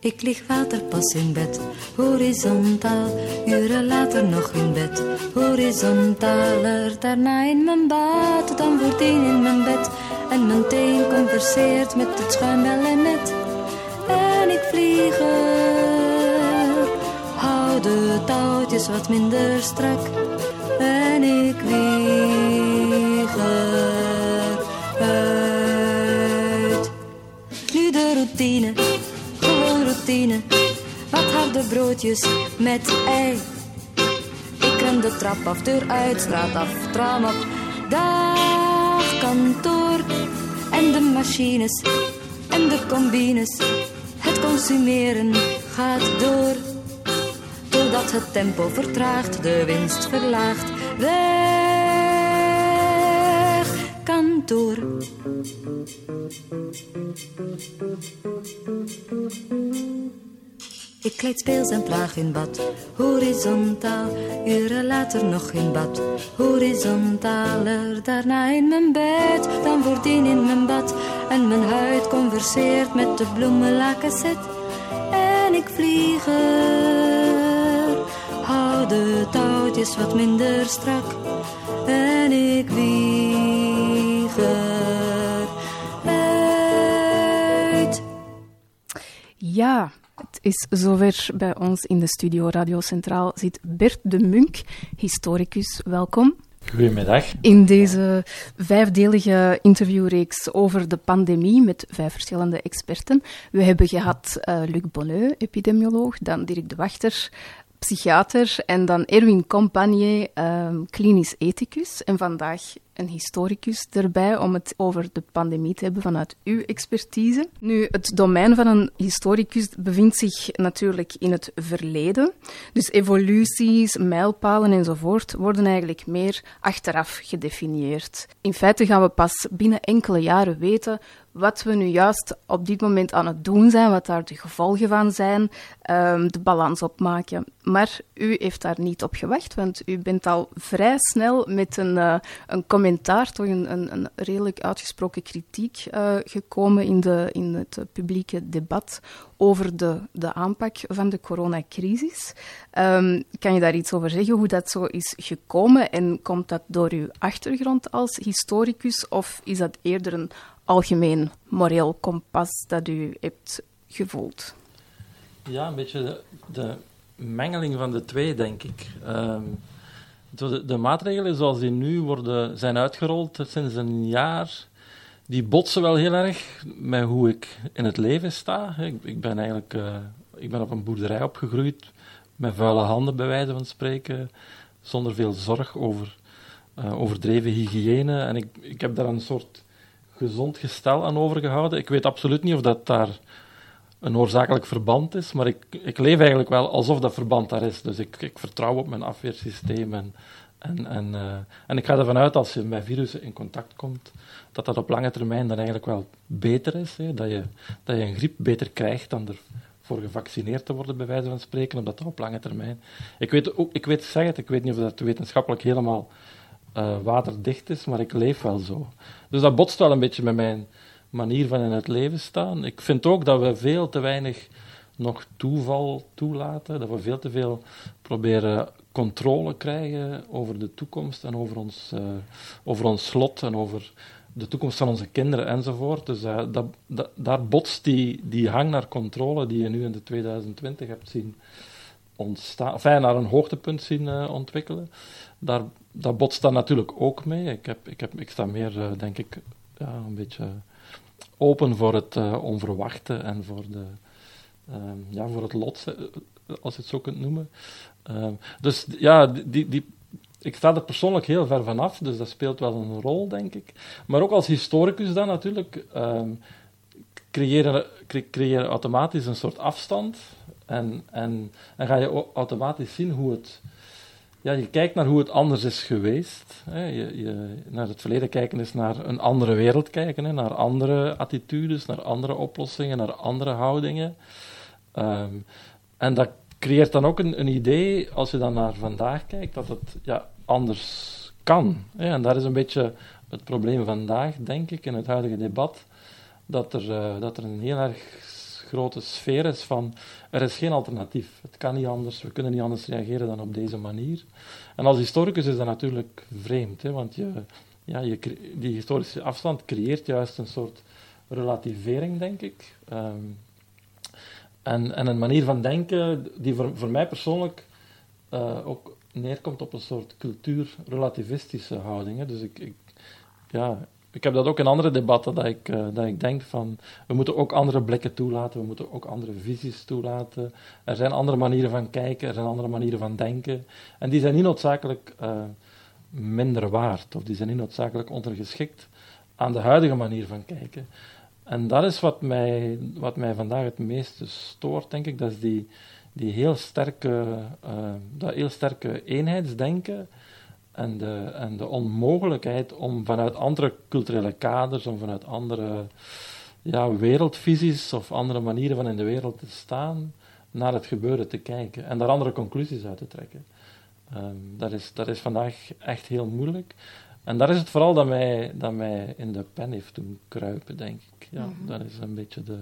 Ik lig waterpas in bed, horizontaal, uren later nog in bed, horizontaler, daarna in mijn bad, dan voordien in mijn bed, en mijn teen converseert met het schuimbel en net, en ik vlieg er, hou de touwtjes wat minder strak, en ik vlieg broodjes met ei. Ik ren de trap af, deur uit, straat af, tram op. Dag kantoor. En de machines en de combines. Het consumeren gaat door. Doordat het tempo vertraagt, de winst verlaagt. Weg kantoor. Ik kleed speels en traag in bad, horizontaal. Uren later nog in bad, horizontaler. Daarna in mijn bed, dan voordien in mijn bad. En mijn huid converseert met de bloemenlakenset. En ik vlieg er, hou de touwtjes wat minder strak. En ik vlieg eruit. Ja, het is zover bij ons in de studio Radio Centraal zit Bert de Munk, historicus. Welkom. Goedemiddag. In deze vijfdelige interviewreeks over de pandemie met vijf verschillende experten. We hebben gehad uh, Luc Bonneux, epidemioloog, dan Dirk de Wachter, psychiater en dan Erwin Compagnie, um, klinisch ethicus. En vandaag een historicus erbij om het over de pandemie te hebben vanuit uw expertise. Nu, het domein van een historicus bevindt zich natuurlijk in het verleden. Dus evoluties, mijlpalen enzovoort worden eigenlijk meer achteraf gedefinieerd. In feite gaan we pas binnen enkele jaren weten wat we nu juist op dit moment aan het doen zijn, wat daar de gevolgen van zijn, um, de balans opmaken. Maar u heeft daar niet op gewacht, want u bent al vrij snel met een, uh, een commentaar, toch een, een, een redelijk uitgesproken kritiek uh, gekomen in, de, in het publieke debat over de, de aanpak van de coronacrisis. Um, kan je daar iets over zeggen, hoe dat zo is gekomen? En komt dat door uw achtergrond als historicus, of is dat eerder een algemeen moreel kompas dat u hebt gevoeld? Ja, een beetje de, mengeling van de twee, denk ik. Um, de, de, maatregelen zoals die nu worden, zijn uitgerold sinds een jaar, die botsen wel heel erg met hoe ik in het leven sta. Ik, ik ben eigenlijk uh, ik ben op een boerderij opgegroeid, met vuile handen bij wijze van spreken, zonder veel zorg over uh, overdreven hygiëne. En ik, ik heb daar een soort gezond gestel aan overgehouden. Ik weet absoluut niet of dat daar een oorzakelijk verband is, maar ik, ik leef eigenlijk wel alsof dat verband daar is. Dus ik, ik vertrouw op mijn afweersysteem en, en, en, uh, en ik ga ervan uit als je met virussen in contact komt, dat dat op lange termijn dan eigenlijk wel beter is. Hè? Dat, je, dat je een griep beter krijgt dan ervoor gevaccineerd te worden, bij wijze van spreken, omdat dat op lange termijn... Ik weet, ik weet, zeg het, ik weet niet of dat wetenschappelijk helemaal uh, waterdicht is, maar ik leef wel zo. Dus dat botst wel een beetje met mijn manier van in het leven staan. Ik vind ook dat we veel te weinig nog toeval toelaten, dat we veel te veel proberen controle krijgen over de toekomst en over ons, uh, over ons slot en over de toekomst van onze kinderen enzovoort. Dus uh, dat, daar botst die, die hang naar controle die je nu in de 2020 hebt zien ontstaan, enfin, naar een hoogtepunt zien uh, ontwikkelen. Daar, dat botst dan natuurlijk ook mee. Ik, heb, ik, heb, ik sta meer, denk ik, een beetje open voor het uh, onverwachte en voor, de, uh, ja, voor het lot, eh, als je het zo kunt noemen. Uh, dus ja, die, die, ik sta er persoonlijk heel ver vanaf, dus dat speelt wel een rol, denk ik. Maar ook als historicus dan natuurlijk, ehm, creëren, cre automatisch een soort afstand en, en, en ga je automatisch zien hoe het ja, je kijkt naar hoe het anders is geweest. Hè. Je, je, naar het verleden kijken is naar een andere wereld kijken, naar andere attitudes, naar andere oplossingen, naar andere houdingen. Um, en dat creëert dan ook een, een, idee, als je dan naar vandaag kijkt, dat het ja, anders kan. En dat is een beetje het probleem vandaag, denk ik, in het huidige debat, dat er, uh, dat er een heel erg grote sfeer is van er is geen alternatief. Het kan niet anders, we kunnen niet anders reageren dan op deze manier. En als historicus is dat natuurlijk vreemd, hè, want je, ja, je, die historische afstand creëert juist een soort relativering, denk ik. Ehm, en, en een manier van denken die voor, voor mij persoonlijk uh, ook neerkomt op een soort cultuurrelativistische houding. Hè. Dus ik, ik, ja, ik heb dat ook in andere debatten, dat ik, uh, dat ik denk van, we moeten ook andere blikken toelaten, we moeten ook andere visies toelaten. Er zijn andere manieren van kijken, er zijn andere manieren van denken. En die zijn niet noodzakelijk uh, minder waard, of die zijn niet noodzakelijk ondergeschikt aan de huidige manier van kijken. En dat is wat mij, wat mij vandaag het meeste stoort, denk ik. Dat is die, die heel sterke, uh, dat heel sterke eenheidsdenken en de, en de onmogelijkheid om vanuit andere culturele kaders, om vanuit andere ja, wereldvisies of andere manieren van in de wereld te staan, naar het gebeuren te kijken en daar andere conclusies uit te trekken. Um, dat, is, dat is vandaag echt heel moeilijk. En daar is het vooral dat mij, dat mij in de pen heeft doen kruipen, denk ik. Ja, mhm. Dat is een beetje de,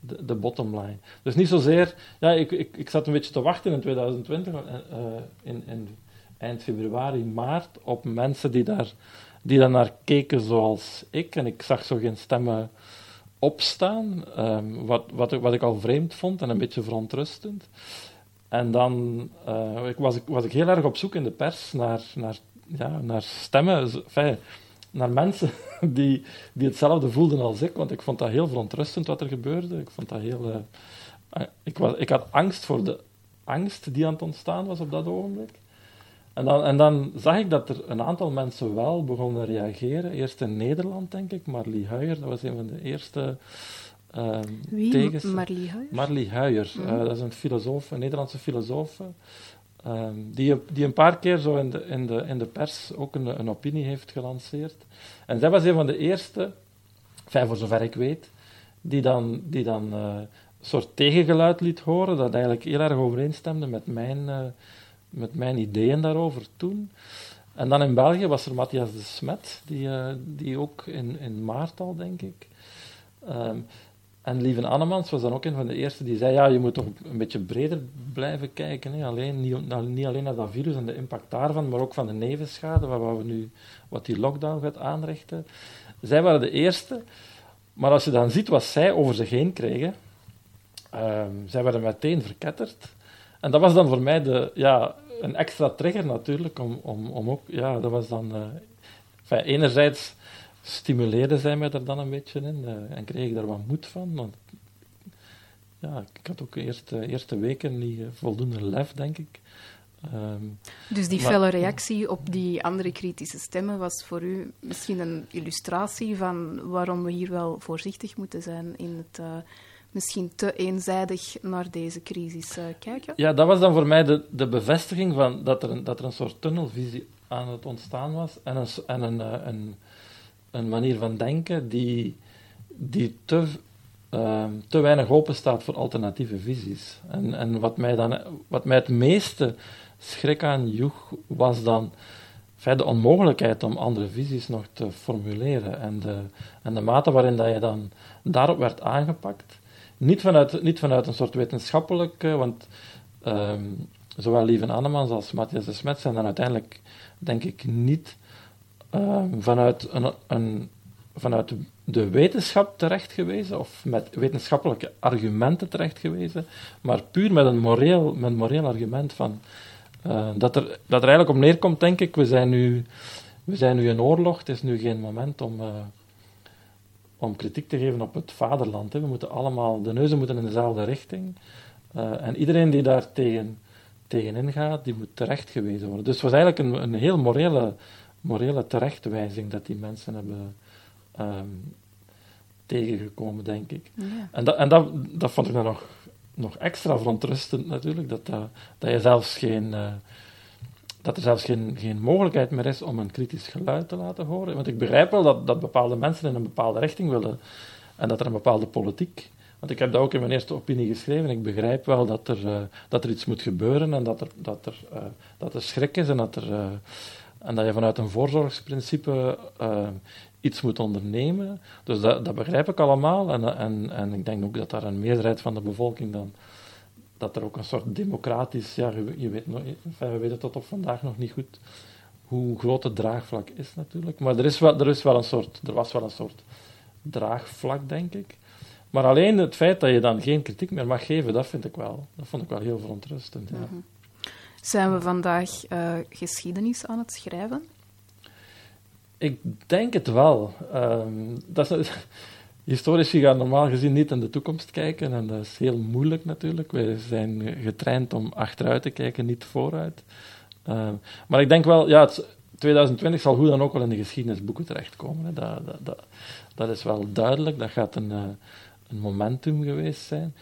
de, de bottom line. Dus niet zozeer... Ja, ik, ik, ik zat een beetje te wachten in 2020, uh, eh, in, in eind februari, maart, op mensen die daar, die daar naar keken zoals ik. En ik zag zo geen stemmen opstaan, um, wat, wat, wat ik al vreemd vond en een beetje verontrustend. En dan uh, was, ik, was ik heel erg op zoek in de pers naar, naar ja, naar stemmen, naar mensen die, die hetzelfde voelden als ik. Want ik vond dat heel verontrustend wat er gebeurde. Ik, vond dat heel, uh, ik, was, ik had angst voor de angst die aan het ontstaan was op dat ogenblik. En dan, en dan zag ik dat er een aantal mensen wel begonnen te reageren. Eerst in Nederland, denk ik. Marlie Huijer, dat was een van de eerste uh, Wie? tegens. Marlie Huijer? Marlie Huijer. Mm. Uh, dat is een filosoof, een Nederlandse filosoof. Um, die, die een paar keer zo in de, in de, in de pers ook een, een opinie heeft gelanceerd. En zij was een van de eerste, enfin, voor zover ik weet, die dan, die dan uh, een soort tegengeluid liet horen, dat eigenlijk heel erg overeenstemde met mijn, met mijn ideeën daarover toen. En dan in België was er Matthias de Smet, die, uh, die ook in, in maart al, denk ik. Um, en Lieve Annemans was dan ook een van de eerste die zei, ja, je moet toch een beetje breder blijven kijken. Hè? Alleen, niet, niet alleen naar dat virus en de impact daarvan, maar ook van de nevenschade, wat, we nu, wat die lockdown gaat aanrichten. Zij waren de eerste, maar als je dan ziet wat zij over zich heen kregen, um, zij werden meteen verketterd. En dat was dan voor mij de, ja, een extra trigger natuurlijk, om, om, om ook, ja, dat was dan... Uh, enfin, enerzijds stimuleerde zij mij er dan een beetje in uh, en kreeg ik daar wat moed van. Want ja, ik had ook de eerste, eerste weken niet uh, voldoende lef, denk ik. Um, dus die felle reactie op die andere kritische stemmen was voor u misschien een illustratie van waarom we hier wel voorzichtig moeten zijn in het misschien te eenzijdig naar deze crisis kijken? Ja, dat was dan voor mij de, de bevestiging van dat er, een, dat er een soort tunnelvisie aan het ontstaan was en een, en een, een een manier van denken die, die te, uh, te weinig open staat voor alternatieve visies. En, en wat, mij dan, wat mij het meeste schrik aan joeg, was dan de onmogelijkheid om andere visies nog te formuleren. En de, en de mate waarin dat je dan daarop werd aangepakt. Niet vanuit, niet vanuit een soort wetenschappelijke, want um, zowel Lieven Annemans als Matthias de Smet zijn dan uiteindelijk, denk ik, niet Ehm, vanuit, een, een, vanuit de wetenschap terecht gewezen, of met wetenschappelijke argumenten terecht gewezen, maar puur met een moreel, met moreel argument van uh, dat, er, dat er eigenlijk op neerkomt, denk ik, we zijn nu, we zijn nu in oorlog, het is nu geen moment om, uh, om kritiek te geven op het vaderland. Hè. We moeten allemaal, de neuzen moeten in dezelfde richting. Uh, en iedereen die daar tegen, tegenin gaat, die moet terecht gewezen worden. Dus het was eigenlijk een, een heel morele morele terechtwijzing dat die mensen hebben um, tegengekomen, denk ik. Ja. En, dat, en dat, dat vond ik dan nog, nog extra verontrustend natuurlijk, dat, dat, dat je zelfs geen... Uh, dat er zelfs geen, geen mogelijkheid meer is om een kritisch geluid te laten horen. Want ik begrijp wel dat, dat bepaalde mensen in een bepaalde richting willen en dat er een bepaalde politiek. Want ik heb dat ook in mijn eerste opinie geschreven. Ik begrijp wel dat er, uh, dat er iets moet gebeuren en dat er, dat er, uh, dat er schrik is en dat er en dat je vanuit een voorzorgsprincipe iets moet ondernemen. Dus dat, dat begrijp ik allemaal. En, en, en ik denk ook dat daar een meerderheid van de bevolking dan dat er ook een soort democratisch, ja, je, weet we weten tot op vandaag nog niet goed hoe groot het draagvlak is natuurlijk. Maar er, is wel, er, is wel een soort, er was wel een soort draagvlak, denk ik. Maar alleen het feit dat je dan geen kritiek meer mag geven, dat vind ik wel, dat vond ik wel heel verontrustend. Ja. Mhm. Zijn we vandaag uh, geschiedenis aan het schrijven? Ik denk het wel. Um, dat is, historici gaan normaal gezien niet in de toekomst kijken en dat is heel moeilijk natuurlijk. Wij zijn getraind om achteruit te kijken, niet vooruit. Ehm, maar ik denk wel, ja, het, 2020 zal hoe dan ook wel in de geschiedenisboeken terechtkomen. Hè. Dat, dat, dat, is wel duidelijk. Dat gaat een, uh, een momentum geweest zijn.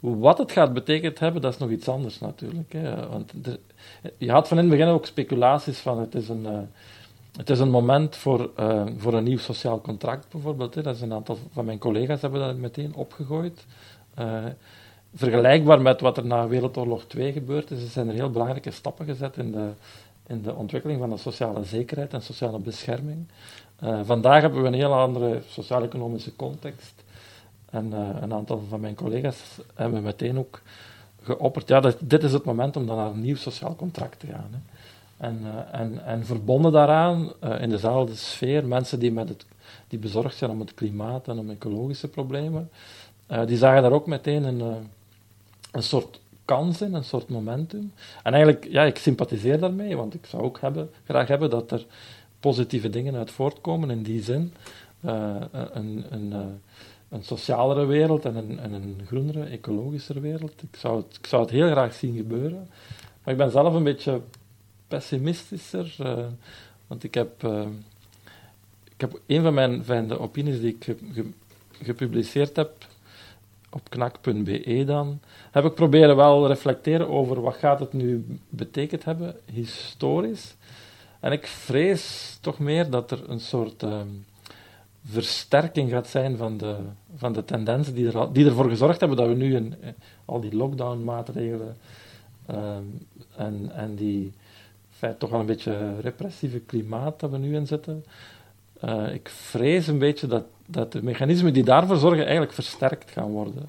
Wat het gaat betekend hebben, dat is nog iets anders natuurlijk. Hè. Want je had van in het begin ook speculaties van het is een, uh, het is een moment voor, uh, voor een nieuw sociaal contract bijvoorbeeld. Hè. Dat is een aantal van mijn collega's hebben dat meteen opgegooid. Uh, vergelijkbaar met wat er na Wereldoorlog 2 gebeurd is, zijn er heel belangrijke stappen gezet in de, in de ontwikkeling van de sociale zekerheid en sociale bescherming. Uh, vandaag hebben we een heel andere sociaal-economische context. En een aantal van mijn collega's hebben meteen ook geopperd, ja, dit is het moment om dan naar een nieuw sociaal contract te gaan. En, uh, en, en verbonden daaraan, in dezelfde sfeer, mensen die, met het, die bezorgd zijn om het klimaat en om ecologische problemen, die zagen daar ook meteen een, een soort kans in, een soort momentum. En eigenlijk, ja, ik sympathiseer daarmee, want ik zou ook hebben, graag hebben dat er positieve dingen uit voortkomen in die zin. Een, een, een socialere wereld en een, en een groenere, ecologischer wereld. Ik zou, het, ik zou het heel graag zien gebeuren. Maar ik ben zelf een beetje pessimistischer, uh, want ik heb, ik heb een van mijn de opinies die ik ge, ge, gepubliceerd heb op knak.be dan, heb ik proberen wel reflecteren over wat gaat het nu betekend hebben, historisch. En ik vrees toch meer dat er een soort uh, versterking gaat zijn van de, van de tendensen die, er, die ervoor gezorgd hebben dat we nu eh, al die lockdown-maatregelen en, en die feit, toch wel een beetje repressieve klimaat dat we nu in zitten, uh, ik vrees een beetje dat, dat de mechanismen die daarvoor zorgen eigenlijk versterkt gaan worden.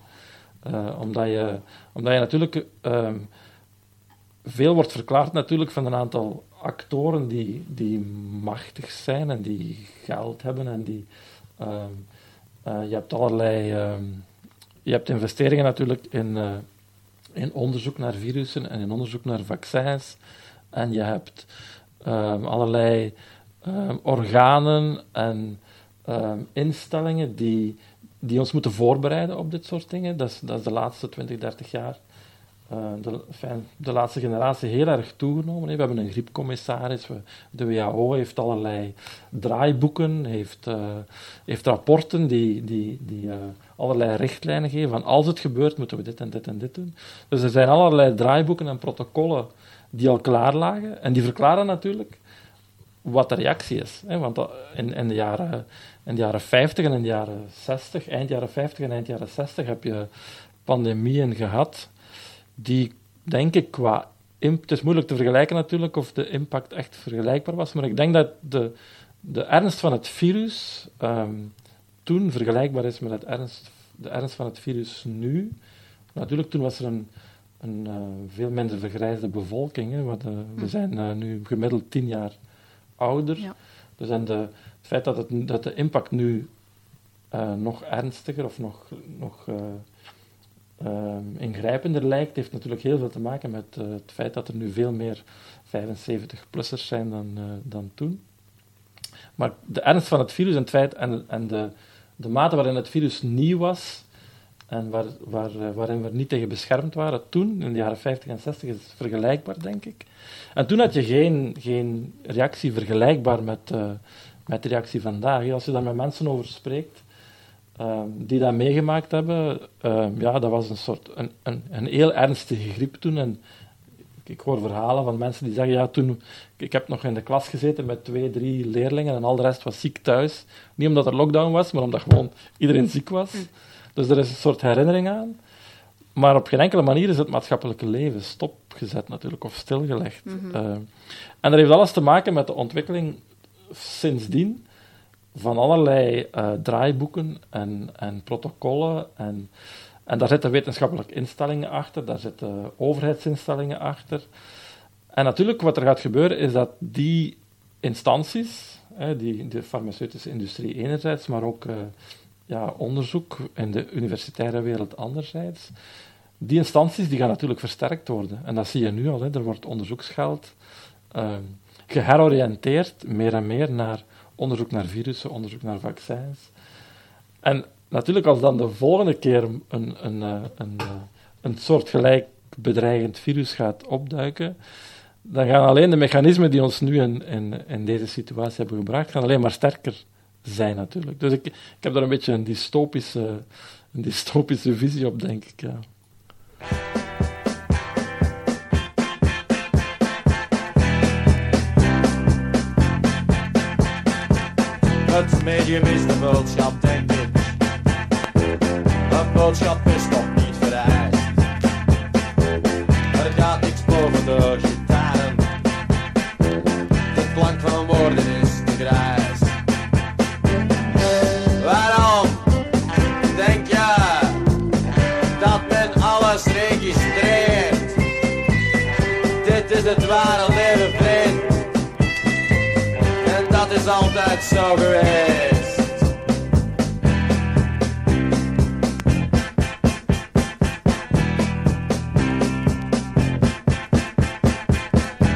Uh, omdat, je, omdat je natuurlijk uh, veel wordt verklaard natuurlijk van een aantal actoren die, die machtig zijn en die geld hebben en die uh, je hebt allerlei ehm, je hebt investeringen natuurlijk in, in onderzoek naar virussen en in onderzoek naar vaccins en je hebt allerlei Ehm, organen en ehm, instellingen die, die ons moeten voorbereiden op dit soort dingen. Dat is, dat is de laatste 20, 30 jaar. Uh, de, de, laatste generatie heel erg toegenomen. We hebben een griepcommissaris, we, de WHO heeft allerlei draaiboeken, heeft, uh, heeft rapporten die, die, die uh, allerlei richtlijnen geven van als het gebeurt moeten we dit en dit en dit doen. Dus er zijn allerlei draaiboeken en protocollen die al klaar lagen en die verklaren natuurlijk wat de reactie is. Hè? Want in, in, de jaren, in de jaren 50 en in de jaren 60, eind jaren 50 en eind jaren 60, heb je pandemieën gehad die, denk ik, qua... Het is moeilijk te vergelijken natuurlijk of de impact echt vergelijkbaar was, maar ik denk dat de, de ernst van het virus um, toen vergelijkbaar is met het ernst, de ernst van het virus nu. Natuurlijk, toen was er een, een uh, veel minder vergrijsde bevolking. Hè, uh, we hm. zijn uh, nu gemiddeld tien jaar ouder. Dus en de, het feit dat, het, dat de impact nu uh, nog ernstiger of nog, nog uh, uh, ingrijpender lijkt, heeft natuurlijk heel veel te maken met het feit dat er nu veel meer 75-plussers zijn dan, dan toen. Maar de ernst van het virus en het feit en, en de, de mate waarin het virus nieuw was, en waar, waar, eh, waarin we niet tegen beschermd waren toen, in de jaren 50 en 60, is vergelijkbaar, denk ik. En toen had je geen, geen reactie vergelijkbaar met, uh, met de reactie vandaag. Als je daar met mensen over spreekt, uh, die dat meegemaakt hebben, uh, ja, dat was een soort, een, een, een heel ernstige griep toen. En ik hoor verhalen van mensen die zeggen, ja, toen, ik heb nog in de klas gezeten met twee, drie leerlingen en al de rest was ziek thuis. Niet omdat er lockdown was, maar omdat gewoon iedereen ziek was. Dus er is een soort herinnering aan. Maar op geen enkele manier is het maatschappelijke leven stopgezet natuurlijk, of stilgelegd. Mhm. Eh, en dat heeft alles te maken met de ontwikkeling sindsdien van allerlei eh, draaiboeken en, en protocollen. En, en daar zitten wetenschappelijke instellingen achter, daar zitten overheidsinstellingen achter. En natuurlijk, wat er gaat gebeuren, is dat die instanties, die, de farmaceutische industrie enerzijds, maar ook eh, ja, onderzoek in de universitaire wereld anderzijds, die instanties die gaan natuurlijk versterkt worden. En dat zie je nu al. Hè. Er wordt onderzoeksgeld uh, geheroriënteerd, meer en meer, naar onderzoek naar virussen, onderzoek naar vaccins. En natuurlijk, als dan de volgende keer een, een, een, eh, een, eh, een soortgelijk bedreigend virus gaat opduiken, dan gaan alleen de mechanismen die ons nu in, in, in deze situatie hebben gebracht, gaan alleen maar sterker zijn natuurlijk. Dus ik, ik heb daar een beetje een dystopische, een dystopische visie op, denk ik. Ja. Het medium is de boodschap, denk ik. Een boodschap is nog niet vereist. Er gaat niks boven de zo geweest.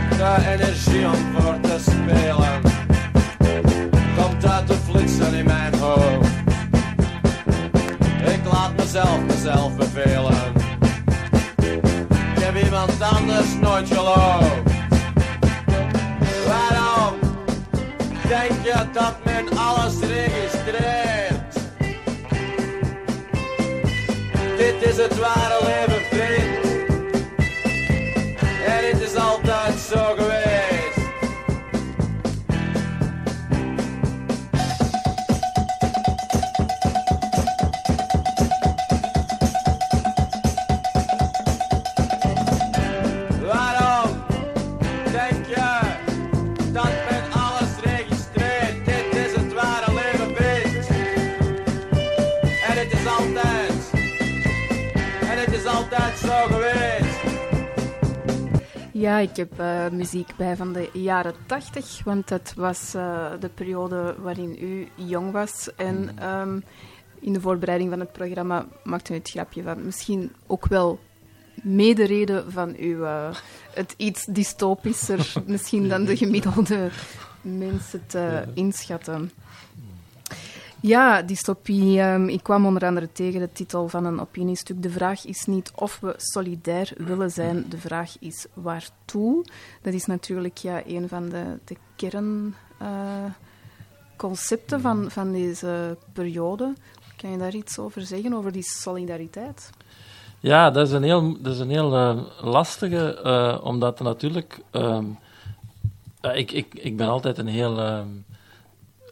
De energie om voor te spelen komt uit de flitsen in mijn hoofd. Ik laat mezelf mezelf bevelen. Ik heb iemand anders nooit geloofd. Denk je dat men alles registreert? Dit is het ware leven, vriend. En het is altijd zo geweest. Ja, ik heb eh, muziek bij van de jaren tachtig, want dat was eh, de periode waarin u jong was. En ehm, in de voorbereiding van het programma maakte u het grapje van misschien ook wel medereden van uw, eh, het iets dystopischer misschien dan de gemiddelde mensen te inschatten. Ja, dystopie. ehm, ik kwam onder andere tegen de titel van een opiniestuk. De vraag is niet of we solidair willen zijn, de vraag is waartoe. Dat is natuurlijk ja, een van de, de kernconcepten van, van deze periode. Kan je daar iets over zeggen, over die solidariteit? Ja, dat is een heel, dat is een heel eh, lastige, eh, omdat natuurlijk. ehm, ik, ik, ik ben altijd een heel ehm,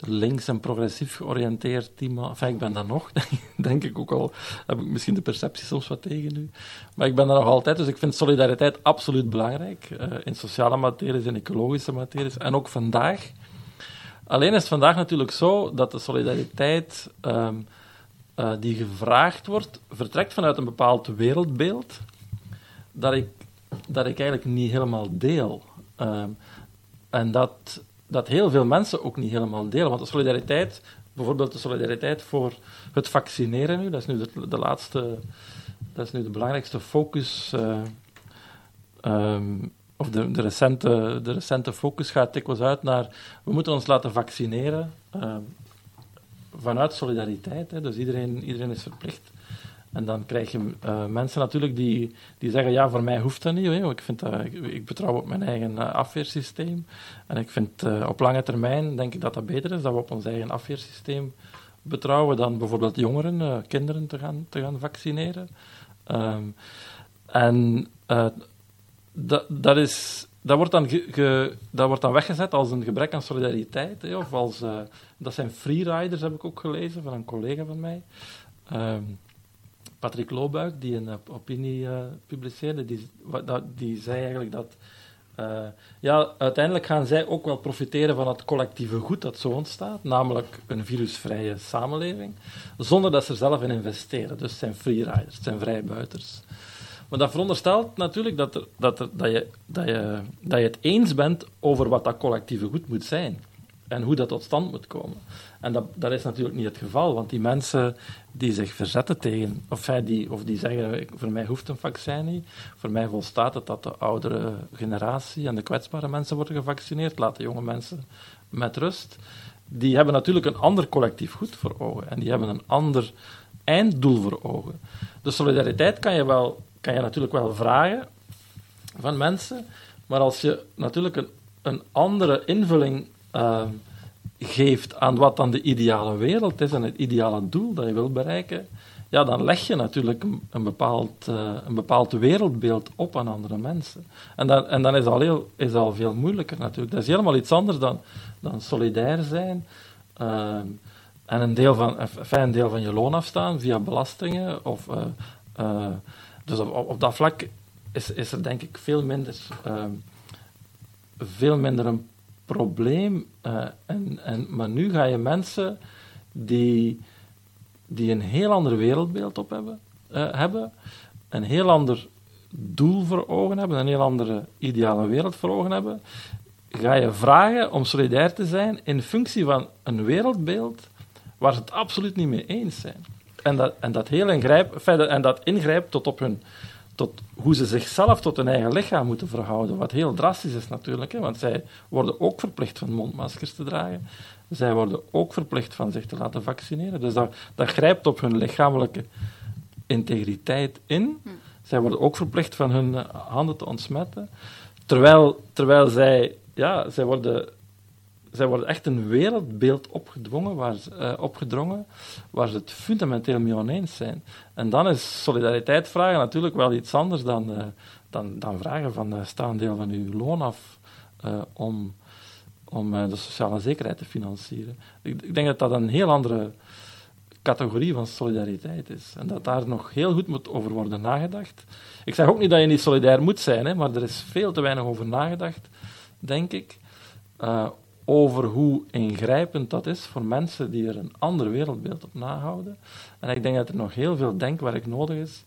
links en progressief georiënteerd team. Enfin, ik ben dat nog, denk ik ook al. Heb ik misschien de perceptie soms wat tegen nu. Maar ik ben dat nog altijd, dus ik vind solidariteit absoluut belangrijk. eh, in sociale materies, in ecologische materies. En ook vandaag. Alleen is het vandaag natuurlijk zo dat de solidariteit. ehm, eh, die gevraagd wordt, vertrekt vanuit een bepaald wereldbeeld dat ik, dat ik eigenlijk niet helemaal deel. Ehm, en dat, dat heel veel mensen ook niet helemaal delen. Want de solidariteit, bijvoorbeeld de solidariteit voor het vaccineren nu, dat is nu de, laatste, dat is nu de belangrijkste focus. eh, ehm, of de, de, recente, de recente focus gaat dikwijls uit naar we moeten ons laten vaccineren. ehm, vanuit solidariteit. Hè. Dus iedereen, iedereen is verplicht. En dan krijg je eh, mensen natuurlijk die, die zeggen, ja, voor mij hoeft dat niet. Ik, vind dat, ik, betrouw op mijn eigen eh, afweersysteem. En ik vind eh, op lange termijn, denk ik dat dat beter is, dat we op ons eigen afweersysteem betrouwen dan bijvoorbeeld jongeren, kinderen te gaan, te gaan vaccineren. Ehm, en dat, dat, is, dat, wordt dan ge- dat wordt dan weggezet als een gebrek aan solidariteit. Hè, of als, dat zijn freeriders, heb ik ook gelezen van een collega van mij. Ehm, Patrick Loobuik, die een opinie eh, publiceerde, die, die zei eigenlijk dat eh, ja, uiteindelijk gaan zij ook wel profiteren van het collectieve goed dat zo ontstaat, namelijk een virusvrije samenleving, zonder dat ze er zelf in investeren. Dus zijn freeriders, het zijn vrijbuiters. Maar dat veronderstelt natuurlijk dat, dat, dat, je, dat, je, dat je het eens bent over wat dat collectieve goed moet zijn en hoe dat tot stand moet komen. En dat, dat is natuurlijk niet het geval, want die mensen die zich verzetten tegen, of, die, of die zeggen, voor mij hoeft een vaccin niet, voor mij volstaat het dat de oudere generatie en de kwetsbare mensen worden gevaccineerd, laat de jonge mensen met rust. Die hebben natuurlijk een ander collectief goed voor ogen en die hebben een ander einddoel voor ogen. De solidariteit kan je, wel, kan je natuurlijk wel vragen van mensen, maar als je natuurlijk een, een andere invulling eh, geeft aan wat dan de ideale wereld is en het ideale doel dat je wil bereiken, ja, dan leg je natuurlijk een, een, bepaald, eh, een bepaald wereldbeeld op aan andere mensen. En dan, en dan is al, heel, is al veel moeilijker natuurlijk. Dat is helemaal iets anders dan, dan solidair zijn eh, en een deel, van, enfin, een deel van je loon afstaan via belastingen. Of, eh, dus op, op, dat vlak is, is er denk ik veel minder, veel minder een probleem. eh, en, en, maar nu ga je mensen die, die een heel ander wereldbeeld op hebben, eh, hebben, een heel ander doel voor ogen hebben, een heel andere ideale wereld voor ogen hebben, ga je vragen om solidair te zijn in functie van een wereldbeeld waar ze het absoluut niet mee eens zijn. En dat, en dat heel ingrijp, en dat ingrijpt tot op hun tot hoe ze zichzelf tot hun eigen lichaam moeten verhouden. Wat heel drastisch is natuurlijk, hè, want zij worden ook verplicht van mondmaskers te dragen. Zij worden ook verplicht van zich te laten vaccineren. Dus dat, dat grijpt op hun lichamelijke integriteit in. Zij worden ook verplicht van hun handen te ontsmetten. Terwijl, terwijl zij, ja, zij worden zij worden echt een wereldbeeld opgedwongen, waar ze, eh, opgedrongen waar ze het fundamenteel mee oneens zijn. En dan is solidariteit vragen natuurlijk wel iets anders dan, eh, dan, dan vragen van uh, deel van uw loon af om, om de sociale zekerheid te financieren. Ik, ik, denk dat dat een heel andere categorie van solidariteit is. En dat daar nog heel goed moet over worden nagedacht. Ik zeg ook niet dat je niet solidair moet zijn, hè, maar er is veel te weinig over nagedacht, denk ik. Over hoe ingrijpend dat is voor mensen die er een ander wereldbeeld op nahouden. En ik denk dat er nog heel veel denkwerk nodig is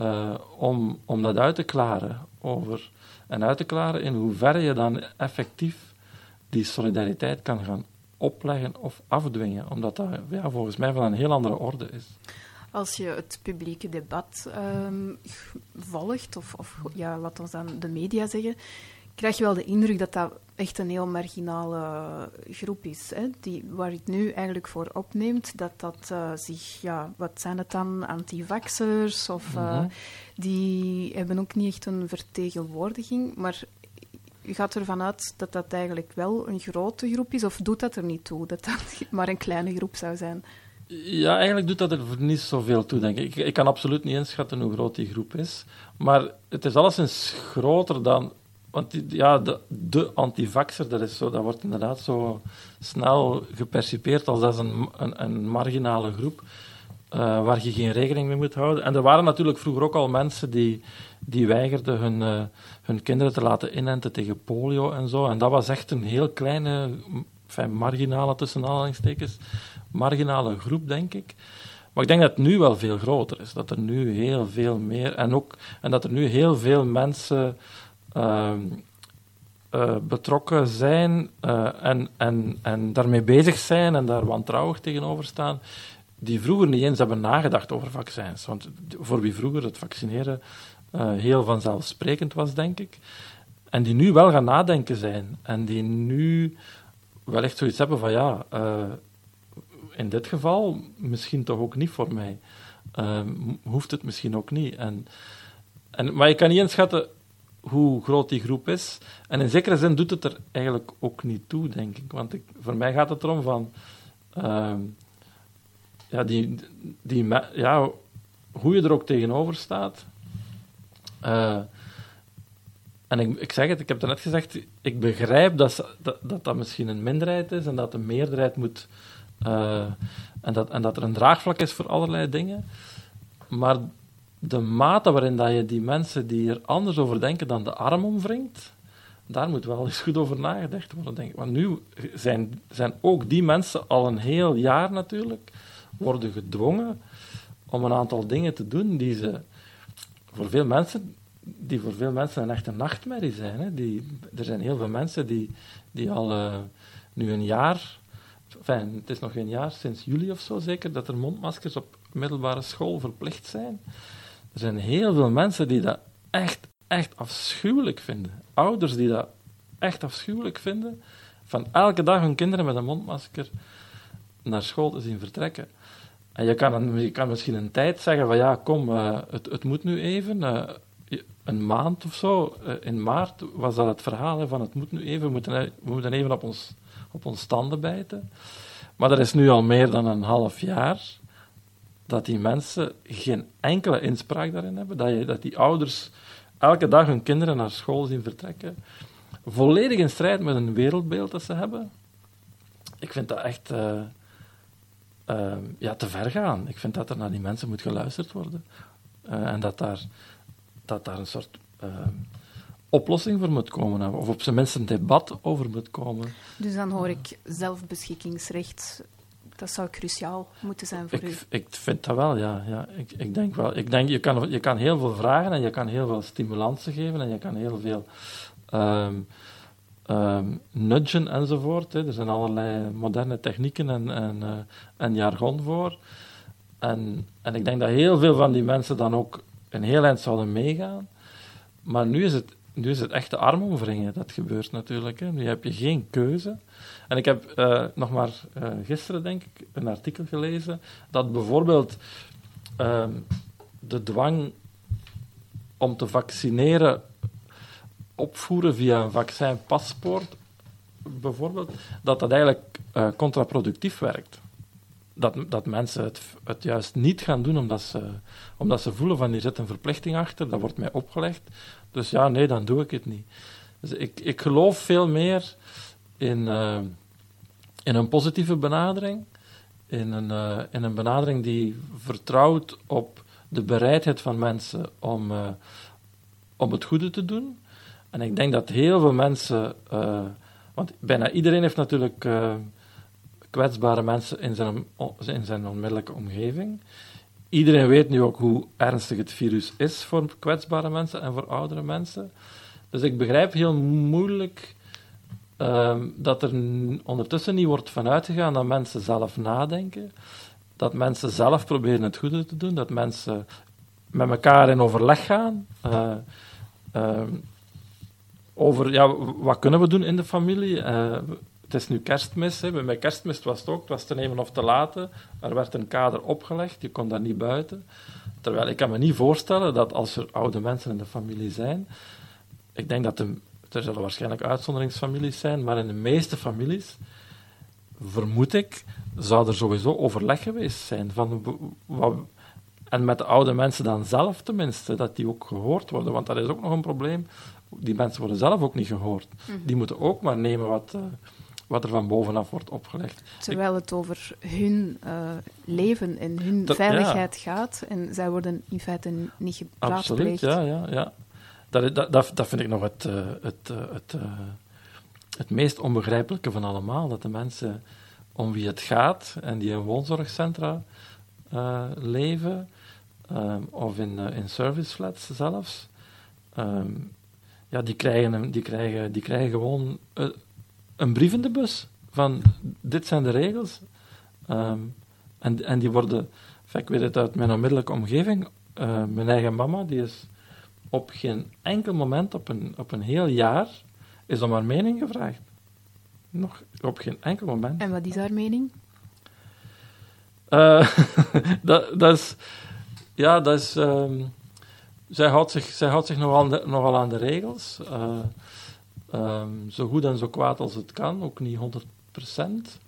uh, om, om dat uit te klaren. Over, en uit te klaren in hoeverre je dan effectief die solidariteit kan gaan opleggen of afdwingen. Omdat dat ja, volgens mij van een heel andere orde is. Als je het publieke debat um, volgt, of, of ja, laat ons dan de media zeggen, krijg je wel de indruk dat dat echt een heel marginale groep is. Hè, die, waar het nu eigenlijk voor opneemt, dat dat uh, zich, ja, wat zijn het dan, antivaxers, of uh, mm -hmm. die hebben ook niet echt een vertegenwoordiging, maar u gaat ervan uit dat dat eigenlijk wel een grote groep is, of doet dat er niet toe, dat dat maar een kleine groep zou zijn? Ja, eigenlijk doet dat er niet zoveel toe, denk ik. ik. Ik kan absoluut niet inschatten hoe groot die groep is, maar het is alleszins groter dan want ja, de, de antivaxer, dat, is zo, dat wordt inderdaad zo snel gepercipeerd als dat is een, een, een marginale groep uh, waar je geen rekening mee moet houden. En er waren natuurlijk vroeger ook al mensen die, die weigerden hun, uh, hun kinderen te laten inenten tegen polio en zo. En dat was echt een heel kleine, enfin, marginale, tussen aanhalingstekens, marginale groep, denk ik. Maar ik denk dat het nu wel veel groter is. Dat er nu heel veel meer... En, ook, en dat er nu heel veel mensen... Uh, uh, betrokken zijn uh, en, en, en daarmee bezig zijn en daar wantrouwig tegenover staan, die vroeger niet eens hebben nagedacht over vaccins. Want voor wie vroeger het vaccineren uh, heel vanzelfsprekend was, denk ik, en die nu wel gaan nadenken zijn en die nu wel echt zoiets hebben van ja, in dit geval misschien toch ook niet voor mij. hoeft het misschien ook niet. En, en, maar je kan niet inschatten hoe groot die groep is. En in zekere zin doet het er eigenlijk ook niet toe, denk ik. Want ik, voor mij gaat het erom van... Uh, ja, die, die, ja, hoe je er ook tegenover staat. Uh, en ik, ik zeg het, ik heb het net gezegd, ik begrijp dat, dat, dat dat misschien een minderheid is en dat de meerderheid moet... Uh, en, dat, en dat er een draagvlak is voor allerlei dingen. Maar de mate waarin dat je die mensen die er anders over denken dan de arm omwringt, daar moet wel eens goed over nagedacht worden, denk ik. Want nu zijn, zijn ook die mensen al een heel jaar natuurlijk worden gedwongen om een aantal dingen te doen die ze voor veel mensen, die voor veel mensen een echte nachtmerrie zijn. Hè. Die, er zijn heel veel mensen die, die al eh, nu een jaar, enfin, het is nog geen jaar, sinds juli of zo zeker, dat er mondmaskers op middelbare school verplicht zijn. Er zijn heel veel mensen die dat echt, echt afschuwelijk vinden. Ouders die dat echt afschuwelijk vinden, van elke dag hun kinderen met een mondmasker naar school te zien vertrekken. En je kan, je kan misschien een tijd zeggen van ja, kom, uh, het, het moet nu even. Uh, een maand of zo, uh, in maart, was dat het verhaal van het moet nu even, we moeten, we moeten even op ons, op ons standen bijten. Maar er is nu al meer dan een half jaar dat die mensen geen enkele inspraak daarin hebben, dat, je, dat die ouders elke dag hun kinderen naar school zien vertrekken, volledig in strijd met een wereldbeeld dat ze hebben. Ik vind dat echt uh, uh, ja, te ver gaan. Ik vind dat er naar die mensen moet geluisterd worden. Uh, en dat daar, dat daar een soort oplossing voor moet komen, of op zijn minst een debat over moet komen. Dus dan hoor ik zelfbeschikkingsrecht dat zou cruciaal moeten zijn voor ik, u. Ik vind dat wel, ja. ja. Ik, ik denk wel. Ik denk, je kan, je kan heel veel vragen en je kan heel veel stimulansen geven en je kan heel veel um, um, nudgen enzovoort. Hè. Er zijn allerlei moderne technieken en, en, uh, en jargon voor. En, en ik denk dat heel veel van die mensen dan ook een heel eind zouden meegaan. Maar nu is het, nu is het echt de arm. Dat gebeurt natuurlijk. Hè. Nu heb je geen keuze. En ik heb uh, nog maar uh, gisteren, denk ik, een artikel gelezen dat bijvoorbeeld uh, de dwang om te vaccineren opvoeren via een vaccinpaspoort, bijvoorbeeld, dat dat eigenlijk uh, contraproductief werkt. Dat, dat mensen het, het juist niet gaan doen omdat ze, omdat ze voelen van hier zit een verplichting achter, dat wordt mij opgelegd. Dus ja, nee, dan doe ik het niet. Dus ik, ik geloof veel meer in, uh, in een positieve benadering, in een, uh, in een benadering die vertrouwt op de bereidheid van mensen om, uh, om het goede te doen. En ik denk dat heel veel mensen, want bijna iedereen heeft natuurlijk kwetsbare mensen in zijn, in zijn onmiddellijke omgeving. Iedereen weet nu ook hoe ernstig het virus is voor kwetsbare mensen en voor oudere mensen. Dus ik begrijp heel moeilijk Um, dat er ondertussen niet wordt vanuitgegaan dat mensen zelf nadenken, dat mensen zelf proberen het goede te doen, dat mensen met elkaar in overleg gaan uh, uh, over ja, wat kunnen we doen in de familie. Uh, het is nu kerstmis, hè. bij kerstmis was het ook, het was te nemen of te laten. Er werd een kader opgelegd, je kon daar niet buiten. Terwijl ik kan me niet voorstellen dat als er oude mensen in de familie zijn, ik denk dat de er zullen waarschijnlijk uitzonderingsfamilies zijn, maar in de meeste families, vermoed ik, zou er sowieso overleg geweest zijn. Van wat, en met de oude mensen dan zelf tenminste, dat die ook gehoord worden. Want dat is ook nog een probleem. Die mensen worden zelf ook niet gehoord. Mm. Die moeten ook maar nemen wat, uh, wat er van bovenaf wordt opgelegd. Terwijl het over hun uh, leven en hun dat, veiligheid ja. gaat. En zij worden in feite niet geraadpleegd. Absoluut, ja, ja, ja. Dat, dat, dat, vind ik nog het, uh, het, uh, het, uh, het meest onbegrijpelijke van allemaal. Dat de mensen om wie het gaat en die in woonzorgcentra leven, um, of in, in serviceflats zelfs, um, ja, die, krijgen, die, krijgen, die krijgen gewoon een brief in de bus van dit zijn de regels. Um, en, en die worden, ik weet het uit mijn onmiddellijke omgeving, mijn eigen mama, die is op geen enkel moment op een, op een heel jaar is om haar mening gevraagd. Nog op geen enkel moment. En wat is haar mening? Uh, dat, dat, is... Ja, dat is... Um, zij houdt zich, zij houdt zich nogal, nogal aan de regels. Uh, um, zo goed en zo kwaad als het kan, ook niet 100 procent.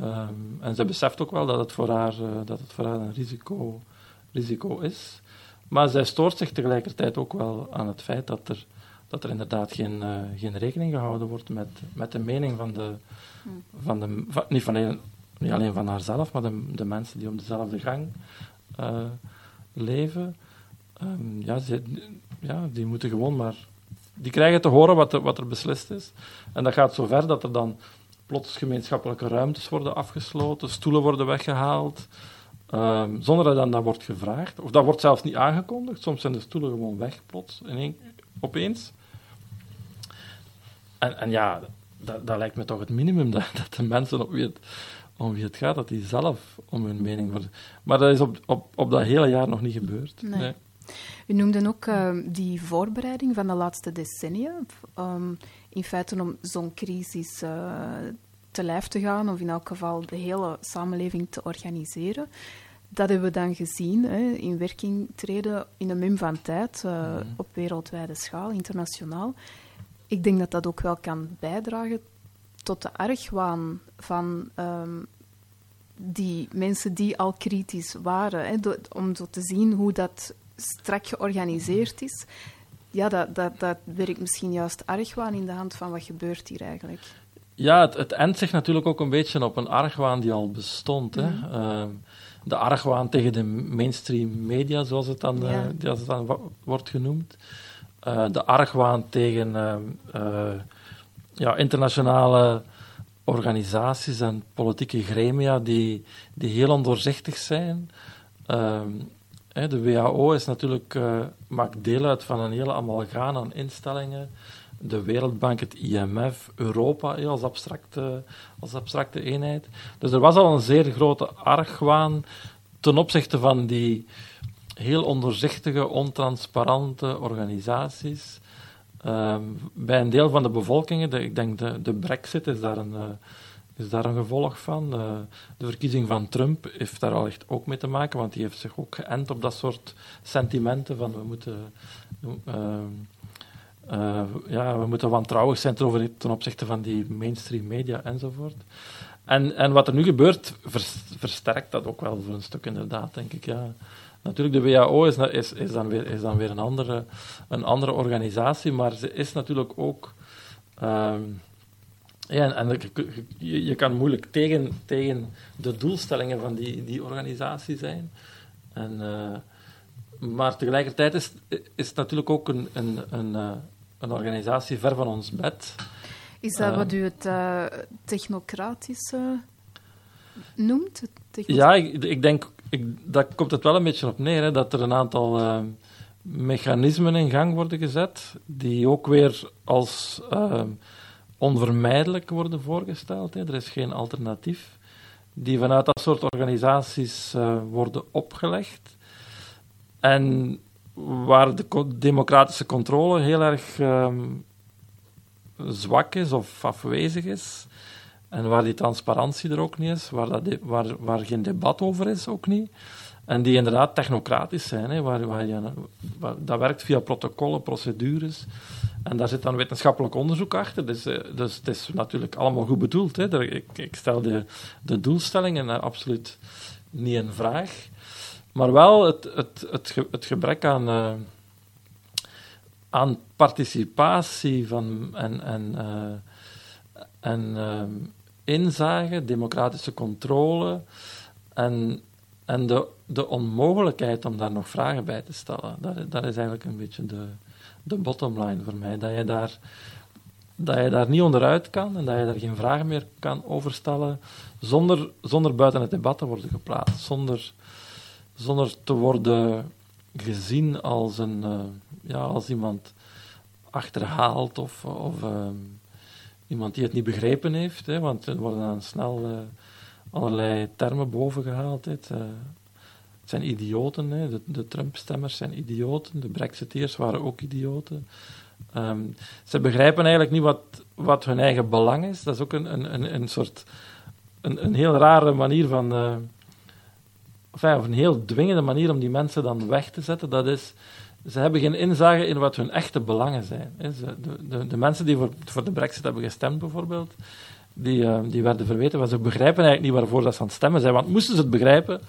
Um, en ze beseft ook wel dat het voor haar, uh, dat het voor haar een risico, risico is. Maar zij stoort zich tegelijkertijd ook wel aan het feit dat er, dat er inderdaad geen, uh, geen rekening gehouden wordt met, met de mening van de, van de van, niet, van een, niet alleen van haarzelf, maar de, de mensen die op dezelfde gang uh, leven, ehm, ja, ze, ja, die moeten gewoon maar... Die krijgen te horen wat er, wat er beslist is. En dat gaat zover dat er dan plots gemeenschappelijke ruimtes worden afgesloten, stoelen worden weggehaald, ehm, zonder dat dan dat wordt gevraagd. Of dat wordt zelfs niet aangekondigd. Soms zijn de stoelen gewoon weg plots, in één, opeens. En, en ja, dat, dat lijkt me toch het minimum, dat, dat de mensen op wie het, om wie het gaat, dat die zelf om hun mening worden. Maar dat is op, op, op dat hele jaar nog niet gebeurd. Nee. Nee. U noemde ook eh, die voorbereiding van de laatste decennia. ehm, in feite om zo'n crisis eh, te lijf te gaan, of in elk geval de hele samenleving te organiseren. Dat hebben we dan gezien, hè, in werking treden in een mum van tijd, eh, op wereldwijde schaal, internationaal. Ik denk dat dat ook wel kan bijdragen tot de argwaan van ehm, die mensen die al kritisch waren. Hè, om zo te zien hoe dat strak georganiseerd is. Ja, dat, dat, dat werkt misschien juist argwaan in de hand van wat gebeurt hier eigenlijk. Ja, het, het endt zich natuurlijk ook een beetje op een argwaan die al bestond. Hè. Ehm, de argwaan tegen de mainstream media, zoals het dan, eh, het dan wordt genoemd. Eh, de argwaan tegen ehm, eh, ja, internationale organisaties en politieke gremia die, die heel ondoorzichtig zijn. Ehm, de WHO is natuurlijk, eh, maakt deel uit van een hele amalgaan aan instellingen de Wereldbank, het IMF, Europa hè, als, abstracte, als abstracte eenheid. Dus er was al een zeer grote argwaan ten opzichte van die heel ondoorzichtige, ontransparante organisaties. Ehm, bij een deel van de bevolkingen, ik denk de, de brexit is daar een, eh, is daar een gevolg van. Eh, de verkiezing van Trump heeft daar al echt ook mee te maken, want die heeft zich ook geënt op dat soort sentimenten van we moeten... ehm, eh, ja, we moeten wantrouwig zijn ten, opzichte van die mainstream media enzovoort. En, en wat er nu gebeurt, vers- versterkt dat ook wel voor een stuk inderdaad, denk ik. Ja. Natuurlijk, de WHO is, is, is, dan, weer, is dan weer een andere, een andere organisatie, maar ze is natuurlijk ook... ehm, ja, en je- kan moeilijk tegen, tegen de doelstellingen van die, die organisatie zijn. En, eh, maar tegelijkertijd is, is het natuurlijk ook een, een, een, eh, een organisatie ver van ons bed. Is dat Eh. wat u het technocratische noemt? Ja, ik, ik denk, ik, daar komt het wel een beetje op neer, hè, dat er een aantal mechanismen in gang worden gezet, die ook weer als onvermijdelijk worden voorgesteld. Hè. Er is geen alternatief. Die vanuit dat soort organisaties eh, worden opgelegd. En waar de democratische controle heel erg ehm, zwak is of afwezig is. En waar die transparantie er ook niet is, waar, dat waar, waar geen debat over is ook niet. En die inderdaad technocratisch zijn, hè, waar, waar je, waar- dat werkt via protocollen, procedures. En daar zit dan wetenschappelijk onderzoek achter. Dus, eh, dus het is natuurlijk allemaal goed bedoeld. Hè. Ik, ik stel de, de doelstellingen eh, absoluut niet in vraag. Maar wel het, het, het, ge- het gebrek aan, eh, aan participatie van, en, en, eh, en inzage, democratische controle en, en de, de onmogelijkheid om daar nog vragen bij te stellen. Dat, dat is eigenlijk een beetje de, de bottom line voor mij. Dat je, daar, dat je daar niet onderuit kan en dat je daar geen vragen meer kan over stellen zonder, zonder buiten het debat te worden geplaatst, zonder, zonder te worden gezien als, een, eh, ja, als iemand achterhaald of, of ehm, iemand die het niet begrepen heeft. Hè, want er worden dan snel eh, allerlei termen bovengehaald. Hè. Zijn idioten. Hè. De, de Trump-stemmers zijn idioten. De Brexiteers waren ook idioten. Ehm, ze begrijpen eigenlijk niet wat, wat hun eigen belang is. Dat is ook een, een, een, een soort... Een, een heel rare manier van... enfin, of een heel dwingende manier om die mensen dan weg te zetten. Dat is... Ze hebben geen inzage in wat hun echte belangen zijn. De, de, de mensen die voor, voor de brexit hebben gestemd, bijvoorbeeld, die, eh, die werden verweten, want ze begrijpen eigenlijk niet waarvoor dat ze aan het stemmen zijn. Want moesten ze het begrijpen,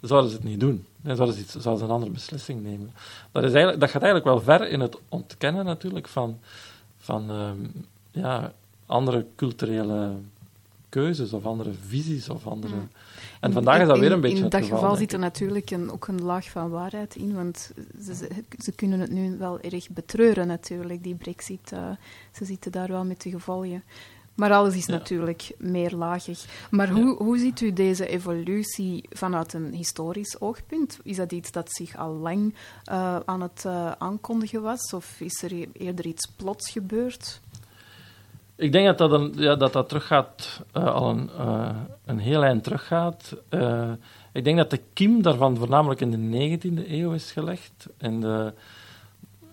zouden ze het niet doen. Dan zouden ze, iets, zouden ze een andere beslissing nemen. Dat, is eigenlijk, dat gaat eigenlijk wel ver in het ontkennen natuurlijk van, van ehm, ja, andere culturele keuzes of andere visies of andere... Mm. En vandaag is dat In- weer een beetje In het dat geval, geval zit er natuurlijk een, ook een laag van waarheid in, want ze, ze, ze kunnen het nu wel erg betreuren natuurlijk, die brexit. eh, ze zitten daar wel met de gevolgen. Maar alles is Ja. natuurlijk meerlagig. Maar hoe, hoe ziet u deze evolutie vanuit een historisch oogpunt? Is dat iets dat zich al lang eh, aan het eh, aankondigen was? Of is er e- eerder iets plots gebeurd? Ik denk dat dat, een, ja, dat, dat teruggaat, eh, al een, een heel eind teruggaat. Ik denk dat de kiem daarvan voornamelijk in de 19e eeuw is gelegd. En de,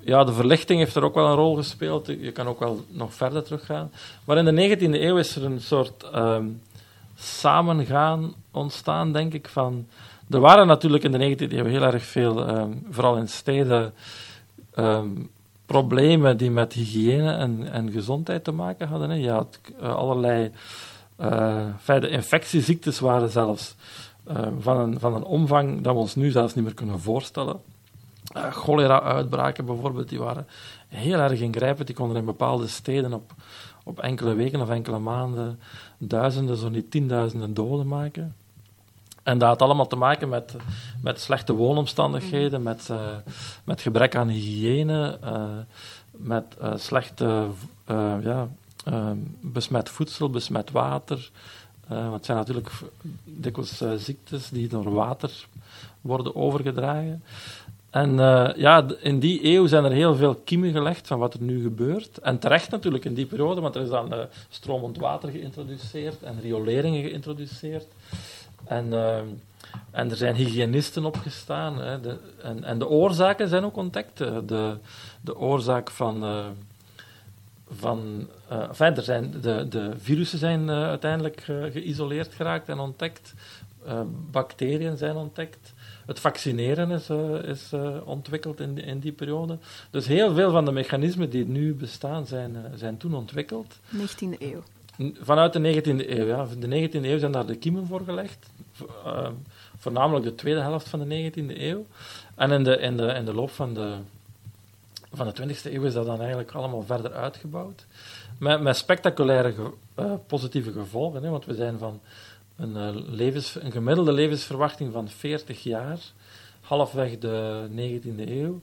ja, de verlichting heeft er ook wel een rol gespeeld. Je kan ook wel nog verder teruggaan. Maar in de 19e eeuw is er een soort ehm, samengaan ontstaan, denk ik. Van, er waren natuurlijk in de 19e eeuw heel erg veel, ehm, vooral in steden, ehm, problemen die met hygiëne en, en gezondheid te maken hadden. Hè. Je had eh, allerlei de infectieziektes waren zelfs van, een, van een omvang dat we ons nu zelfs niet meer kunnen voorstellen. Eh, Cholera-uitbraken bijvoorbeeld, die waren heel erg ingrijpend. Die konden in bepaalde steden op, op enkele weken of enkele maanden duizenden, zo niet tienduizenden doden maken. En dat had allemaal te maken met, met slechte woonomstandigheden, met, eh, met gebrek aan hygiëne, eh, met eh, slechte ja, eh, besmet voedsel, besmet water. Want het zijn natuurlijk dikwijls ziektes die door water worden overgedragen. En eh, ja, in die eeuw zijn er heel veel kiemen gelegd van wat er nu gebeurt. En terecht natuurlijk in die periode, want er is dan eh, stromend water geïntroduceerd en rioleringen geïntroduceerd. En, eh, en er zijn hygiënisten opgestaan. Hè, de, en, en de oorzaken zijn ook ontdekt. De, de oorzaak van... van enfin, zijn, de, de virussen zijn uiteindelijk geïsoleerd geraakt en ontdekt. Eh, bacteriën zijn ontdekt. Het vaccineren is, eh, is eh, ontwikkeld in, die- in die periode. Dus heel veel van de mechanismen die nu bestaan zijn, zijn toen ontwikkeld. 19e eeuw. Vanuit de 19e eeuw. Ja. De 19e eeuw zijn daar de kiemen voor gelegd. Voornamelijk de tweede helft van de 19e eeuw. En in de, in de, in de loop van de, van de 20e eeuw is dat dan eigenlijk allemaal verder uitgebouwd. Met, met spectaculaire ge- positieve gevolgen. Hè, want we zijn van een, eh, levens, een gemiddelde levensverwachting van 40 jaar, halfweg de 19e eeuw,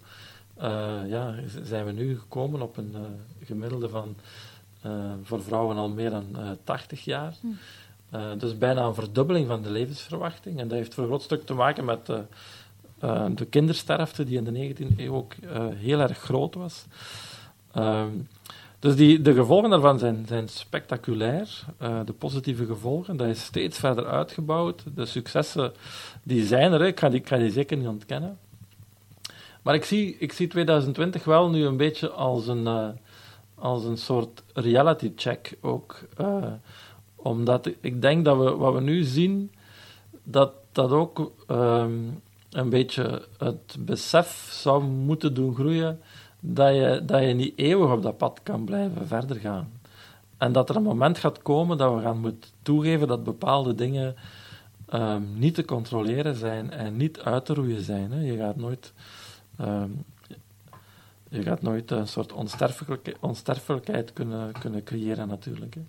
eh, ja, zijn we nu gekomen op een eh, gemiddelde van voor vrouwen al meer dan eh 80 jaar. Hm. Dus bijna een verdubbeling van de levensverwachting. En dat heeft voor een groot stuk te maken met de kindersterfte, die in de 19e eeuw ook heel erg groot was. Ehm, dus die, de gevolgen daarvan zijn, zijn spectaculair. Eh, de positieve gevolgen, dat is steeds verder uitgebouwd. De successen, die zijn er, ik ga die, zeker niet ontkennen. Maar ik zie, ik zie 2020 wel nu een beetje als een, eh, als een soort reality check ook. eh, omdat ik- ik denk dat we, wat we nu zien, dat dat ook ehm, een beetje het besef zou moeten doen groeien dat je, dat je niet eeuwig op dat pad kan blijven verder gaan. En dat er een moment gaat komen dat we gaan moeten toegeven dat bepaalde dingen ehm, niet te controleren zijn en niet uit te roeien zijn. Hè. Je gaat nooit... ehm, je gaat nooit een soort onsterfelijke, onsterfelijkheid kunnen, kunnen creëren, natuurlijk. Hè.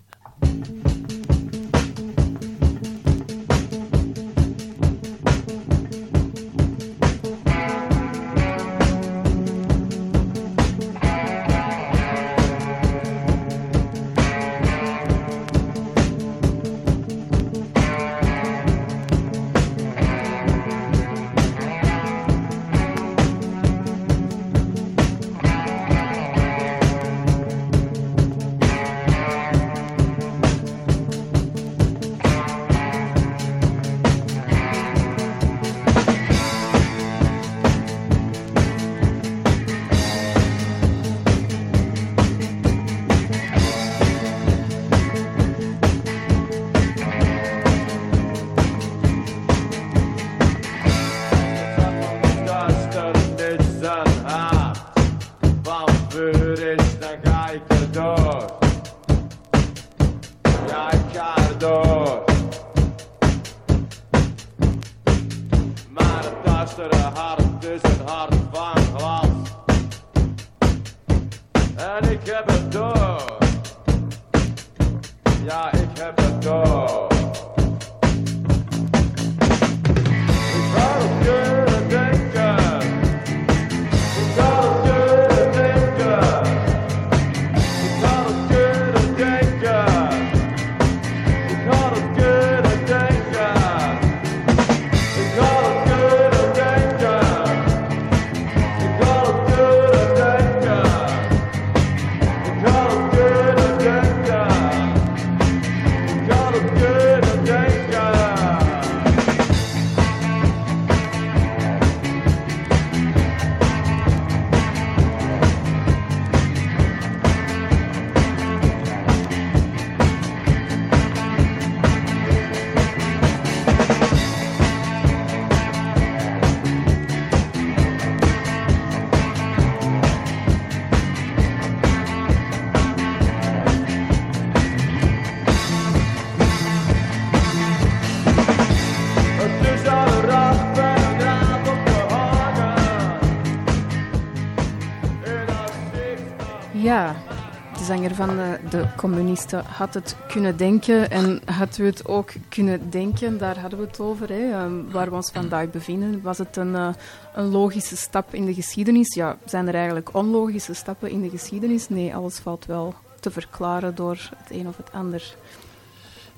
De, communisten had het kunnen denken en had u het ook kunnen denken, daar hadden we het over, hè, ehm, waar we ons vandaag bevinden. Was het een, eh, een logische stap in de geschiedenis? Ja, zijn er eigenlijk onlogische stappen in de geschiedenis? Nee, alles valt wel te verklaren door het een of het ander.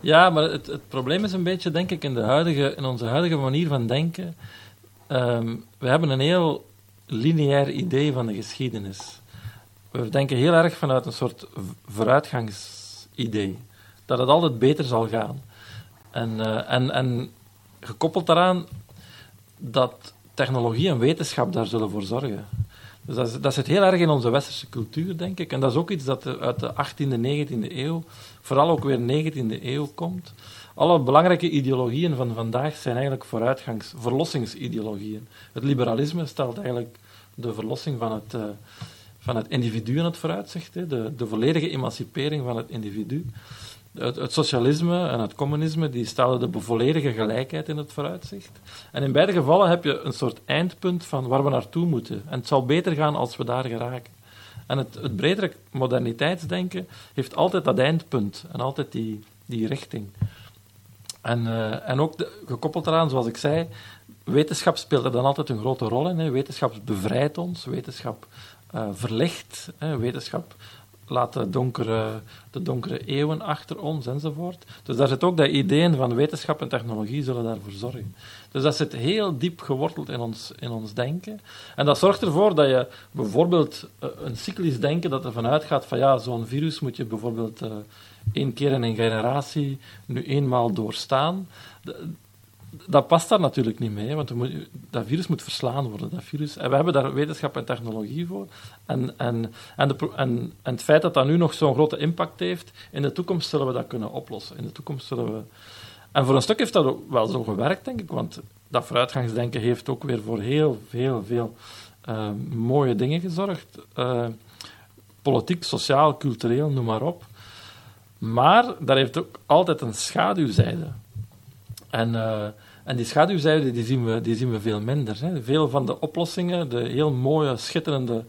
Ja, maar het, het probleem is een beetje, denk ik, in, de huidige, in onze huidige manier van denken. Ehm, we hebben een heel lineair idee van de geschiedenis. We denken heel erg vanuit een soort vooruitgangsidee. Dat het altijd beter zal gaan. En, eh, en, en gekoppeld daaraan dat technologie en wetenschap daar zullen voor zorgen. Dus dat, is- dat zit heel erg in onze westerse cultuur, denk ik. En dat is ook iets dat uit de 18e, 19e eeuw, vooral ook weer 19e eeuw komt. Alle belangrijke ideologieën van vandaag zijn eigenlijk vooruitgangs, verlossingsideologieën. Het liberalisme stelt eigenlijk de verlossing van het, eh, van het individu in het vooruitzicht, hè, de, de volledige emancipering van het individu. Het, het socialisme en het communisme die stellen de volledige gelijkheid in het vooruitzicht. En in beide gevallen heb je een soort eindpunt van waar we naartoe moeten. En het zal beter gaan als we daar geraken. En het, het bredere moderniteitsdenken heeft altijd dat eindpunt en altijd die, die richting. En, eh, en ook gekoppeld eraan, zoals ik zei, wetenschap speelt er dan altijd een grote rol in. Hè. Wetenschap bevrijdt ons, wetenschap eh, verlicht, hè. wetenschap laat de donkere, de donkere eeuwen achter ons enzovoort. Dus daar zit ook dat ideeën van wetenschap en technologie zullen daarvoor zorgen. Dus dat zit heel diep geworteld in ons, in ons denken. En dat zorgt ervoor dat je bijvoorbeeld eh, een cyclisch denken dat ervan uitgaat van ja, zo'n virus moet je bijvoorbeeld eh, één keer in een generatie nu eenmaal doorstaan. D- dat past daar natuurlijk niet mee, want moet- dat virus moet verslaan worden. Dat virus, en we hebben daar wetenschap en technologie voor. En, en, en, en, het feit dat dat nu nog zo'n grote impact heeft, in de toekomst zullen we dat kunnen oplossen. In de toekomst zullen we... En voor een stuk heeft dat ook wel zo gewerkt, denk ik, want dat vooruitgangsdenken heeft ook weer voor heel veel, veel eh, mooie dingen gezorgd. Eh, politiek, sociaal, cultureel, noem maar op. Maar daar heeft ook altijd een schaduwzijde. En, eh, en die schaduwzijde die zien, we, die zien we veel minder. Hè. Veel van de oplossingen, de heel mooie, schitterende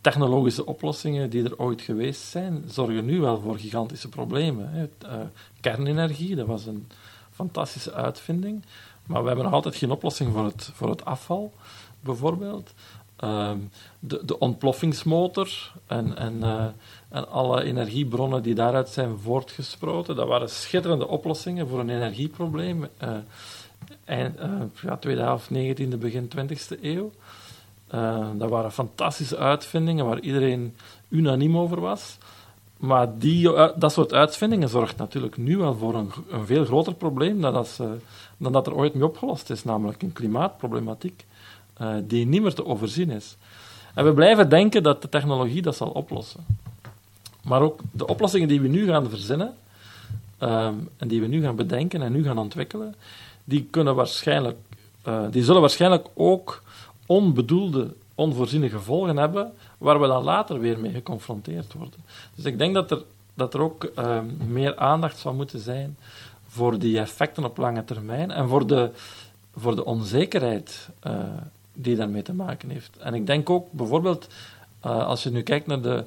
technologische oplossingen die er ooit geweest zijn, zorgen nu wel voor gigantische problemen. Hè. Eh, kernenergie, dat was een fantastische uitvinding. Maar we hebben nog altijd geen oplossing voor het, voor het afval, bijvoorbeeld. Ehm, de, de ontploffingsmotor en, en, eh, en alle energiebronnen die daaruit zijn voortgesproten, dat waren schitterende oplossingen voor een energieprobleem. eh, eind, eh, ja, tweede helft 19e, begin 20e eeuw. Eh, dat waren fantastische uitvindingen waar iedereen unaniem over was. Maar die, dat soort uitvindingen zorgt natuurlijk nu wel voor een, veel groter probleem dan dat, dan dat er ooit mee opgelost is, namelijk een klimaatproblematiek die niet meer te overzien is. En we blijven denken dat de technologie dat zal oplossen. Maar ook de oplossingen die we nu gaan verzinnen, ehm, en die we nu gaan bedenken en nu gaan ontwikkelen, die, kunnen waarschijnlijk, eh, die zullen waarschijnlijk ook onbedoelde, onvoorziene gevolgen hebben, waar we dan later weer mee geconfronteerd worden. Dus ik denk dat er, dat er ook ehm, meer aandacht zou moeten zijn voor die effecten op lange termijn en voor de, voor de onzekerheid eh, die daarmee te maken heeft. En ik denk ook bijvoorbeeld, eh, als je nu kijkt naar de,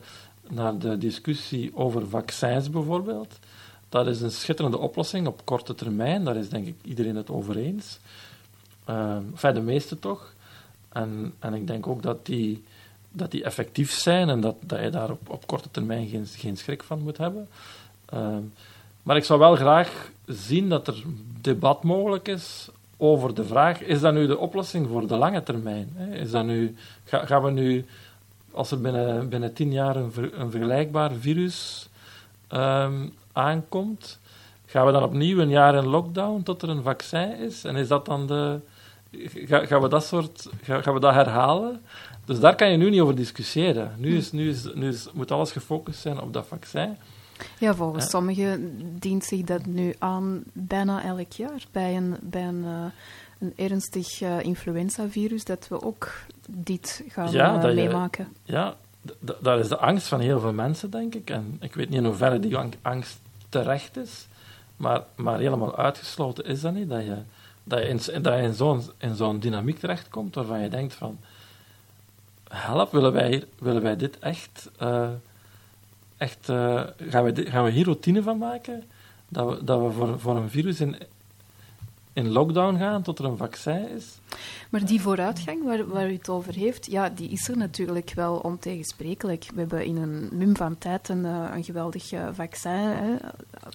naar de discussie over vaccins bijvoorbeeld, dat is een schitterende oplossing op korte termijn. Daar is denk ik iedereen het over eens. Enfin, de meeste toch. En, en ik denk ook dat die, dat die effectief zijn en dat, dat je daar op, op korte termijn geen, geen schrik van moet hebben. Uh, maar ik zou wel graag zien dat er debat mogelijk is over de vraag: is dat nu de oplossing voor de lange termijn? Is dat nu, ga, gaan we nu, als er binnen, binnen tien jaar een, ver, een vergelijkbaar virus um, aankomt, gaan we dan opnieuw een jaar in lockdown tot er een vaccin is? En is dat dan de. Ga, gaan, we dat soort, ga, gaan we dat herhalen? Dus daar kan je nu niet over discussiëren. Nu, is, nu, is, nu is, moet alles gefocust zijn op dat vaccin. Ja, volgens sommigen dient zich dat nu aan bijna elk jaar. Bij een, bij een, uh, een ernstig uh, influenzavirus, dat we ook dit gaan ja, uh, meemaken. Je, ja, dat is de angst van heel veel mensen, denk ik. En ik weet niet in hoeverre die angst terecht is, maar, maar helemaal uitgesloten is dat niet. Dat je, dat je in, dat je in zo'n in zo'n dynamiek terechtkomt waarvan je denkt van... Help, willen wij, willen wij dit echt... Uh, echt uh, gaan, we, gaan we hier routine van maken? Dat we, dat we voor, voor een virus in, in lockdown gaan tot er een vaccin is. Maar die vooruitgang waar, waar u het over heeft, ja, die is er natuurlijk wel ontegensprekelijk. We hebben in een mum van tijd een, een geweldig uh, vaccin, hè,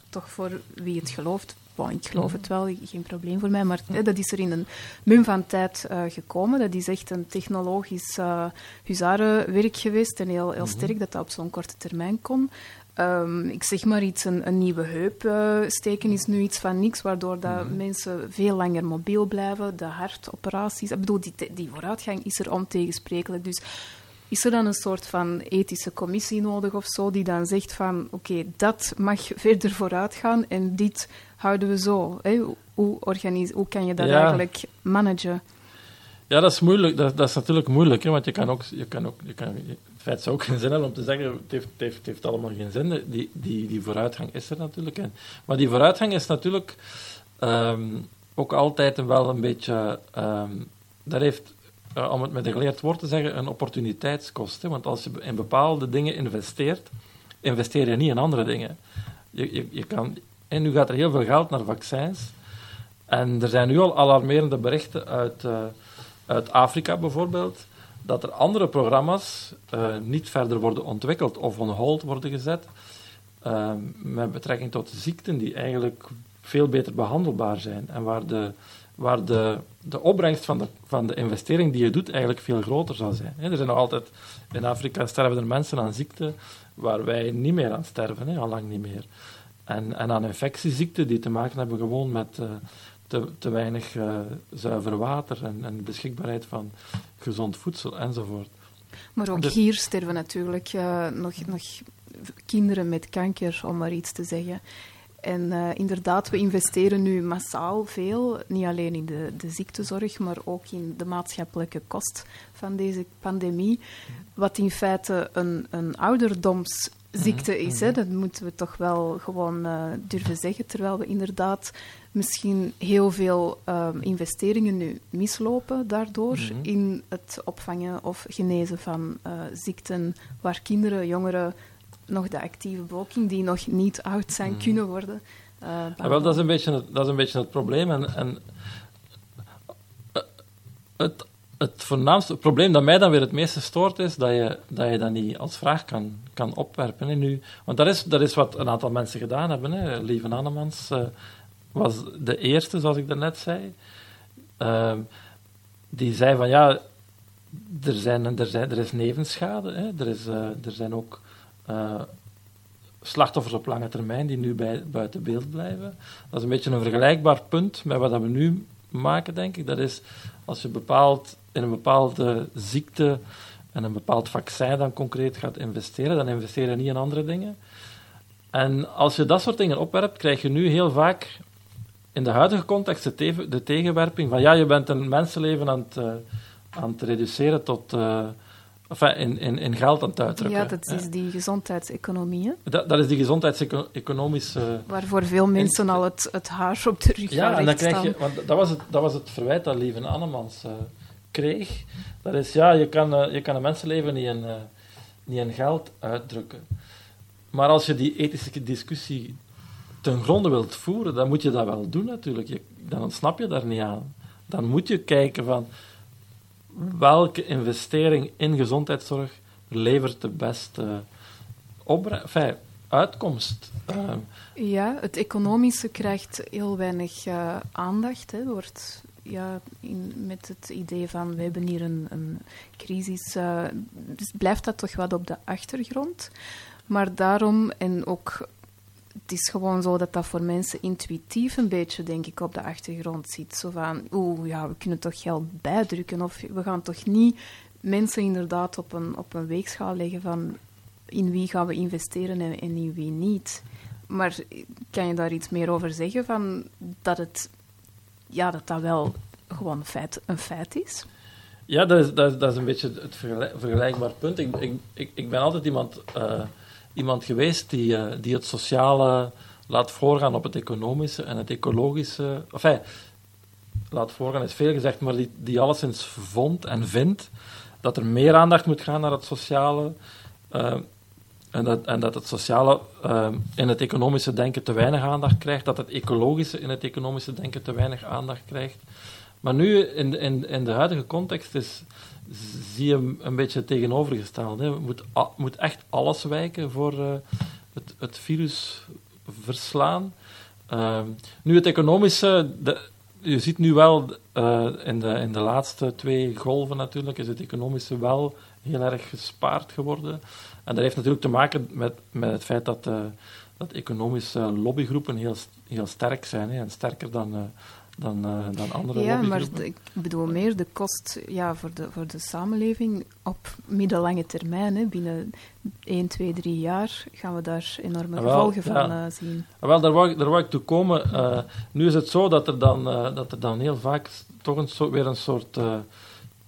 toch voor wie het gelooft. Bon, ik geloof het wel, geen probleem voor mij, maar hè, dat is er in een mum van tijd uh, gekomen. Dat is echt een technologisch uh, huzarenwerk geweest en heel, heel sterk dat dat op zo'n korte termijn kon. Um, ik zeg maar iets, een, een nieuwe heup uh, steken is nu iets van niks, waardoor dat mm -hmm. mensen veel langer mobiel blijven. De hartoperaties, ik bedoel, die, die vooruitgang is er ontegensprekelijk. Dus is er dan een soort van ethische commissie nodig of zo, die dan zegt van, oké, okay, dat mag verder vooruit gaan en dit houden we zo. Hè? Hoe, hoe kan je dat ja. eigenlijk managen? Ja, dat is moeilijk. Dat, is natuurlijk moeilijk, hè, want je kan ook, je kan ook, je kan, het feit zou ook geen zin hebben om te zeggen, het heeft, het heeft, het heeft allemaal geen zin. Die, die, die vooruitgang is er natuurlijk. Hè. Maar die vooruitgang is natuurlijk um, ook altijd wel een beetje, um, dat heeft, uh, om het met een geleerd woord te zeggen, een opportuniteitskost. Hè, want als je in bepaalde dingen investeert, investeer je niet in andere dingen. Je, je, je kan, en nu gaat er heel veel geld naar vaccins. En er zijn nu al alarmerende berichten uit... Uh, uit Afrika bijvoorbeeld, dat er andere programma's uh, niet verder worden ontwikkeld of on hold worden gezet uh, met betrekking tot ziekten die eigenlijk veel beter behandelbaar zijn en waar de, waar de, de opbrengst van de, van de investering die je doet eigenlijk veel groter zal zijn. Er zijn nog altijd, in Afrika sterven er mensen aan ziekten waar wij niet meer aan sterven, al lang niet meer. En, en aan infectieziekten die te maken hebben gewoon met... Uh, te, te weinig uh, zuiver water en, en beschikbaarheid van gezond voedsel enzovoort. Maar ook dus, hier sterven natuurlijk uh, nog, nog kinderen met kanker, om maar iets te zeggen. En uh, inderdaad, we investeren nu massaal veel, niet alleen in de, de ziektezorg, maar ook in de maatschappelijke kost van deze pandemie. Wat in feite een, een ouderdomsziekte is, hè, dat moeten we toch wel gewoon uh, durven zeggen. Terwijl we inderdaad misschien heel veel um, investeringen nu mislopen daardoor mm -hmm. in het opvangen of genezen van uh, ziekten waar kinderen, jongeren, nog de actieve bevolking die nog niet oud zijn, mm. kunnen worden. Uh, ja, wel, dat, is een beetje het, dat is een beetje het probleem. En, en uh, het, het voornaamste het probleem dat mij dan weer het meeste stoort, is dat je dat, je dat niet als vraag kan, kan opwerpen. Hè, nu. Want dat is, dat is wat een aantal mensen gedaan hebben. Hè. Lieve Annemans uh, was de eerste, zoals ik daarnet zei. Uh, die zei van ja, er, zijn, er, zijn, er is nevenschade. Hè. Er, is, uh, er zijn ook uh, slachtoffers op lange termijn die nu bij, buiten beeld blijven. Dat is een beetje een vergelijkbaar punt met wat we nu maken, denk ik. Dat is als je bepaald, in een bepaalde ziekte en een bepaald vaccin dan concreet gaat investeren, dan investeer je niet in andere dingen. En als je dat soort dingen opwerpt, krijg je nu heel vaak in de huidige context de, te de tegenwerping van ja, je bent een mensenleven aan het, uh, aan het reduceren tot... Uh, enfin, in, in, in geld aan het uitdrukken. Ja, dat is die gezondheidseconomie. Dat, dat is die gezondheidseconomische... Waarvoor veel mensen al het, het haar op de rug Ja, en dan krijg je... Want dat was het, dat was het verwijt dat Lieve Annemans uh, kreeg. Dat is, ja, je kan, je kan een mensenleven niet in, niet in geld uitdrukken. Maar als je die ethische discussie ten gronde wilt voeren, dan moet je dat wel doen natuurlijk. Dan ontsnap je daar niet aan. Dan moet je kijken van welke investering in gezondheidszorg levert de beste uitkomst. Ehm, Ja, het economische krijgt heel weinig eh, aandacht. Hè. Wordt, ja, in, met het idee van we hebben hier een, een crisis, eh, dus blijft dat toch wat op de achtergrond. Maar daarom, en ook, het is gewoon zo dat dat voor mensen intuïtief een beetje, denk ik, op de achtergrond zit. Zo van, oeh, ja, we kunnen toch geld bijdrukken, of we gaan toch niet mensen inderdaad op een, op een weegschaal leggen van in wie gaan we investeren en, in wie niet. Maar kan je daar iets meer over zeggen? Van dat, het, ja, dat dat wel gewoon feit, een feit is? Ja, dat is, dat is, dat is een beetje het vergelijk- vergelijkbaar punt. Ik, ik, ik, ik ben altijd iemand, eh, iemand geweest die, eh, die het sociale laat voorgaan op het economische en het ecologische. Enfin, laat voorgaan is veel gezegd, maar die, die alleszins vond en vindt dat er meer aandacht moet gaan naar het sociale. eh, en, dat, en dat het sociale eh, in het economische denken te weinig aandacht krijgt, dat het ecologische in het economische denken te weinig aandacht krijgt. Maar nu, in, in, in de huidige context, is, zie je een beetje het tegenovergestelde. Hè. Moet, moet echt alles wijken voor eh, het, het virus verslaan. Ehm, nu, het economische, de, je ziet nu wel eh, in, de, in de laatste twee golven natuurlijk, is het economische wel heel erg gespaard geworden. En dat heeft natuurlijk te maken met, met het feit dat, eh, dat economische lobbygroepen heel, heel sterk zijn hè, en sterker dan, dan, eh, dan andere Ja, maar ik bedoel meer de kost ja, voor, de, voor de samenleving op middellange termijn. Hè. Binnen 1, 2, 3 jaar gaan we daar enorme Ah, wel, gevolgen van ja. eh, zien. Ah, Wel, daar wou, ik- daar wou ik toe komen. Eh, nu is het zo dat er dan, dat er dan heel vaak toch een soort, weer een soort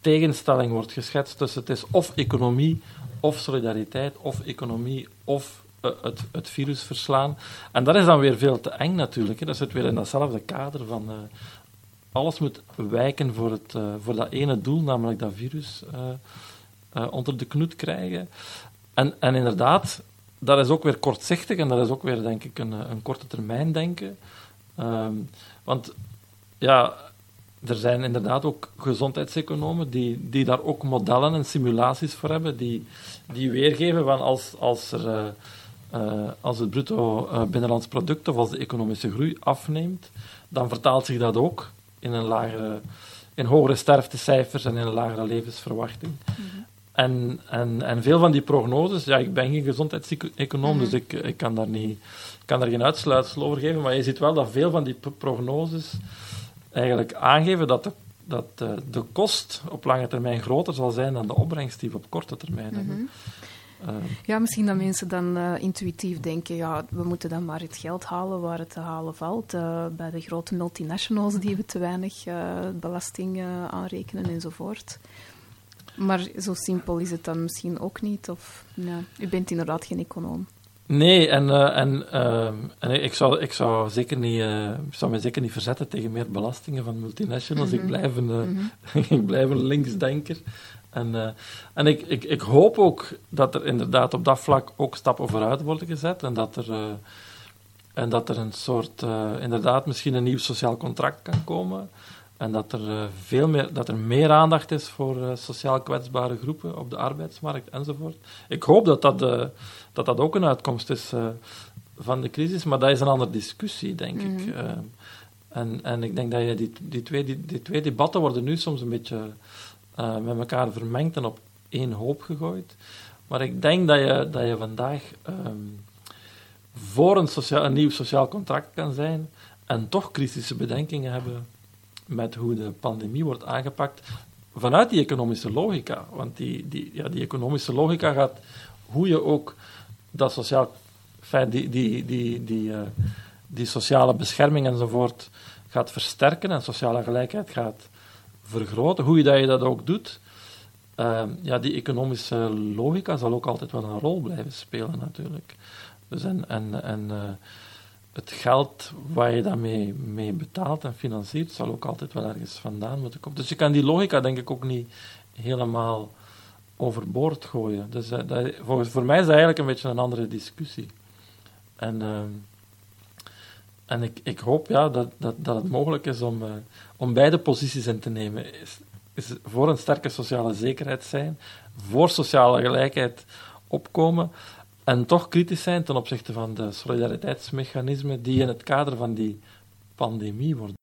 tegenstelling wordt geschetst tussen het is of economie of solidariteit, of economie of het, het virus verslaan. En dat is dan weer veel te eng natuurlijk. Hè. Dat zit weer in datzelfde kader van eh, alles moet wijken voor, het, eh, voor dat ene doel, namelijk dat virus eh, eh, onder de knoet krijgen. En, en inderdaad, dat is ook weer kortzichtig en dat is ook weer, denk ik, een, eh, een korte termijn denken. Ehm, want ja, er zijn inderdaad ook gezondheidseconomen die, die daar ook modellen en simulaties voor hebben, die, die weergeven van als, als, er, eh, eh, als het bruto eh, binnenlands product of als de economische groei afneemt, dan vertaalt zich dat ook in een lagere, in hogere sterftecijfers en in een lagere levensverwachting. En, en, en veel van die prognoses, ja, ik ben geen gezondheidseconoom, dus ik, ik kan daar niet, kan daar geen uitsluitsel over geven, maar je ziet wel dat veel van die pro- prognoses eigenlijk aangeven dat de, dat de, de kost op lange termijn groter zal zijn dan de opbrengst die we op korte termijn hebben. Eh, Ja, misschien dat mensen dan eh, intuïtief denken, ja, we moeten dan maar het geld halen waar het te halen valt. eh, bij de grote multinationals die we te weinig eh, belasting aanrekenen enzovoort. Maar zo simpel is het dan misschien ook niet. Of, ja, u bent inderdaad geen econoom. Nee, en, en, ehm, en ik, zou, ik, zou zeker niet, ik zou me zeker niet verzetten tegen meer belastingen van multinationals. Ik, blijf een, eh, ik blijf een linksdenker. En, eh, en ik, ik, ik hoop ook dat er inderdaad op dat vlak ook stappen vooruit worden gezet. En dat er, eh, en dat er een soort, eh, inderdaad, misschien een nieuw sociaal contract kan komen. En dat er, veel meer, dat er meer aandacht is voor sociaal kwetsbare groepen op de arbeidsmarkt enzovoort. Ik hoop dat dat, dat, dat ook een uitkomst is van de crisis, maar dat is een andere discussie, denk ik. Eh, en, en ik denk dat je die, die, twee, die, die twee debatten worden nu soms een beetje eh, met elkaar vermengd en op één hoop gegooid. Maar ik denk dat je, dat je vandaag ehm, voor een, sociaal, een nieuw sociaal contract kan zijn en toch kritische bedenkingen hebben met hoe de pandemie wordt aangepakt vanuit die economische logica. Want die, die, ja, die economische logica gaat hoe je ook dat sociaal, die, die, die, die, eh, die sociale bescherming enzovoort gaat versterken en sociale gelijkheid gaat vergroten. Hoe je dat, je dat ook doet, eh, ja, die economische logica zal ook altijd wel een rol blijven spelen natuurlijk. Dus en, en, en eh, het geld waar je daarmee mee betaalt en financiert, zal ook altijd wel ergens vandaan moeten komen. Dus je kan die logica denk ik ook niet helemaal overboord gooien. Dus eh, dat, volgens, voor mij is dat eigenlijk een beetje een andere discussie. En, ehm, en ik, ik hoop ja, dat, dat, dat het mogelijk is om, uh, om beide posities in te nemen. Is voor een sterke sociale zekerheid zijn, voor sociale gelijkheid opkomen en toch kritisch zijn ten opzichte van de solidariteitsmechanismen die in het kader van die pandemie worden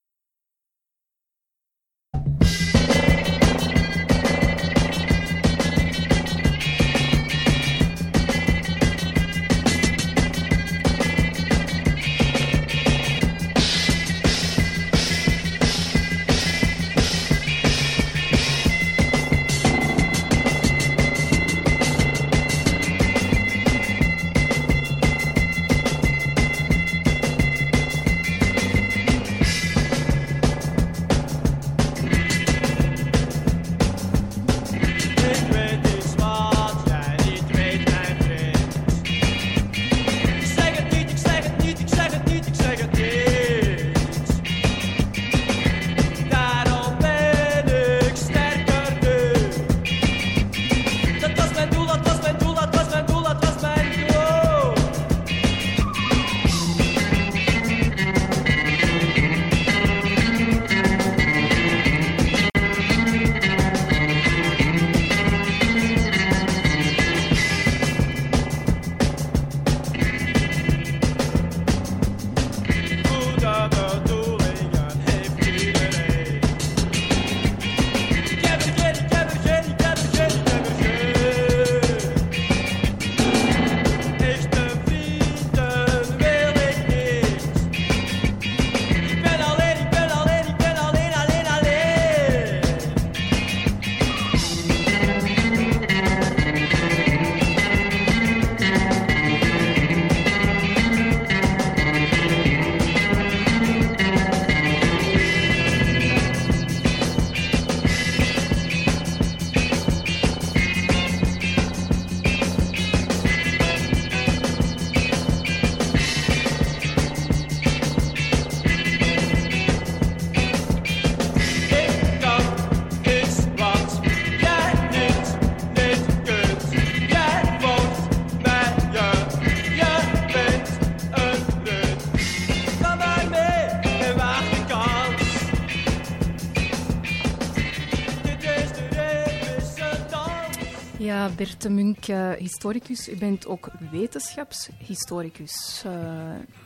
Bert de Munk, historicus. U bent ook wetenschapshistoricus, uh,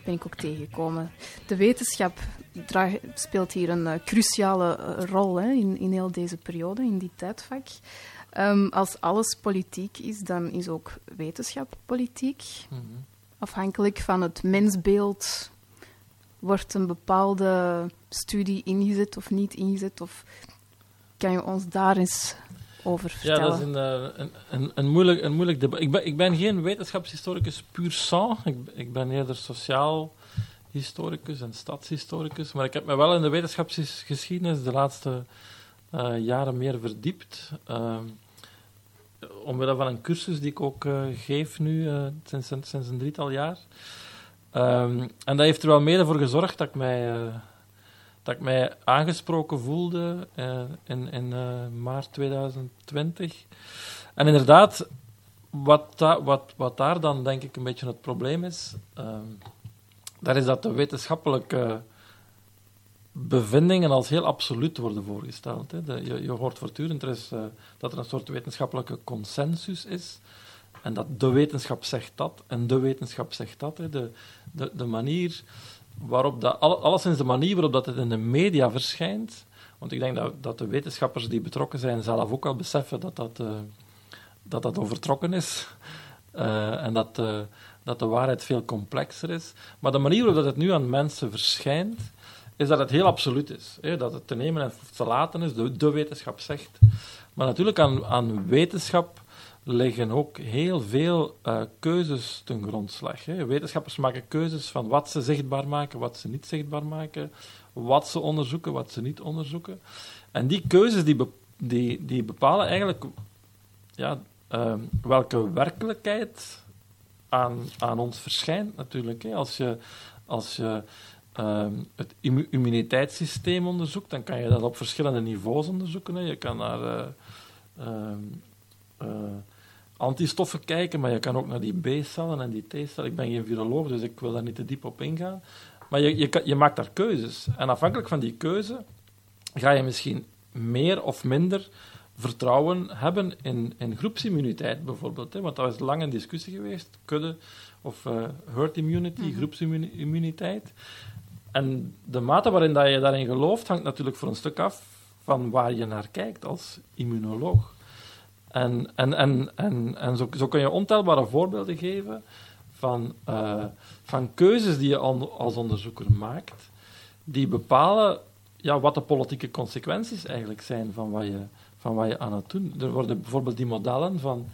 ben ik ook tegengekomen. De wetenschap speelt hier een uh, cruciale rol hè, in, in heel deze periode, in die tijdvak. Um, als alles politiek is, dan is ook wetenschap politiek. Mm -hmm. Afhankelijk van het mensbeeld wordt een bepaalde studie ingezet of niet ingezet. Of kan je ons daar eens over vertellen? Ja, dat is een, een, een, een moeilijk, een moeilijk debat. Ik ben, ik ben geen wetenschapshistoricus puur sang. Ik, ik ben eerder sociaal historicus en stadshistoricus. Maar ik heb me wel in de wetenschapsgeschiedenis de laatste uh, jaren meer verdiept. Uh, omwille van een cursus die ik ook uh, geef nu sinds, sinds, een drietal jaar. Um, en dat heeft er wel mede voor gezorgd dat ik mij dat ik mij aangesproken voelde uh, in, in uh, maart 2020. En inderdaad, wat, wat, wat daar dan denk ik een beetje het probleem is, uh, is dat de wetenschappelijke bevindingen als heel absoluut worden voorgesteld. Hè. Je, je, hoort voortdurend uh, dat er een soort wetenschappelijke consensus is. En dat de wetenschap zegt dat en de wetenschap zegt dat. Hè. De, de, de manier waarop dat, alleszins de manier waarop dat het in de media verschijnt, want ik denk dat, dat de wetenschappers die betrokken zijn zelf ook al beseffen dat dat, uh, dat, dat overtrokken is uh, en dat, uh, dat de waarheid veel complexer is. Maar de manier waarop dat het nu aan mensen verschijnt, is dat het heel absoluut is. Hè? Dat het te nemen en te laten is, de, de wetenschap zegt. Maar natuurlijk aan, aan wetenschap liggen ook heel veel uh, keuzes ten grondslag. Hè. Wetenschappers maken keuzes van wat ze zichtbaar maken, wat ze niet zichtbaar maken, wat ze onderzoeken, wat ze niet onderzoeken. En die keuzes die, die, die bepalen eigenlijk ja, uh, welke werkelijkheid aan, aan ons verschijnt natuurlijk. Hè. Als je, als je uh, het immuniteitssysteem onderzoekt, dan kan je dat op verschillende niveaus onderzoeken. Hè. Je kan naar eh, ehm, uh, antistoffen kijken, maar je kan ook naar die B-cellen en die T-cellen. Ik ben geen viroloog, dus ik wil daar niet te diep op ingaan. Maar je, je, je maakt daar keuzes. En afhankelijk van die keuze ga je misschien meer of minder vertrouwen hebben in, in groepsimmuniteit bijvoorbeeld. Hè? Want dat is lang een discussie geweest, kudde of eh, herd immunity, groepsimmuniteit. En de mate waarin dat je daarin gelooft hangt natuurlijk voor een stuk af van waar je naar kijkt als immunoloog. En, en, en, en, en zo, zo kun je ontelbare voorbeelden geven van, eh, van keuzes die je al- als onderzoeker maakt, die bepalen ja, wat de politieke consequenties eigenlijk zijn van wat je, van wat je aan het doen. Er worden bijvoorbeeld die modellen van,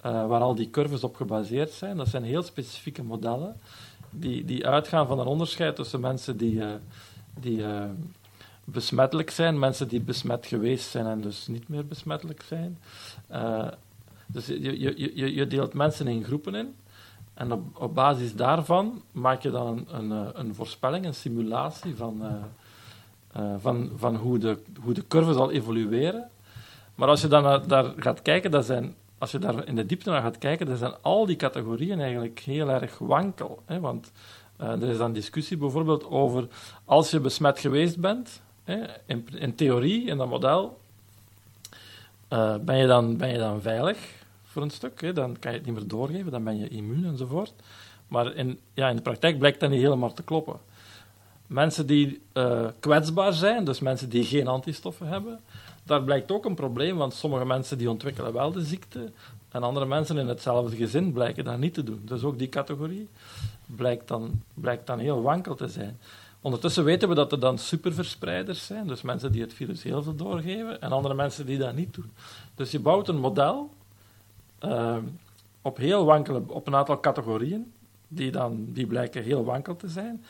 eh, waar al die curves op gebaseerd zijn, dat zijn heel specifieke modellen die, die uitgaan van een onderscheid tussen mensen die, eh, die besmettelijk zijn, mensen die besmet geweest zijn en dus niet meer besmettelijk zijn. Eh, dus je, je, je, je deelt mensen in groepen in. En op, basis daarvan maak je dan een, een, eh, een voorspelling, een simulatie van, eh, van, van hoe, de, hoe de curve zal evolueren. Maar als je dan naar, daar gaat kijken, dat zijn, als je daar in de diepte naar gaat kijken, dan zijn al die categorieën eigenlijk heel erg wankel. Hè? Want er is dan discussie bijvoorbeeld over als je besmet geweest bent, in, in theorie, in dat model, eh, ben, je dan, ben je dan veilig voor een stuk. Hè? Dan kan je het niet meer doorgeven, dan ben je immuun enzovoort. Maar in, ja, in de praktijk blijkt dat niet helemaal te kloppen. Mensen die eh, kwetsbaar zijn, dus mensen die geen antistoffen hebben, daar blijkt ook een probleem, want sommige mensen die ontwikkelen wel de ziekte en andere mensen in hetzelfde gezin blijken dat niet te doen. Dus ook die categorie blijkt dan, blijkt dan heel wankel te zijn. Ondertussen weten we dat er dan superverspreiders zijn, dus mensen die het virus heel veel doorgeven, en andere mensen die dat niet doen. Dus je bouwt een model eh, op, heel wankele, op een aantal categorieën, die, dan, die blijken heel wankel te zijn.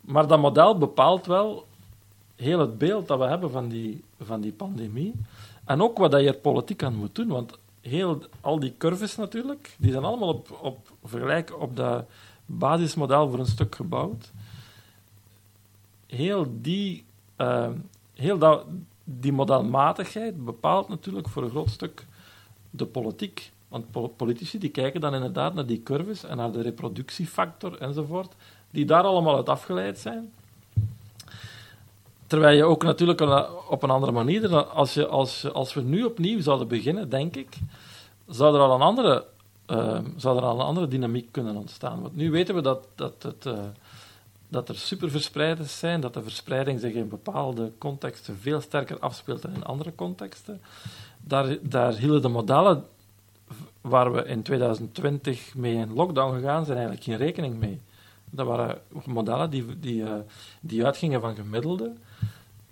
Maar dat model bepaalt wel heel het beeld dat we hebben van die, van die pandemie. En ook wat je er politiek aan moet doen. Want heel, al die curves natuurlijk, die zijn allemaal op, op vergelijk op dat basismodel voor een stuk gebouwd. Heel die, eh, heel dat, die modelmatigheid bepaalt natuurlijk voor een groot stuk de politiek. Want po- politici die kijken dan inderdaad naar die curves en naar de reproductiefactor enzovoort, die daar allemaal uit afgeleid zijn. Terwijl je ook natuurlijk op een andere manier, als, je, als, als we nu opnieuw zouden beginnen, denk ik, zou er al een andere, eh, zou er al een andere dynamiek kunnen ontstaan. Want nu weten we dat, dat, het, eh, dat er superverspreiders zijn, dat de verspreiding zich in bepaalde contexten veel sterker afspeelt dan in andere contexten. Daar, daar hielden de modellen waar we in 2020 mee in lockdown gegaan zijn eigenlijk geen rekening mee. Dat waren modellen die, die, eh, die uitgingen van gemiddelde.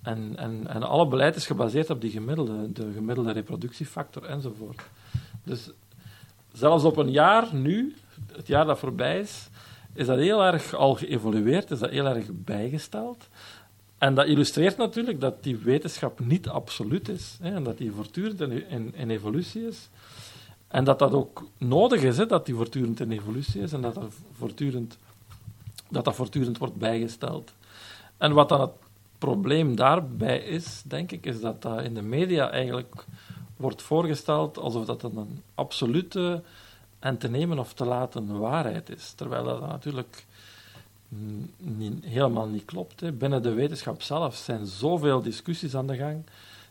En, en, en alle beleid is gebaseerd op die gemiddelde, de gemiddelde reproductiefactor enzovoort. Dus zelfs op een jaar nu, het jaar dat voorbij is, is dat heel erg al geëvolueerd, is dat heel erg bijgesteld. En dat illustreert natuurlijk dat die wetenschap niet absoluut is, hè, en dat die voortdurend in, in, evolutie is. En dat dat ook nodig is, hè, dat die voortdurend in evolutie is en dat dat voortdurend, dat dat voortdurend wordt bijgesteld. En wat dan het probleem daarbij is, denk ik, is dat dat in de media eigenlijk wordt voorgesteld alsof dat een absolute en te nemen of te laten waarheid is. Terwijl dat natuurlijk niet, helemaal niet klopt. Hè. Binnen de wetenschap zelf zijn zoveel discussies aan de gang,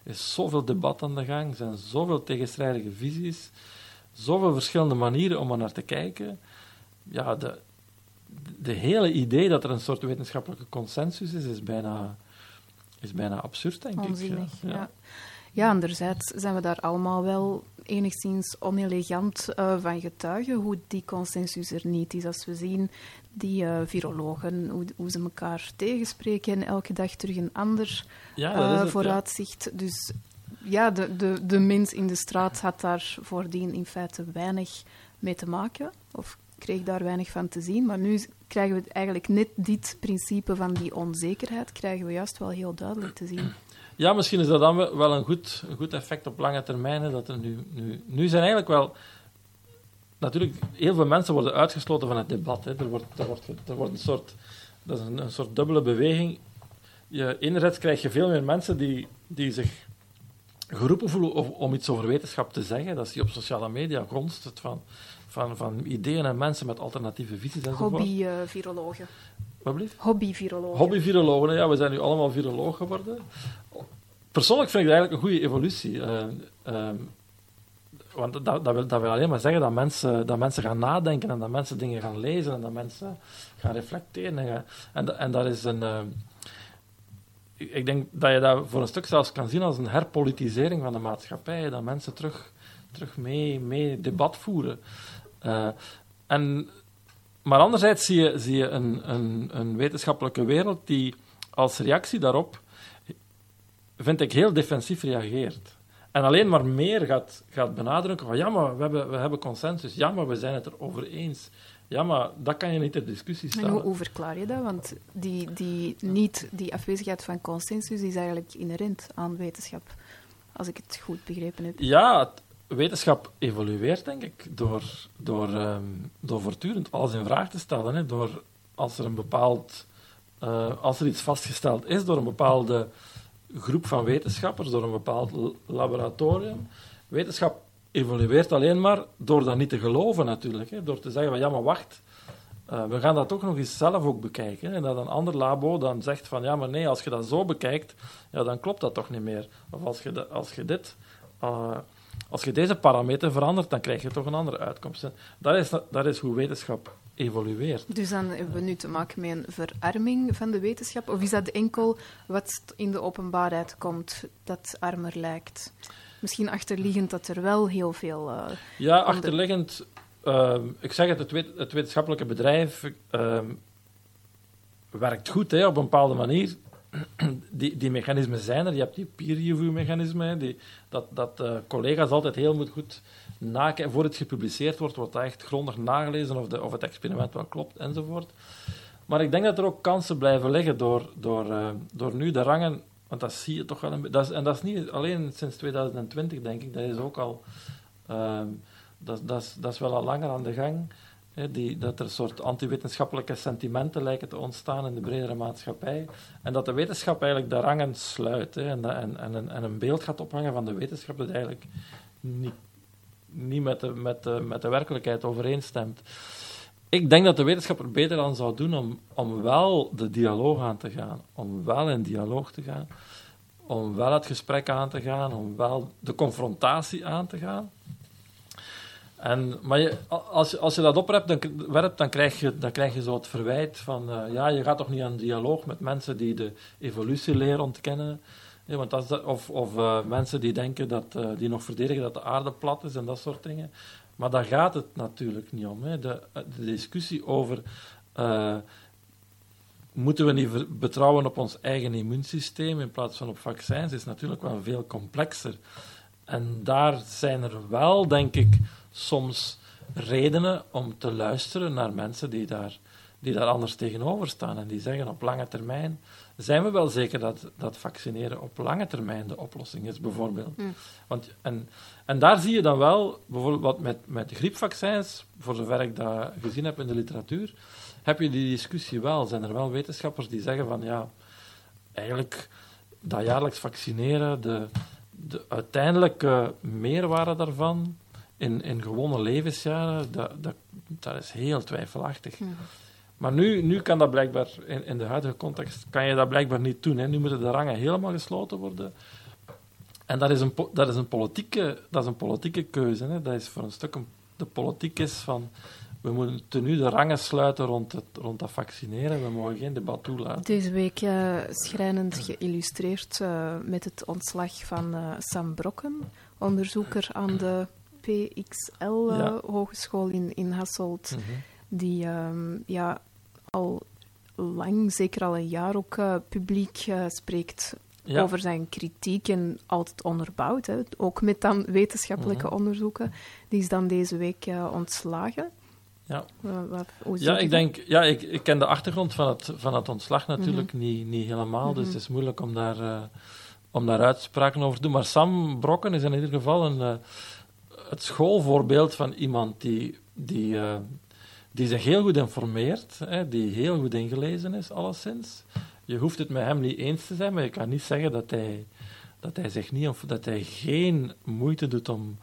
is zoveel debat aan de gang, zijn zoveel tegenstrijdige visies, zoveel verschillende manieren om er naar te kijken. Ja, de, de hele idee dat er een soort wetenschappelijke consensus is, is bijna, is bijna absurd, denk Onzinnig, ik. ja. Ja, anderzijds zijn we daar allemaal wel enigszins onelegant uh, van getuigen hoe die consensus er niet is. Als we zien die uh, virologen, hoe, hoe, ze elkaar tegenspreken en elke dag terug een ander ja, het, vooruitzicht. Ja. Dus ja, de, de, de mens in de straat had daar voordien in feite weinig mee te maken, of kreeg daar weinig van te zien. Maar nu krijgen we eigenlijk net dit principe van die onzekerheid, krijgen we juist wel heel duidelijk te zien. Ja, misschien is dat dan wel een goed, een goed effect op lange termijn. Hè, dat er nu, nu, nu zijn eigenlijk wel... Natuurlijk, heel veel mensen worden uitgesloten van het debat. Hè. Er, wordt, er, wordt, er wordt een soort... Dat is een, een soort dubbele beweging. Je, enerzijds krijg je veel meer mensen die, die zich geroepen voelen om, om iets over wetenschap te zeggen. Dat zie je op sociale media gonst van, van, van ideeën en mensen met alternatieve visies enzovoort. Hobby-virologen. Wat? Hobby-virologen. Hobby-virologen, ja, we zijn nu allemaal viroloog geworden. Persoonlijk vind ik het eigenlijk een goede evolutie. Eh, ehm, want dat, dat, wil, dat wil alleen maar zeggen dat mensen, dat mensen gaan nadenken en dat mensen dingen gaan lezen en dat mensen gaan reflecteren. En, gaan- en, dat- en dat is een. eh, ik denk dat je dat voor een stuk zelfs kan zien als een herpolitisering van de maatschappij. Dat mensen terug, terug mee, mee debat voeren. Eh, en, maar anderzijds zie je, zie je een, een, een wetenschappelijke wereld die als reactie daarop, vind ik, heel defensief reageert. En alleen maar meer gaat, gaat benadrukken van ja, maar we hebben, we hebben consensus. Ja, maar we zijn het erover eens. Ja, maar dat kan je niet ter discussie En hoe, stellen. hoe verklaar je dat? Want die, die, niet, die afwezigheid van consensus is eigenlijk inherent aan wetenschap, als ik het goed begrepen heb. Ja, wetenschap evolueert, denk ik, door, door, ehm, door voortdurend alles in vraag te stellen. Hè, door als er een bepaald... eh, als er iets vastgesteld is door een bepaalde groep van wetenschappers, door een bepaald laboratorium. Wetenschap evolueert alleen maar door dat niet te geloven, natuurlijk. Hè, door te zeggen van, ja, maar wacht... eh, we gaan dat toch nog eens zelf ook bekijken. En dat een ander labo dan zegt van, ja, maar nee, als je dat zo bekijkt, ja, dan klopt dat toch niet meer. Of als je, de- als je dit... eh, als je deze parameter verandert, dan krijg je toch een andere uitkomst. Dat is, dat is hoe wetenschap evolueert. Dus dan hebben we nu te maken met een verarming van de wetenschap? Of is dat enkel wat in de openbaarheid komt dat armer lijkt? Misschien achterliggend dat er wel heel veel... eh, Ja, achterliggend, ehm, ik zeg het, het, wet- het wetenschappelijke bedrijf ehm, werkt goed hè, op een bepaalde manier. Die, die mechanismen zijn er. Je hebt die peer-review-mechanismen, dat, dat eh, collega's altijd heel goed nakijken. Voor het gepubliceerd wordt, wordt dat echt grondig nagelezen of, de, of het experiment wel klopt, enzovoort. Maar ik denk dat er ook kansen blijven liggen door, door, eh, door nu de rangen... Want dat zie je toch wel een beetje... En dat is niet alleen sinds 2020, denk ik. Dat is ook al... ehm, dat, dat, dat is wel al langer aan de gang. Die, dat er een soort antiwetenschappelijke sentimenten lijken te ontstaan in de bredere maatschappij. En dat de wetenschap eigenlijk de rangen sluit. En, en, en, een, en een beeld gaat ophangen van de wetenschap dat eigenlijk niet, niet met, de, met, met de werkelijkheid overeenstemt. Ik denk dat de wetenschap er beter aan zou doen om, om wel de dialoog aan te gaan. Om wel in dialoog te gaan. Om wel het gesprek aan te gaan. Om wel de confrontatie aan te gaan. En, maar als, als je dat opwerpt, dan, dan, krijg je, dan krijg je zo het verwijt van... eh, ja, je gaat toch niet aan dialoog met mensen die de evolutieleer ontkennen. Ja, want dat is of of eh, mensen die denken dat... eh, die nog verdedigen dat de aarde plat is en dat soort dingen. Maar daar gaat het natuurlijk niet om. Hè. De, discussie over... moeten we niet betrouwen op ons eigen immuunsysteem in plaats van op vaccins, is natuurlijk wel veel complexer. En daar zijn er wel, denk ik, soms redenen om te luisteren naar mensen die daar, die daar anders tegenover staan en die zeggen op lange termijn zijn we wel zeker dat, dat vaccineren op lange termijn de oplossing is, bijvoorbeeld. Mm. Want, en, en daar zie je dan wel, bijvoorbeeld wat met, met griepvaccins, voor zover ik dat gezien heb in de literatuur, heb je die discussie wel. Zijn er wel wetenschappers die zeggen van ja, eigenlijk dat jaarlijks vaccineren, de, de uiteindelijke meerwaarde daarvan in, in gewone levensjaren, dat, dat, dat is heel twijfelachtig. Maar nu, nu kan dat blijkbaar, in, in de huidige context, kan je dat blijkbaar niet doen. Hè. Nu moeten de rangen helemaal gesloten worden. En dat is een, dat is een, politieke, dat is een politieke keuze. Hè. Dat is voor een stuk een, de politiek is van... We moeten nu de rangen sluiten rond, het, rond dat vaccineren. We mogen geen debat toelaten. Deze week eh, schrijnend geïllustreerd eh, met het ontslag van eh, Sam Brokken, onderzoeker aan de PXL eh, Ja. Hogeschool in, in Hasselt, Mhm. die ehm, ja, al lang, zeker al een jaar ook eh, publiek eh, spreekt Ja. over zijn kritiek en altijd onderbouwd, hè, ook met dan wetenschappelijke Mhm. onderzoeken. Die is dan deze week ontslagen. Ja. Wat- hoe zie Ja, ik denk, ja, ik, ik ken de achtergrond van het, van het ontslag natuurlijk niet, niet helemaal, dus Mhm. het is moeilijk om daar, om daar uitspraken over te doen. Maar Sam Brokken is in ieder geval een, het schoolvoorbeeld van iemand die, die, eh, die zich heel goed informeert, hè, die heel goed ingelezen is, alleszins. Je hoeft het met hem niet eens te zijn, maar je kan niet zeggen dat hij, dat hij zich niet of dat hij geen moeite doet om,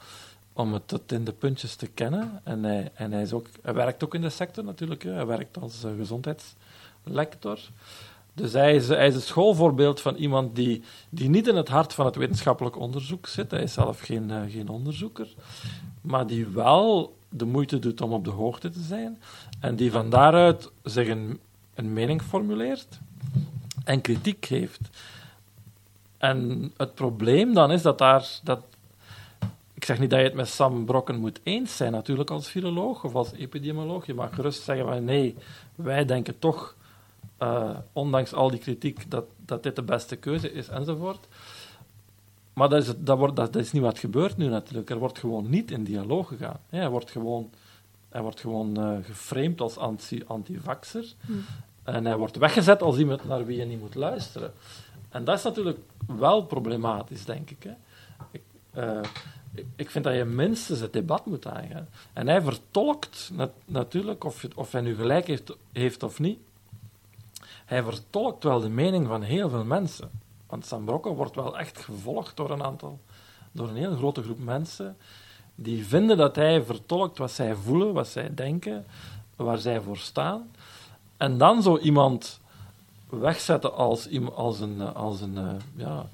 om het tot in de puntjes te kennen. En hij, en hij, is ook, hij werkt ook in de sector natuurlijk. Hij werkt als uh, gezondheidslector. Dus hij is, hij is een schoolvoorbeeld van iemand die, die niet in het hart van het wetenschappelijk onderzoek zit. Hij is zelf geen, uh, geen onderzoeker. Maar die wel de moeite doet om op de hoogte te zijn. En die van daaruit zich een, een mening formuleert en kritiek geeft. En het probleem dan is dat daar. Dat, ik zeg niet dat je het met Sam Brokken moet eens zijn, natuurlijk, als viroloog of als epidemioloog. Je mag gerust zeggen van nee, wij denken toch, uh, ondanks al die kritiek, dat, dat dit de beste keuze is enzovoort. Maar dat is, dat, wordt, dat, is niet wat gebeurt nu natuurlijk. Er wordt gewoon niet in dialoog gegaan. Ja, hij wordt gewoon, hij wordt gewoon uh, geframed als anti-vaxxer. Hm. En hij wordt weggezet als iemand naar wie je niet moet luisteren. En dat is natuurlijk wel problematisch, denk ik. Hè. Ik, uh, ik, vind dat je minstens het debat moet aangaan. En hij vertolkt natuurlijk, of, of hij nu gelijk heeft, heeft of niet, hij vertolkt wel de mening van heel veel mensen. Want Sam Brokken wordt wel echt gevolgd door een aantal, door een hele grote groep mensen die vinden dat hij vertolkt wat zij voelen, wat zij denken, waar zij voor staan. En dan zo iemand wegzetten als, als een, als een, eh, ja,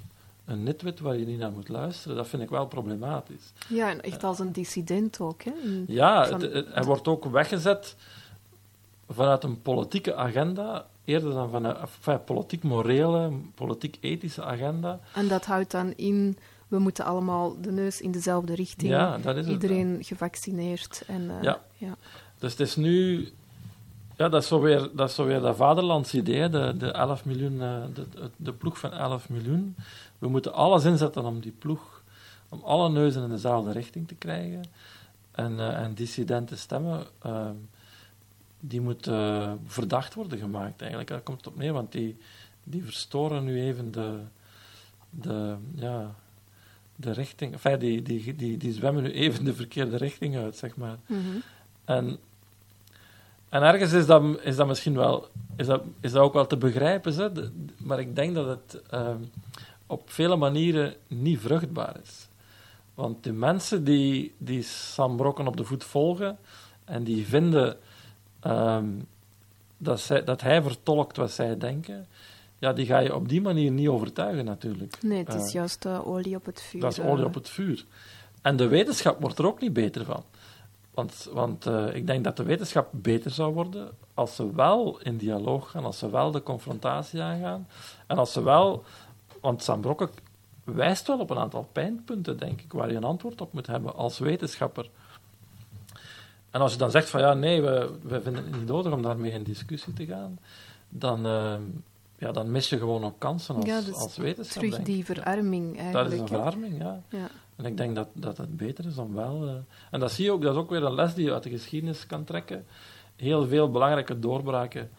een nitwit waar je niet naar moet luisteren, dat vind ik wel problematisch. Ja, en echt als een dissident ook. Hè? ja, hij wordt ook weggezet vanuit een politieke agenda, eerder dan vanuit een politiek-morele, politiek-ethische agenda. En dat houdt dan in, we moeten allemaal de neus in dezelfde richting. Ja, dat is Iedereen gevaccineerd. En, uh, ja. ja. Dus het is nu ja, dat is zo weer dat, is zo weer dat vaderlands idee, de, de, 11 miljoen, eh, de, de, ploeg van 11 miljoen. We moeten alles inzetten om die ploeg, om alle neuzen in dezelfde richting te krijgen. En, uh, en dissidente stemmen, uh, die moeten verdacht worden gemaakt eigenlijk. Daar komt het op neer, want die, die verstoren nu even de, de, ja, de richting. Enfin, die, die, die, die zwemmen nu even de verkeerde richting uit, zeg maar. Mm -hmm. En en ergens is dat, is dat misschien wel, is dat, is dat ook wel te begrijpen, hè? maar ik denk dat het uh, op vele manieren niet vruchtbaar is. Want de mensen die, die Sam Brokken op de voet volgen en die vinden um, dat, zij, dat hij vertolkt wat zij denken, ja, die ga je op die manier niet overtuigen natuurlijk. Nee, het is uh, juist uh, olie op het vuur. Dat is olie op het vuur. En de wetenschap wordt er ook niet beter van. Want, want uh, ik denk dat de wetenschap beter zou worden als ze wel in dialoog gaan, als ze wel de confrontatie aangaan. En als ze wel, want Sam Brokken wijst wel op een aantal pijnpunten, denk ik, waar je een antwoord op moet hebben als wetenschapper. En als je dan zegt van ja, nee, we, we vinden het niet nodig om daarmee in discussie te gaan, dan, uh, ja, dan mis je gewoon ook kansen als, ja, dus als wetenschap. Terug die verarming eigenlijk. Dat is een verarming, ja. ja. En ik denk dat, dat het beter is om wel... Uh, en dat zie je ook, dat is ook weer een les die je uit de geschiedenis kan trekken. Heel veel belangrijke doorbraken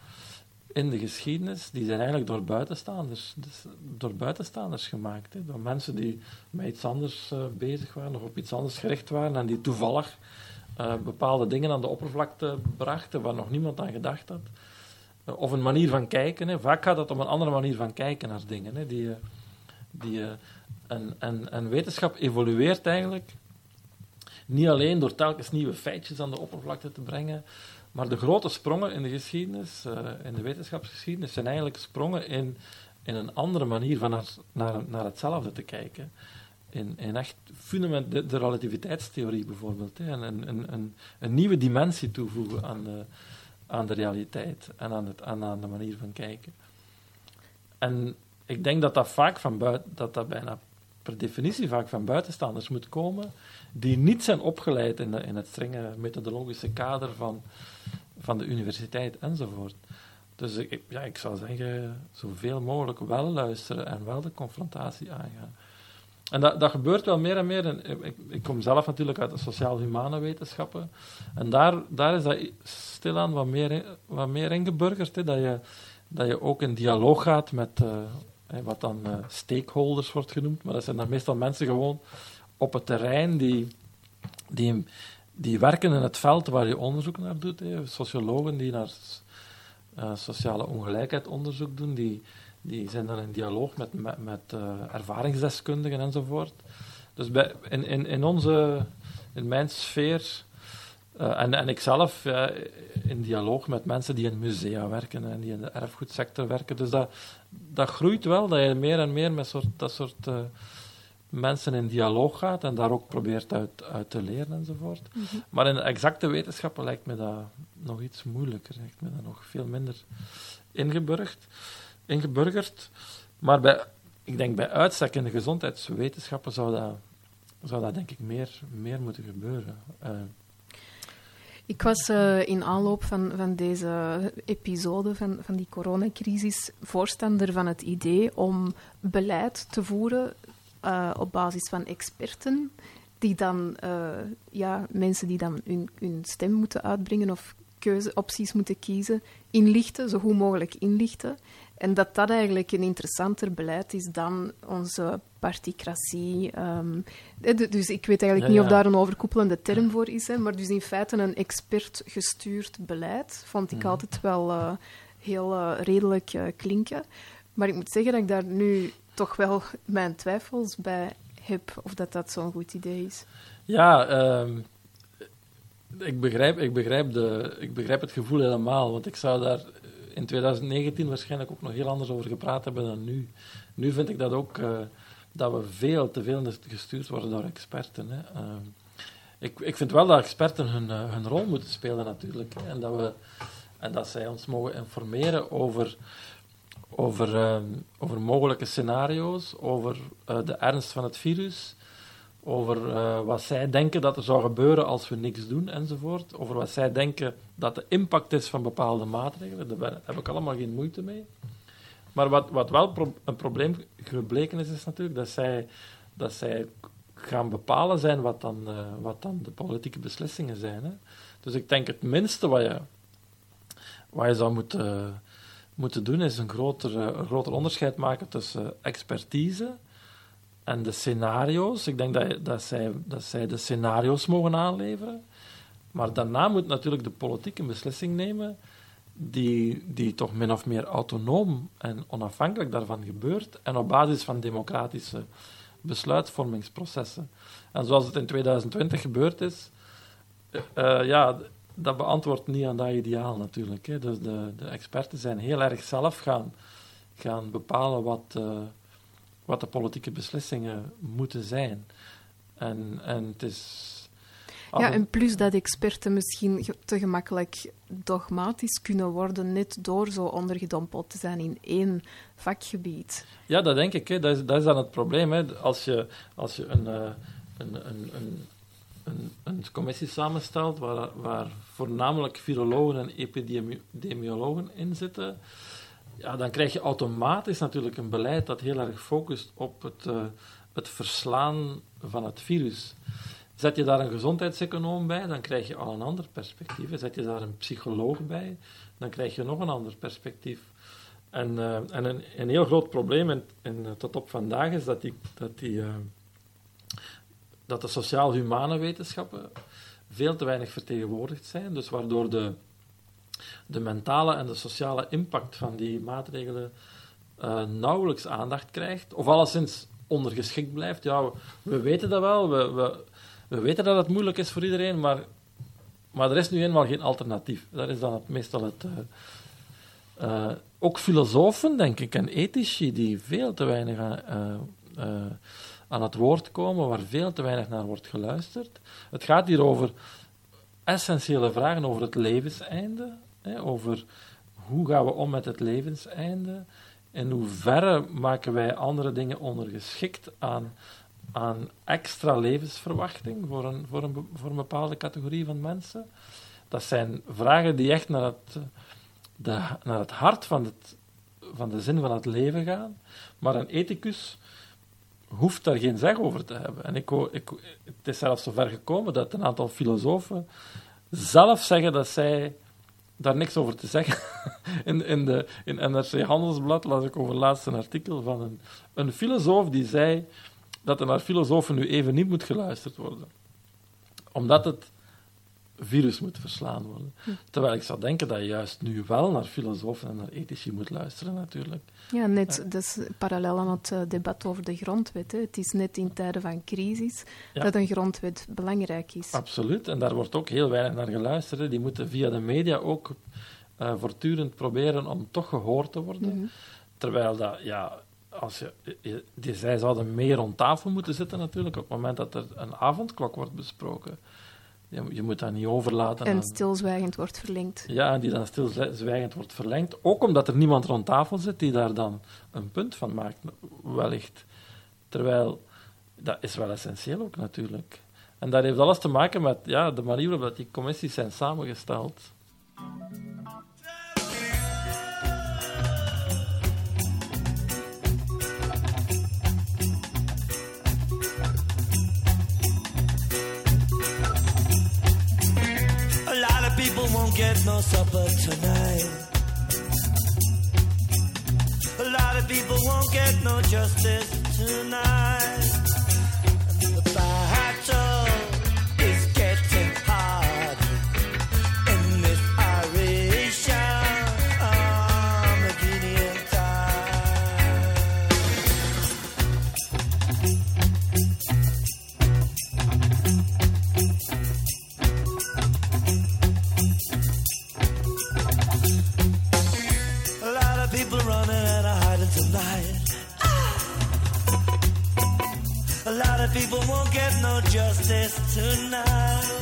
in de geschiedenis, die zijn eigenlijk door buitenstaanders, dus door buitenstaanders gemaakt. Hè. Door mensen die met iets anders uh, bezig waren of op iets anders gericht waren en die toevallig uh, bepaalde dingen aan de oppervlakte brachten waar nog niemand aan gedacht had. of een manier van kijken. Hè. Vaak gaat het om een andere manier van kijken naar dingen. Hè, die, die en, en, en wetenschap evolueert eigenlijk niet alleen door telkens nieuwe feitjes aan de oppervlakte te brengen, maar de grote sprongen in de geschiedenis, in de wetenschapsgeschiedenis, zijn eigenlijk sprongen in, in een andere manier van naar, naar, naar hetzelfde te kijken. In, echt fundament, de, relativiteitstheorie bijvoorbeeld, hè, en een, een, een, een, nieuwe dimensie toevoegen aan de, aan de realiteit en aan, het, aan, aan de manier van kijken. En ik denk dat dat vaak van buiten, dat dat bijna per definitie vaak van buitenstaanders moet komen, die niet zijn opgeleid in, de, in het strenge methodologische kader van, van de universiteit enzovoort. Dus ik, ja, ik zou zeggen, zoveel mogelijk wel luisteren en wel de confrontatie aangaan. En dat, dat gebeurt wel meer en meer. En ik, ik, kom zelf natuurlijk uit de sociaal-humane wetenschappen. En daar, daar is dat stilaan wat meer, wat meer ingeburgerd. Hè, dat, je, dat je ook in dialoog gaat met, uh, wat dan uh, stakeholders wordt genoemd, maar dat zijn dan meestal mensen gewoon op het terrein die, die, die werken in het veld waar je onderzoek naar doet. Hè. Sociologen die naar uh, sociale ongelijkheid onderzoek doen, die, die zijn dan in dialoog met, met, met uh, ervaringsdeskundigen enzovoort. Dus bij, in, in, in, onze, in mijn sfeer, uh, en, en ik zelf uh, in dialoog met mensen die in musea werken en die in de erfgoedsector werken. Dus dat, dat groeit wel, dat je meer en meer met soort, dat soort uh, mensen in dialoog gaat en daar ook probeert uit, uit te leren enzovoort. Mm -hmm. Maar in de exacte wetenschappen lijkt me dat nog iets moeilijker, lijkt me dat nog veel minder ingeburgerd. Ingeburgerd. Maar bij, ik denk bij uitstek in de gezondheidswetenschappen zou dat, zou dat denk ik meer, meer moeten gebeuren. Uh, ik was uh, in aanloop van, van deze episode van, van die coronacrisis voorstander van het idee om beleid te voeren uh, op basis van experten, die dan, ja, mensen die dan hun, hun stem moeten uitbrengen of keuzeopties moeten kiezen, inlichten, zo goed mogelijk inlichten. En dat dat eigenlijk een interessanter beleid is dan onze particratie. Um, dus ik weet eigenlijk ja, niet ja. of daar een overkoepelende term voor is, hè, maar dus in feite een expert-gestuurd beleid vond ik mm. altijd wel uh, heel uh, redelijk uh, klinken. Maar ik moet zeggen dat ik daar nu toch wel mijn twijfels bij heb of dat dat zo'n goed idee is. Ja, um, ik, begrijp, ik, begrijp de, ik begrijp het gevoel helemaal, want ik zou daar in 2019 waarschijnlijk ook nog heel anders over gepraat hebben dan nu. Nu vind ik dat ook uh, dat we veel te veel gestuurd worden door experten. Hè. Uh, ik, ik vind wel dat experten hun, uh, hun rol moeten spelen natuurlijk. En, dat we, en dat zij ons mogen informeren over, over, over mogelijke scenario's, over de ernst van het virus over uh, wat zij denken dat er zou gebeuren als we niks doen enzovoort. Over wat zij denken dat de impact is van bepaalde maatregelen. Daar heb ik allemaal geen moeite mee. Maar wat, wat wel een probleem gebleken is, is natuurlijk dat zij, dat zij gaan bepalen zijn wat dan, uh, wat dan de politieke beslissingen zijn. Hè. Dus ik denk het minste wat je, wat je zou moeten, moeten doen, is een groter, een groter onderscheid maken tussen expertise en de scenario's, ik denk dat, dat, zij, dat zij de scenario's mogen aanleveren. Maar daarna moet natuurlijk de politiek een beslissing nemen die, die toch min of meer autonoom en onafhankelijk daarvan gebeurt en op basis van democratische besluitvormingsprocessen. En zoals het in 2020 gebeurd is, uh, ja, dat beantwoordt niet aan dat ideaal natuurlijk. Hè. Dus de, de experten zijn heel erg zelf gaan, gaan bepalen wat... Uh, wat de politieke beslissingen moeten zijn. En, en het is. Ja, en plus dat experten misschien te gemakkelijk dogmatisch kunnen worden, net door zo ondergedompeld te zijn in één vakgebied. Ja, dat denk ik. Hè. Dat, is, dat is dan het probleem. Hè. Als je, als je een, uh, een, een, een, een, een, commissie samenstelt waar, waar voornamelijk virologen en epidemiologen in zitten, ja, dan krijg je automatisch natuurlijk een beleid dat heel erg focust op het, uh, het verslaan van het virus. Zet je daar een gezondheidseconoom bij, dan krijg je al een ander perspectief. Zet je daar een psycholoog bij, dan krijg je nog een ander perspectief. En, uh, en een, een, heel groot probleem in, in, tot op vandaag is dat, die, dat, die, dat de sociaal-humane wetenschappen veel te weinig vertegenwoordigd zijn. Dus waardoor de de mentale en de sociale impact van die maatregelen uh, nauwelijks aandacht krijgt, of alleszins ondergeschikt blijft. Ja, we weten dat wel, we, we, we weten dat het moeilijk is voor iedereen, maar, maar er is nu eenmaal geen alternatief. Dat is dan het, meestal het... Uh, uh, ook filosofen, denk ik, en ethici, die veel te weinig aan, aan het woord komen, waar veel te weinig naar wordt geluisterd. Het gaat hier over essentiële vragen over het levenseinde, over hoe gaan we om met het levenseinde, in hoeverre maken wij andere dingen ondergeschikt aan, aan extra levensverwachting voor een, voor, een, voor een bepaalde categorie van mensen. Dat zijn vragen die echt naar het, de, naar het hart van, het, van de zin van het leven gaan. Maar een ethicus hoeft daar geen zeg over te hebben. En ik, ik, het is zelfs zover gekomen dat een aantal filosofen zelf zeggen dat zij daar niks over te zeggen. in, in, de, in NRC Handelsblad las ik over laatst een artikel van een, een filosoof die zei dat er naar filosofen nu even niet moet geluisterd worden. Omdat het virus moet verslaan worden. Terwijl ik zou denken dat je juist nu wel naar filosofen en naar ethici moet luisteren, natuurlijk. Ja, net dus parallel aan het eh, debat over de grondwet. Hè. Het is net in tijden van crisis Ja. dat een grondwet belangrijk is. Absoluut, en daar wordt ook heel weinig naar geluisterd. hè. Die moeten via de media ook eh, voortdurend proberen om toch gehoord te worden. Mhm. Terwijl dat, ja, als je, je- die, zij zouden meer rond tafel moeten zitten natuurlijk op het moment dat er een avondklok wordt besproken. Je, je moet dat niet overlaten En aan... stilzwijgend wordt verlengd. Ja, en die dan stilzwijgend wordt verlengd. Ook omdat er niemand rond tafel zit die daar dan een punt van maakt, wellicht. Terwijl, dat is wel essentieel ook natuurlijk. En dat heeft alles te maken met ja, de manier waarop die commissies zijn samengesteld. Get no supper tonight. A lot of people won't get no justice tonight. Justice tonight.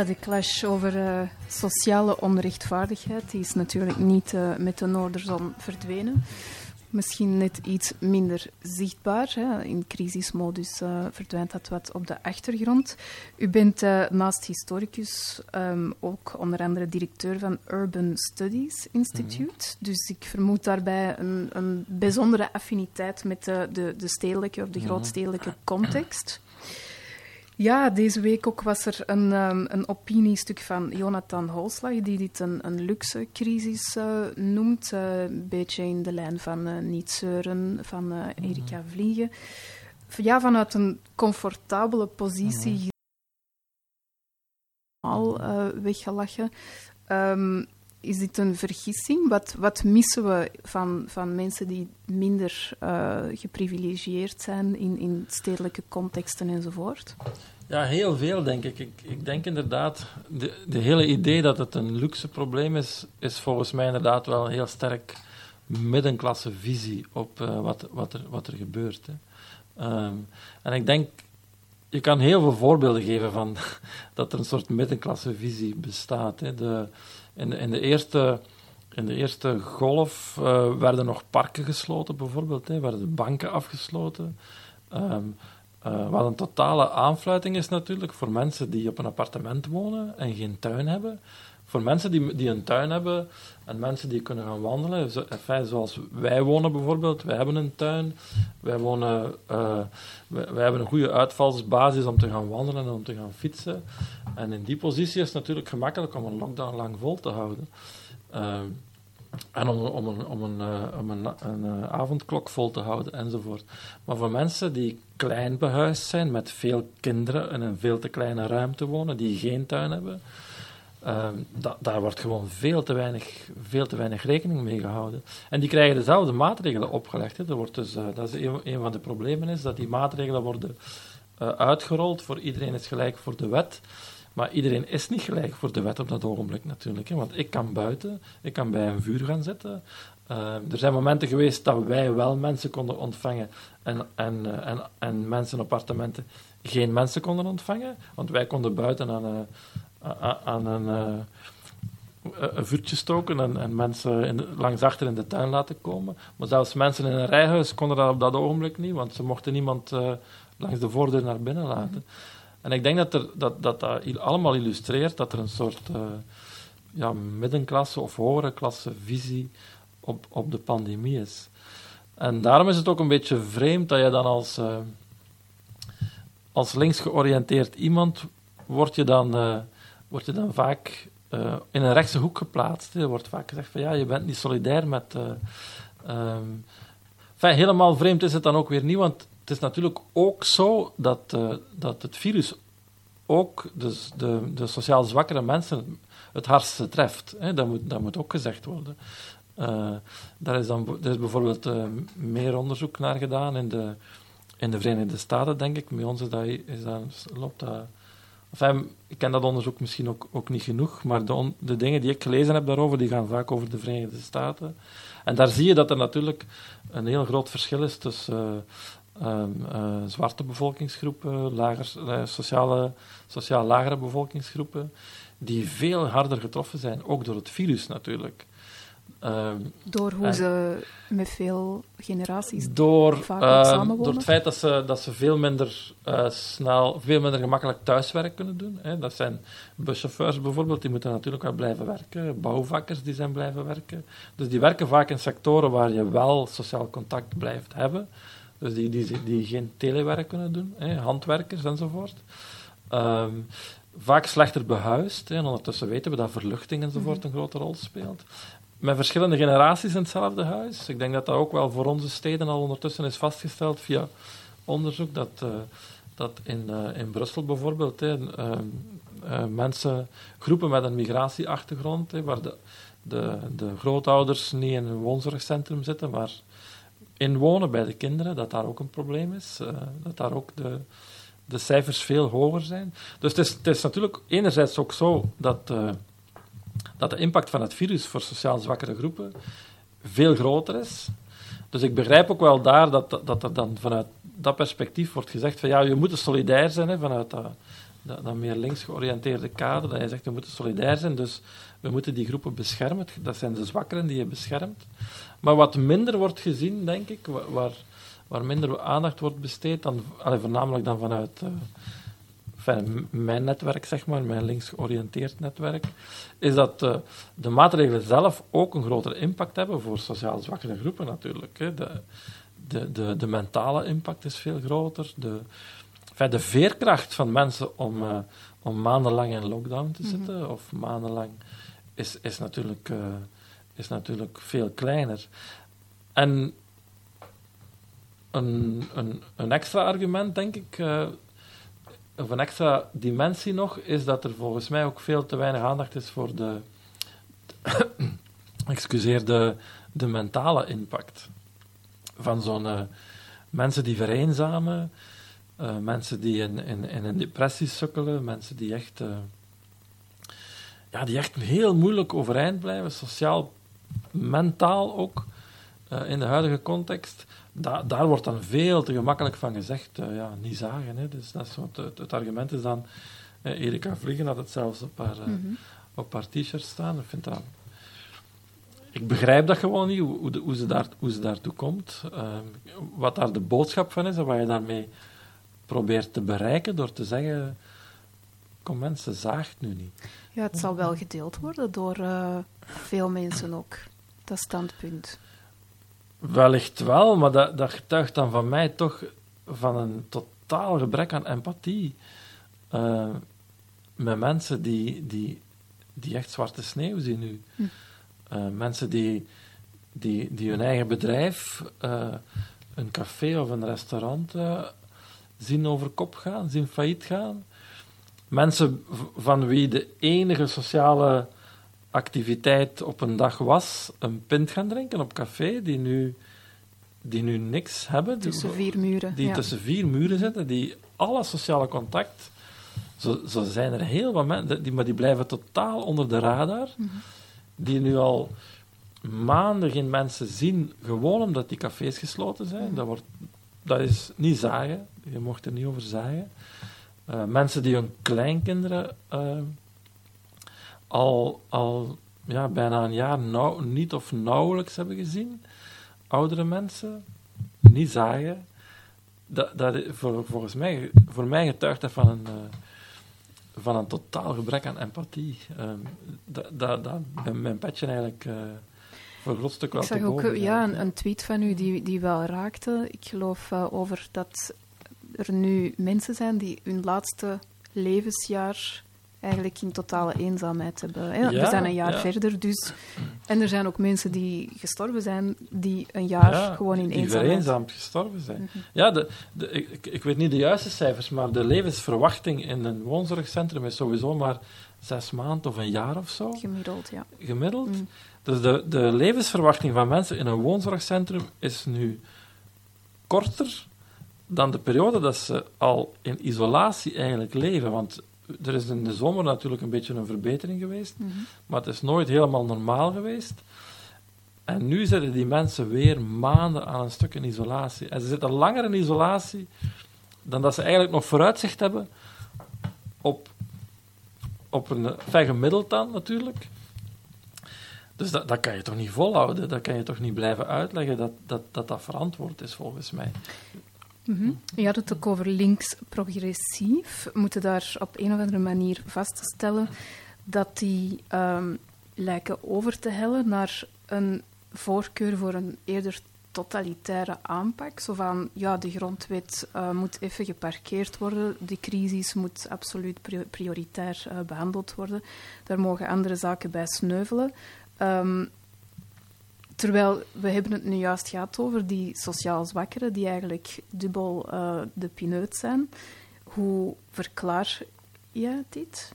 Ja, de clash over eh, sociale onrechtvaardigheid die is natuurlijk niet eh, met de Noorderzon verdwenen. Misschien net iets minder zichtbaar. Hè. In crisismodus eh, verdwijnt dat wat op de achtergrond. U bent naast historicus ehm, ook onder andere directeur van Urban Studies Institute. Dus ik vermoed daarbij een, een bijzondere affiniteit met de, de, de stedelijke of de grootstedelijke context. Ja, deze week ook was er een, ehm, een opiniestuk van Jonathan Holslag, die dit een, een luxe crisis eh, noemt. eh, een beetje in de lijn van eh, Niet Zeuren, van eh, Erika Vliegen. Ja, vanuit een comfortabele positie al eh, weggelachen. Ehm, is dit een vergissing? Wat, wat missen we van, van mensen die minder eh, geprivilegieerd zijn in, in stedelijke contexten enzovoort? Ja, heel veel, denk ik. Ik, ik denk inderdaad, de, de hele idee dat het een luxe probleem is, is volgens mij inderdaad wel een heel sterk middenklasse visie op eh, wat, wat, er, wat er gebeurt. Hè. Ehm, en ik denk, je kan heel veel voorbeelden geven van dat er een soort middenklasse visie bestaat. Hè. De, in, de- eerste, in de eerste golf eh, werden nog parken gesloten, bijvoorbeeld. Hè, werden de banken afgesloten. Ehm, eh, wat een totale aanfluiting is natuurlijk voor mensen die op een appartement wonen en geen tuin hebben. Voor mensen die, die een tuin hebben en mensen die kunnen gaan wandelen, zo, zoals wij wonen bijvoorbeeld, wij hebben een tuin, wij, wonen, eh, wij, hebben een goede uitvalsbasis om te gaan wandelen en om te gaan fietsen. En in die positie is het natuurlijk gemakkelijk om een lockdown lang vol te houden. Ehm, En om, om, een, om, een, eh, om een, eh, avondklok vol te houden enzovoort. Maar voor mensen die klein behuisd zijn, met veel kinderen in een veel te kleine ruimte wonen, die geen tuin hebben, ehm, da- daar wordt gewoon veel te, weinig, veel te weinig rekening mee gehouden. En die krijgen dezelfde maatregelen opgelegd. Hè. Er wordt dus, eh, dat is een, van de problemen, is dat die maatregelen worden eh, uitgerold. Voor iedereen is gelijk voor de wet. Maar iedereen is niet gelijk voor de wet op dat ogenblik natuurlijk. Hè. Want ik kan buiten, ik kan bij een vuur gaan zitten. Eh, er zijn momenten geweest dat wij wel mensen konden ontvangen en, en, eh, en, en mensen in appartementen geen mensen konden ontvangen. Want wij konden buiten aan, aan een, eh, een vuurtje stoken en, en mensen in de- langs achter in de tuin laten komen. Maar zelfs mensen in een rijhuis konden dat op dat ogenblik niet, want ze mochten niemand eh, langs de voordeur naar binnen laten. En ik denk dat er, dat, dat, dat allemaal illustreert dat er een soort eh, ja, middenklasse of hogere klasse visie op, op de pandemie is. En daarom is het ook een beetje vreemd dat je dan als, eh, als links georiënteerd iemand wordt je dan, wordt je dan vaak eh, in een rechtse hoek geplaatst. Er wordt vaak gezegd van ja, je bent niet solidair met... enfin, helemaal vreemd is het dan ook weer niet, want het is natuurlijk ook zo dat, eh, dat het virus ook dus de, de sociaal zwakkere mensen het hardste treft. Hè. Dat, moet, dat moet ook gezegd worden. Daar is dan er is bijvoorbeeld meer onderzoek naar gedaan in de, in de Verenigde Staten, denk ik. Bij ons is dat, is dat, loopt dat... Enfin, ik ken dat onderzoek misschien ook, ook niet genoeg, maar de, de dingen die ik gelezen heb daarover, die gaan vaak over de Verenigde Staten. En daar zie je dat er natuurlijk een heel groot verschil is tussen eh, ehm, eh, zwarte bevolkingsgroepen, lager, eh, sociale, sociaal lagere bevolkingsgroepen, die veel harder getroffen zijn, ook door het virus natuurlijk. Ehm, Door hoe En- ze met veel generaties door, Vaak ehm, samenwonen? door het feit dat ze, dat ze veel minder eh, snel, veel minder gemakkelijk thuiswerk kunnen doen. Hè. Dat zijn buschauffeurs bijvoorbeeld, die moeten natuurlijk wel blijven werken. Bouwvakkers die zijn blijven werken. Dus die werken vaak in sectoren waar je wel sociaal contact blijft hebben. Dus die, die, die geen telewerk kunnen doen, hè. handwerkers enzovoort. Ehm, vaak slechter behuisd. Hè. En ondertussen weten we dat verluchting enzovoort een grote rol speelt met verschillende generaties in hetzelfde huis. Ik denk dat dat ook wel voor onze steden al ondertussen is vastgesteld via onderzoek, dat, eh, dat in, eh, in Brussel bijvoorbeeld hè, eh, mensen, groepen met een migratieachtergrond, waar de, de, de grootouders niet in een woonzorgcentrum zitten, maar in wonen bij de kinderen, dat daar ook een probleem is. dat daar ook de, de cijfers veel hoger zijn. Dus het is, het is natuurlijk enerzijds ook zo dat... dat de impact van het virus voor sociaal zwakkere groepen veel groter is. Dus ik begrijp ook wel daar dat, dat, er dan vanuit dat perspectief wordt gezegd van ja, je moet solidair zijn hè, vanuit dat, dat, meer links georiënteerde kader. Dat je zegt, we moeten solidair zijn, dus we moeten die groepen beschermen. Dat zijn de zwakkeren die je beschermt. Maar wat minder wordt gezien, denk ik, wa- waar, waar minder aandacht wordt besteed, dan, allee, voornamelijk dan vanuit... eh, enfin, mijn netwerk, zeg maar, mijn links georiënteerd netwerk, is dat eh, de maatregelen zelf ook een grotere impact hebben voor sociaal zwakkere groepen natuurlijk. Hè. De, de, de, de mentale impact is veel groter. De, enfin, de veerkracht van mensen om, eh, om maandenlang in lockdown te zitten, of maandenlang, is, is, natuurlijk, eh, is natuurlijk veel kleiner. En een, een, een extra argument, denk ik, of een extra dimensie nog, is dat er volgens mij ook veel te weinig aandacht is voor de, excuseer, de, de mentale impact van zo'n eh, mensen die vereenzamen, eh, mensen die in, in, in een depressie sukkelen, mensen die echt, eh, ja, die echt heel moeilijk overeind blijven, sociaal, mentaal ook, in de huidige context. Da daar wordt dan veel te gemakkelijk van gezegd, eh, ja, niet zagen. Hè. Dus dat is wat, het, het argument is dan, eh, Erika Vliegen had het zelfs op haar, eh, op haar t-shirt staan. Ik vind dat... Ik begrijp dat gewoon niet, hoe, hoe, de- hoe, ze, daar, hoe ze daartoe komt. Wat daar de boodschap van is en wat je daarmee probeert te bereiken door te zeggen... Kom mensen, zaagt nu niet. Ja, het zal wel gedeeld worden door eh, veel mensen ook, dat standpunt. Wellicht wel, maar dat, dat getuigt dan van mij toch van een totaal gebrek aan empathie. eh, met mensen die, die, die echt zwarte sneeuw zien nu. Hm. Eh, mensen die, die, die hun eigen bedrijf, eh, een café of een restaurant zien over kop gaan, zien failliet gaan. Mensen van wie de enige sociale activiteit op een dag was een pint gaan drinken op café, die nu, die nu niks hebben. die- Tussen vier muren. die ja. tussen vier muren zitten, die alle sociale contact. Zo, zo zijn er heel wat mensen, die, maar die blijven totaal onder de radar. Mhm. Die nu al maanden geen mensen zien, gewoon omdat die cafés gesloten zijn. Mhm. Dat, wordt, dat is niet zagen, je mocht er niet over zagen. Eh, mensen die hun kleinkinderen eh, al, al ja, bijna een jaar nauw, niet of nauwelijks hebben gezien. Oudere mensen, niet zagen. Dat, dat, voor, volgens mij, voor mij getuigt dat van een, eh, van een totaal gebrek aan empathie. Ehm, dat, dat, mijn petje eigenlijk eh, voor een groot stuk wel Ik zag ook ja, een, een tweet van u die, die wel raakte. Ik geloof eh, over dat er nu mensen zijn die hun laatste levensjaar eigenlijk in totale eenzaamheid hebben. hè. We zijn een jaar ja. verder, dus... En er zijn ook mensen die gestorven zijn, die een jaar Ja, gewoon in die eenzaamheid... vereenzaamd gestorven zijn. Mhm. Ja, de, de, ik, ik- ik weet niet de juiste cijfers, maar de levensverwachting in een woonzorgcentrum is sowieso maar zes maanden of een jaar of zo, Gemiddeld, ja. gemiddeld. Mm. Dus de, de levensverwachting van mensen in een woonzorgcentrum is nu korter dan de periode dat ze al in isolatie eigenlijk leven. Want er is in de zomer natuurlijk een beetje een verbetering geweest, Mhm. maar het is nooit helemaal normaal geweest. En nu zitten die mensen weer maanden aan een stuk in isolatie. En ze zitten langer in isolatie dan dat ze eigenlijk nog vooruitzicht hebben op, op een enfin, gemiddeld dan natuurlijk. Dus dat, dat kan je toch niet volhouden? Dat kan je toch niet blijven uitleggen dat dat, dat, dat verantwoord is, volgens mij. Mhm. Je had het ook over links-progressief. We moeten daar op een of andere manier vaststellen dat die ehm, lijken over te hellen naar een voorkeur voor een eerder totalitaire aanpak. Zo van, ja, de grondwet eh, moet even geparkeerd worden, de crisis moet absoluut pri- prioritair eh, behandeld worden. Daar mogen andere zaken bij sneuvelen. Ehm, Terwijl we hebben het nu juist gehad over die sociaal zwakkeren, die eigenlijk dubbel eh, de pineut zijn. Hoe verklaar je dit?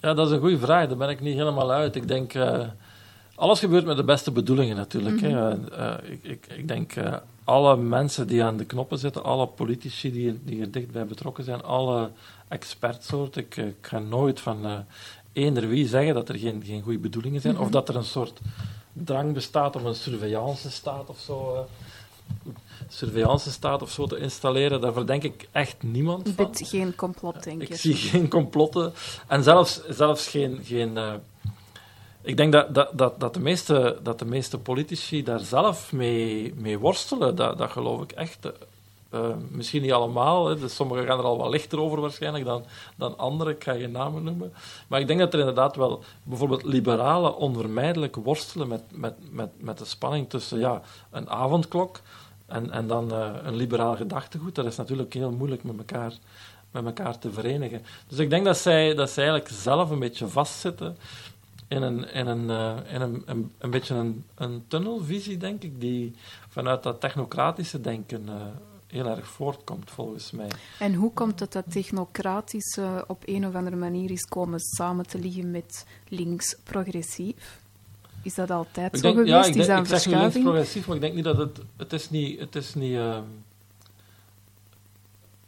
Ja, dat is een goede vraag. Daar ben ik niet helemaal uit. Ik denk, eh, alles gebeurt met de beste bedoelingen natuurlijk. hè. Eh, eh, ik, ik, ik denk, alle mensen die aan de knoppen zitten, alle politici die, die er dichtbij betrokken zijn, alle experts, soort, ik, ik ga nooit van eender wie zeggen dat er geen, geen goede bedoelingen zijn, of dat er een soort drang bestaat om een surveillance-staat of zo... eh, surveillance-staat of zo te installeren, daar verdenk ik echt niemand van. geen complotdenker. Ik zie geen complotten. En zelfs, zelfs geen. geen eh, ik denk dat, dat, dat, dat, de meeste, dat de meeste politici daar zelf mee, mee worstelen. Dat, dat geloof ik echt. Eh, misschien niet allemaal. Hè. Dus sommigen gaan er al wat lichter over waarschijnlijk dan, dan anderen. Ik ga geen namen noemen. Maar ik denk dat er inderdaad wel bijvoorbeeld liberalen onvermijdelijk worstelen met, met, met, met de spanning tussen ja, een avondklok en, en dan eh, een liberaal gedachtegoed. Dat is natuurlijk heel moeilijk met elkaar, met elkaar te verenigen. Dus ik denk dat zij, dat zij eigenlijk zelf een beetje vastzitten in een, in een, eh, in een, een, beetje een, een tunnelvisie, denk ik, die vanuit dat technocratische denken heel erg voortkomt, volgens mij. En hoe komt het dat technocratische op een of andere manier is komen samen te liggen met links-progressief? Is dat altijd Ik zo geweest? ja, ik, is denk, dat ik een zeg nu links verschuiving? progressief, maar ik denk niet dat het... Het is niet... Het is niet, ehm,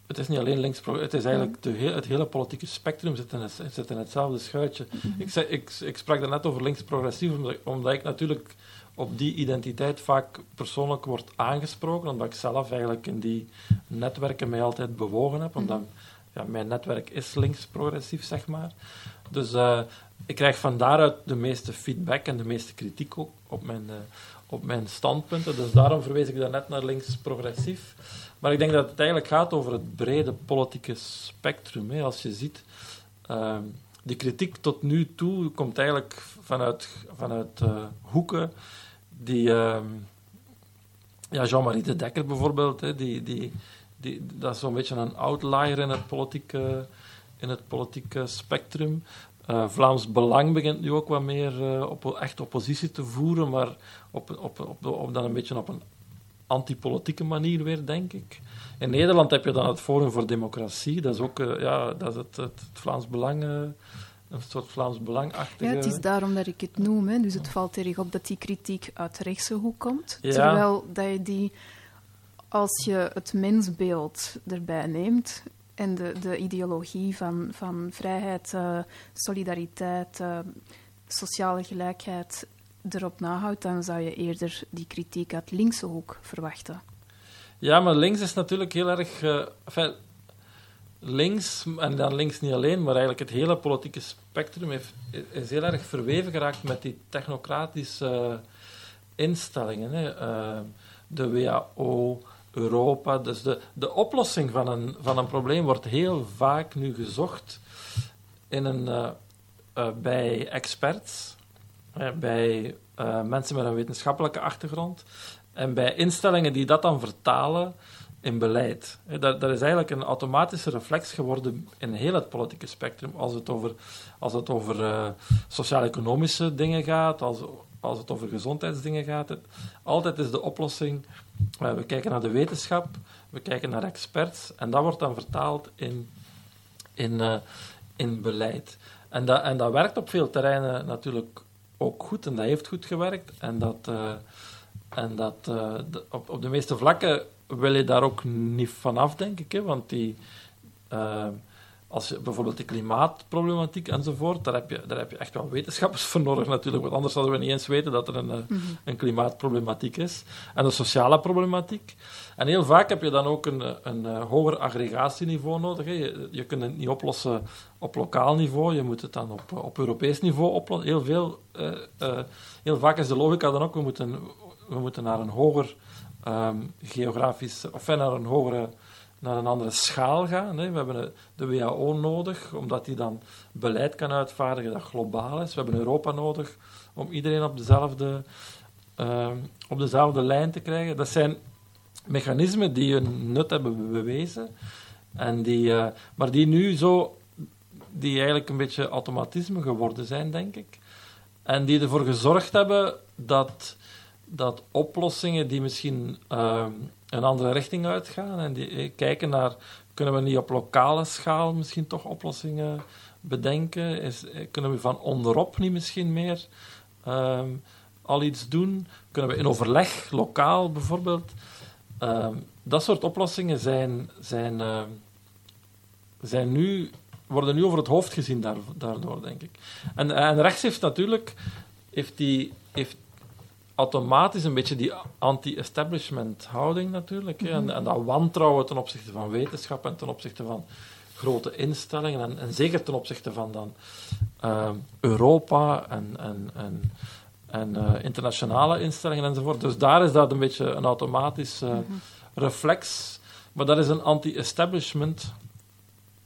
het is niet alleen links Het is eigenlijk de heel, het hele politieke spectrum zit in, het, zit in hetzelfde schuitje. Mhm. ik, zei, ik, ik sprak daarnet over links progressief, omdat, omdat ik natuurlijk op die identiteit vaak persoonlijk word aangesproken, omdat ik zelf eigenlijk in die netwerken mij altijd bewogen heb, omdat ja, mijn netwerk is links progressief, zeg maar. Dus eh, ik krijg van daaruit de meeste feedback en de meeste kritiek ook op mijn, eh, op mijn standpunten. Dus daarom verwees ik daarnet naar links progressief. Maar ik denk dat het eigenlijk gaat over het brede politieke spectrum. Hè. Als je ziet, ehm, die kritiek tot nu toe komt eigenlijk vanuit, vanuit eh, hoeken die... ehm, ja, Jean-Marie de Dekker bijvoorbeeld, hè, die, die, die, dat is zo'n beetje een outlier in het politieke, in het politieke spectrum. Eh, Vlaams Belang begint nu ook wat meer eh, op, echt oppositie te voeren, maar op, op, op, dan een beetje op een antipolitieke manier weer, denk ik. In Nederland heb je dan het Forum voor Democratie, dat is ook eh, ja, dat is het, het, Vlaams Belang, een soort Vlaams Belangachtige... Ja, het is daarom dat ik het noem. Hè. Dus het valt erg op dat die kritiek uit de rechtse hoek komt. Ja. Terwijl dat je die, als je het mensbeeld erbij neemt en de, de ideologie van, van vrijheid, eh, solidariteit, eh, sociale gelijkheid erop nahoudt, dan zou je eerder die kritiek uit linkse hoek verwachten. Ja, maar links is natuurlijk heel erg. enfin, links, en dan links niet alleen, maar eigenlijk het hele politieke spectrum heeft, is heel erg verweven geraakt met die technocratische instellingen. Hè. Eh, de WHO, Europa. Dus de, de oplossing van een, van een probleem wordt heel vaak nu gezocht in een, eh, eh, bij experts, eh, bij eh, mensen met een wetenschappelijke achtergrond en bij instellingen die dat dan vertalen in beleid. Dat, is eigenlijk een automatische reflex geworden in heel het politieke spectrum. Als het over, als het over eh, sociaal-economische dingen gaat, als, als het over gezondheidsdingen gaat. Altijd is de oplossing, eh, we kijken naar de wetenschap, we kijken naar experts, en dat wordt dan vertaald in, in, eh, in beleid. En dat, en dat werkt op veel terreinen natuurlijk ook goed, en dat heeft goed gewerkt. En dat, en dat op, op de meeste vlakken wil je daar ook niet vanaf, denk ik. Hè, want die, eh, als je bijvoorbeeld de klimaatproblematiek enzovoort, daar heb, je, daar heb je echt wel wetenschappers voor nodig natuurlijk, want anders zouden we niet eens weten dat er een, eh, een klimaatproblematiek is. En de sociale problematiek. En heel vaak heb je dan ook een, eh, een, eh, hoger aggregatieniveau nodig. Hè. Je, je kunt het niet oplossen op lokaal niveau, je moet het dan op, op Europees niveau oplossen. Heel, veel, eh, eh, heel vaak is de logica dan ook, we moeten, we moeten naar een hoger ehm, geografisch, of naar een hogere naar een andere schaal gaan. Hè. We hebben de WHO nodig, omdat die dan beleid kan uitvaardigen dat globaal is. We hebben Europa nodig om iedereen op dezelfde, ehm, op dezelfde lijn te krijgen. Dat zijn mechanismen die hun nut hebben bewezen, en die, eh, maar die nu zo, die eigenlijk een beetje automatisme geworden zijn, denk ik. En die ervoor gezorgd hebben dat, dat oplossingen die misschien ehm, een andere richting uitgaan en die eh, kijken naar, kunnen we niet op lokale schaal misschien toch oplossingen bedenken? Is, eh, kunnen we van onderop niet misschien meer ehm, al iets doen? Kunnen we in overleg, lokaal bijvoorbeeld? Ehm, dat soort oplossingen zijn, zijn, zijn nu, worden nu over het hoofd gezien daar, daardoor, denk ik. En, en rechts heeft natuurlijk heeft die, heeft automatisch een beetje die anti-establishment houding natuurlijk. En, en dat wantrouwen ten opzichte van wetenschap en ten opzichte van grote instellingen. En, en zeker ten opzichte van dan ehm, Europa en, en, en, en eh, internationale instellingen enzovoort. Dus daar is dat een beetje een automatisch eh, reflex. Maar dat is een anti-establishment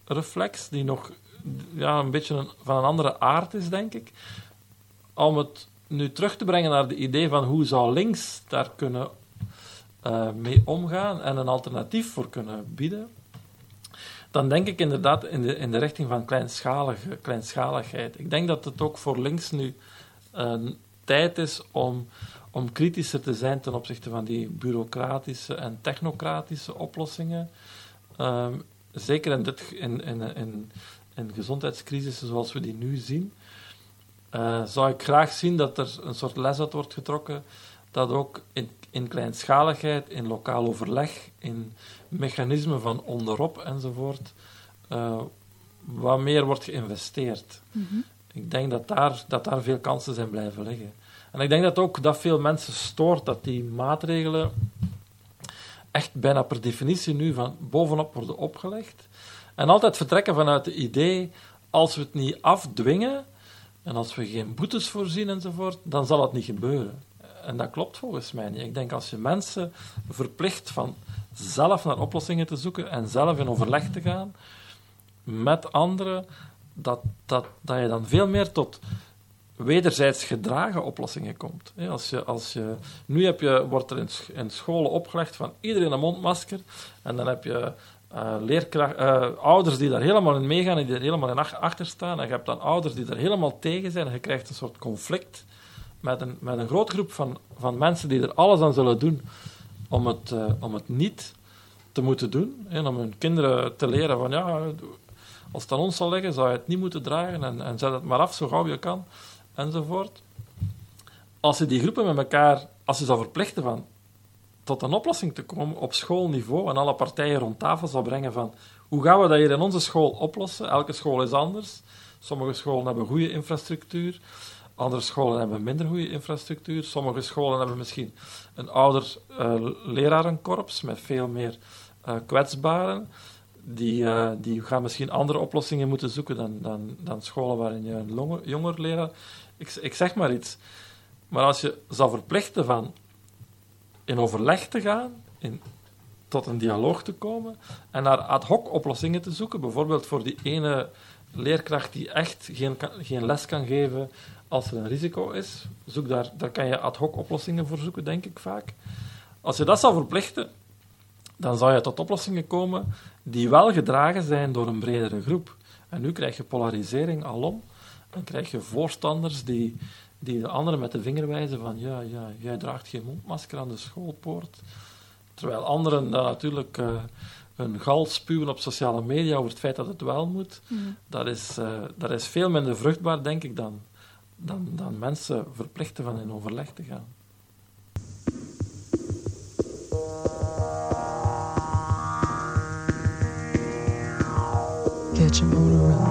reflex die nog ja, een beetje een- van een andere aard is, denk ik. Om het nu terug te brengen naar het idee van hoe zou links daar kunnen eh, mee omgaan en een alternatief voor kunnen bieden, dan denk ik inderdaad in de, in de richting van kleinschalige, kleinschaligheid. Ik denk dat het ook voor links nu een tijd is om, om kritischer te zijn ten opzichte van die bureaucratische en technocratische oplossingen. Ehm, zeker in, dit, in, in, in, in gezondheidscrisissen zoals we die nu zien, eh, zou ik graag zien dat er een soort les uit wordt getrokken dat ook in, in kleinschaligheid, in lokaal overleg, in mechanismen van onderop enzovoort, eh, wat meer wordt geïnvesteerd. Ik denk dat daar, dat daar veel kansen zijn blijven liggen. En ik denk dat ook dat veel mensen stoort dat die maatregelen echt bijna per definitie nu van bovenop worden opgelegd. En altijd vertrekken vanuit het idee, als we het niet afdwingen en als we geen boetes voorzien enzovoort, dan zal het niet gebeuren. En dat klopt volgens mij niet. Ik denk als je mensen verplicht van zelf naar oplossingen te zoeken en zelf in overleg te gaan met anderen, dat, dat, dat je dan veel meer tot wederzijds gedragen oplossingen komt. Als je, als je, nu heb je, wordt er in, in scholen opgelegd van iedereen een mondmasker en dan heb je eh, leerkracht, eh, ouders die daar helemaal in meegaan en die er helemaal in ach- achter staan. En je hebt dan ouders die er helemaal tegen zijn. En je krijgt een soort conflict met een, met een grote groep van, van mensen die er alles aan zullen doen om het, eh, om het niet te moeten doen. En om hun kinderen te leren van ja, als het aan ons zal liggen, zou je het niet moeten dragen en, en zet het maar af zo gauw je kan, enzovoort. Als je die groepen met elkaar, als je zou verplichten van tot een oplossing te komen op schoolniveau en alle partijen rond tafel zou brengen van hoe gaan we dat hier in onze school oplossen? Elke school is anders. Sommige scholen hebben goede infrastructuur, andere scholen hebben minder goede infrastructuur. Sommige scholen hebben misschien een ouder eh, lerarenkorps met veel meer eh, kwetsbaren. Die, eh, die gaan misschien andere oplossingen moeten zoeken dan, dan, dan scholen waarin je een longe- jonger leraar... Ik, ik zeg maar iets. Maar als je zou verplichten van in overleg te gaan, tot een dialoog te komen en naar ad hoc oplossingen te zoeken, bijvoorbeeld voor die ene leerkracht die echt geen, geen les kan geven als er een risico is, zoek daar, daar kan je ad hoc oplossingen voor zoeken, denk ik vaak. Als je dat zou verplichten, dan zou je tot oplossingen komen die wel gedragen zijn door een bredere groep. En nu krijg je polarisering alom. Dan krijg je voorstanders die, die de anderen met de vinger wijzen van ja, ja, jij draagt geen mondmasker aan de schoolpoort. Terwijl anderen dan natuurlijk eh, hun gal spuwen op sociale media over het feit dat het wel moet. Dat, is, eh, dat is veel minder vruchtbaar, denk ik, dan, dan, dan mensen verplichten van in overleg te gaan. Catch a motor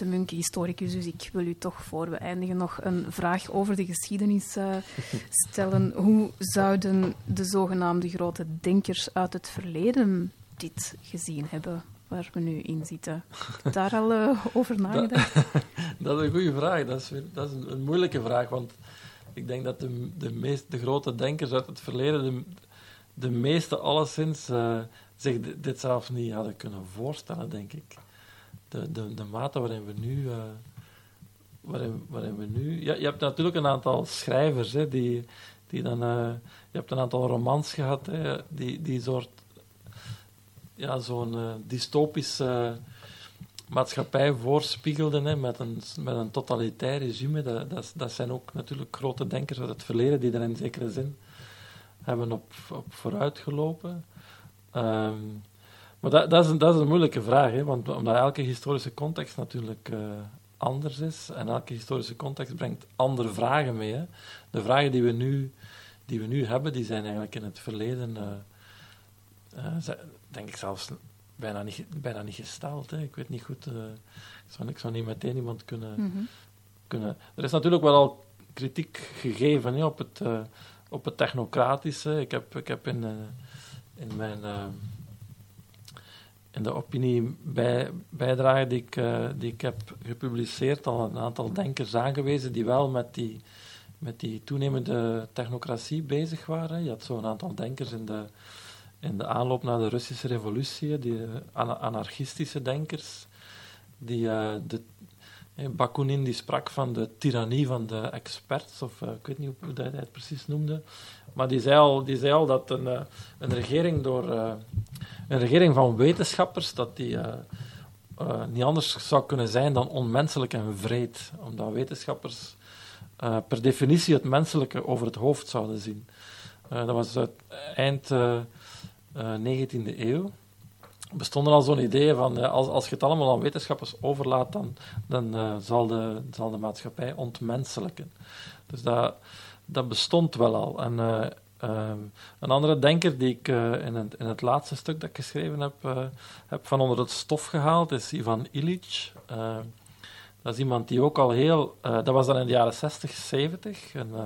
de Munke, historicus, dus ik wil u toch voor we eindigen nog een vraag over de geschiedenis eh, stellen. Hoe zouden de zogenaamde grote denkers uit het verleden dit gezien hebben, waar we nu in zitten? Daar al eh, over nagedacht? Dat is een goede vraag. Dat is, weer- dat is een, een moeilijke vraag, want ik denk dat de, de, meest, de grote denkers uit het verleden, de, de meeste alleszins, eh, zich di- dit zelf niet hadden kunnen voorstellen, denk ik. De, de, de mate waarin we nu... eh, waarin, waarin we nu ja, je hebt natuurlijk een aantal schrijvers, hè, die, die dan... eh, je hebt een aantal romans gehad, hè, die, die soort... Ja, zo'n eh, dystopische maatschappij voorspiegelden hè, met, een, met een totalitair regime. Dat, dat, zijn ook natuurlijk grote denkers uit het verleden die er in zekere zin hebben op, op vooruit gelopen. Ehm, maar dat, dat, is een, dat is een moeilijke vraag, hè, want omdat elke historische context natuurlijk eh, anders is en elke historische context brengt andere vragen mee. Hè. De vragen die we, nu, die we nu hebben, die zijn eigenlijk in het verleden, eh, eh, denk ik zelfs bijna niet, bijna niet gesteld. Hè. Ik weet niet goed, ik, zou, ik zou niet meteen iemand kunnen, Mhm. kunnen... Er is natuurlijk wel al kritiek gegeven hè, op, het, op het technocratische. Ik heb, ik heb in, in mijn... in de opiniebijdrage die, ik, eh, die ik heb gepubliceerd al een aantal denkers aangewezen die wel met die, met die toenemende technocratie bezig waren. Je had zo'n aantal denkers in de, in de aanloop naar de Russische revolutie, die eh, ana- anarchistische denkers, die eh, de Bakunin die sprak van de tirannie van de experts, of eh, ik weet niet hoe hij het precies noemde. Maar die zei al, die zei al dat een, eh, een regering door eh, een regering van wetenschappers, dat die niet anders zou kunnen zijn dan onmenselijk en vreed. Omdat wetenschappers per definitie het menselijke over het hoofd zouden zien. Dat was uit eind eh, eh, 19e eeuw. Bestond er al zo'n idee van, eh, als, als je het allemaal aan wetenschappers overlaat, dan, dan eh, zal, de, zal de maatschappij ontmenselijken. Dus dat, dat bestond wel al. En eh, een andere denker die ik in, het, in het laatste stuk dat ik geschreven heb, heb van onder het stof gehaald, is Ivan Illich. Dat is iemand die ook al heel... dat was dan in de jaren 60, 70. En, eh,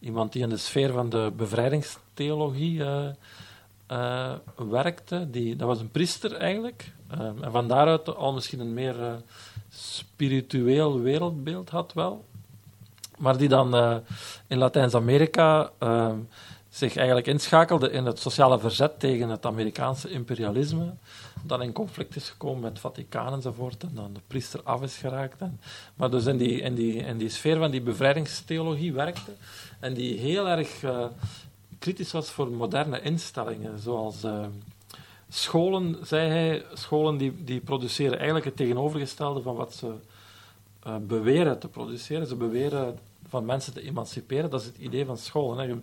iemand die in de sfeer van de bevrijdingstheologie eh, werkte. Die, dat was een priester eigenlijk. Eh, en van daaruit al misschien een meer eh, spiritueel wereldbeeld had wel. Maar die dan eh, in Latijns-Amerika eh, zich eigenlijk inschakelde in het sociale verzet tegen het Amerikaanse imperialisme. Dan in conflict is gekomen met Vaticaan enzovoort. En dan de priester af is geraakt. En, maar dus in die, in, die, in die sfeer van die bevrijdingstheologie werkte. En die heel erg kritisch was voor moderne instellingen. Zoals eh, scholen, zei hij. Scholen die, die produceren eigenlijk het tegenovergestelde van wat ze eh, beweren te produceren. Ze beweren van mensen te emanciperen. Dat is het idee van school. Hè. Je,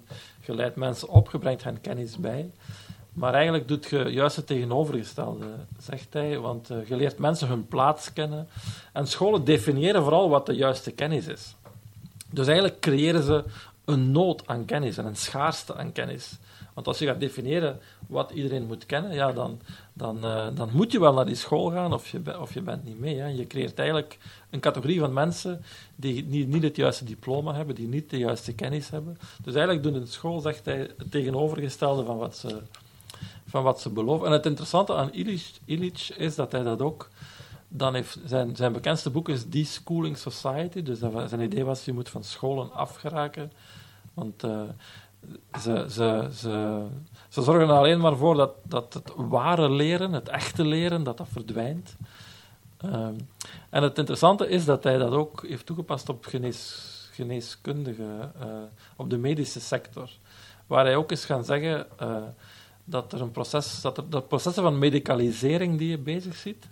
je leidt mensen op, je brengt hen kennis bij. Maar eigenlijk doet je juist het tegenovergestelde, zegt hij. Want eh, je leert mensen hun plaats kennen. En scholen definiëren vooral wat de juiste kennis is. Dus eigenlijk creëren ze een nood aan kennis en een schaarste aan kennis. Want als je gaat definiëren wat iedereen moet kennen, ja, dan, dan, eh, dan moet je wel naar die school gaan of je, of je bent niet mee. Hè. Je creëert eigenlijk een categorie van mensen die niet, niet het juiste diploma hebben, die niet de juiste kennis hebben. Dus eigenlijk doen in school, zegt hij, het tegenovergestelde van wat ze, van wat ze beloven. En het interessante aan Illich, Illich is dat hij dat ook dan heeft zijn, zijn bekendste boek is Deschooling Society. Dus zijn idee was, je moet van scholen afgeraken. Want eh, ze, ze, ze, ze zorgen er alleen maar voor dat, dat het ware leren, het echte leren, dat dat verdwijnt. Ehm, en het interessante is dat hij dat ook heeft toegepast op genees, geneeskundige, eh, op de medische sector. Waar hij ook is gaan zeggen eh, dat er een proces, dat er, dat processen van medicalisering die je bezig ziet,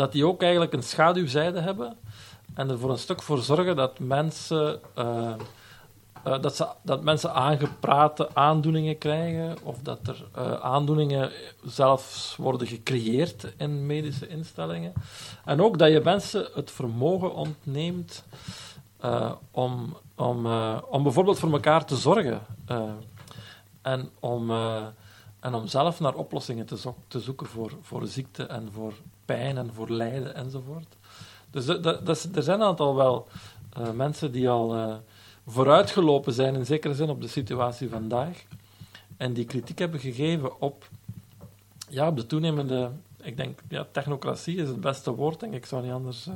dat die ook eigenlijk een schaduwzijde hebben en er voor een stuk voor zorgen dat mensen, eh, dat, ze, dat mensen aangeprate aandoeningen krijgen of dat er eh, aandoeningen zelfs worden gecreëerd in medische instellingen. En ook dat je mensen het vermogen ontneemt om, om, om bijvoorbeeld voor elkaar te zorgen en om... en om zelf naar oplossingen te, te zoeken voor, voor ziekte en voor pijn en voor lijden enzovoort. Dus dat, dat, er zijn een aantal wel eh, mensen die al eh, vooruitgelopen zijn, in zekere zin, op de situatie vandaag. En die kritiek hebben gegeven op, ja, op de toenemende... Ik denk, ja, technocratie is het beste woord, denk ik. Zou niet anders... eh,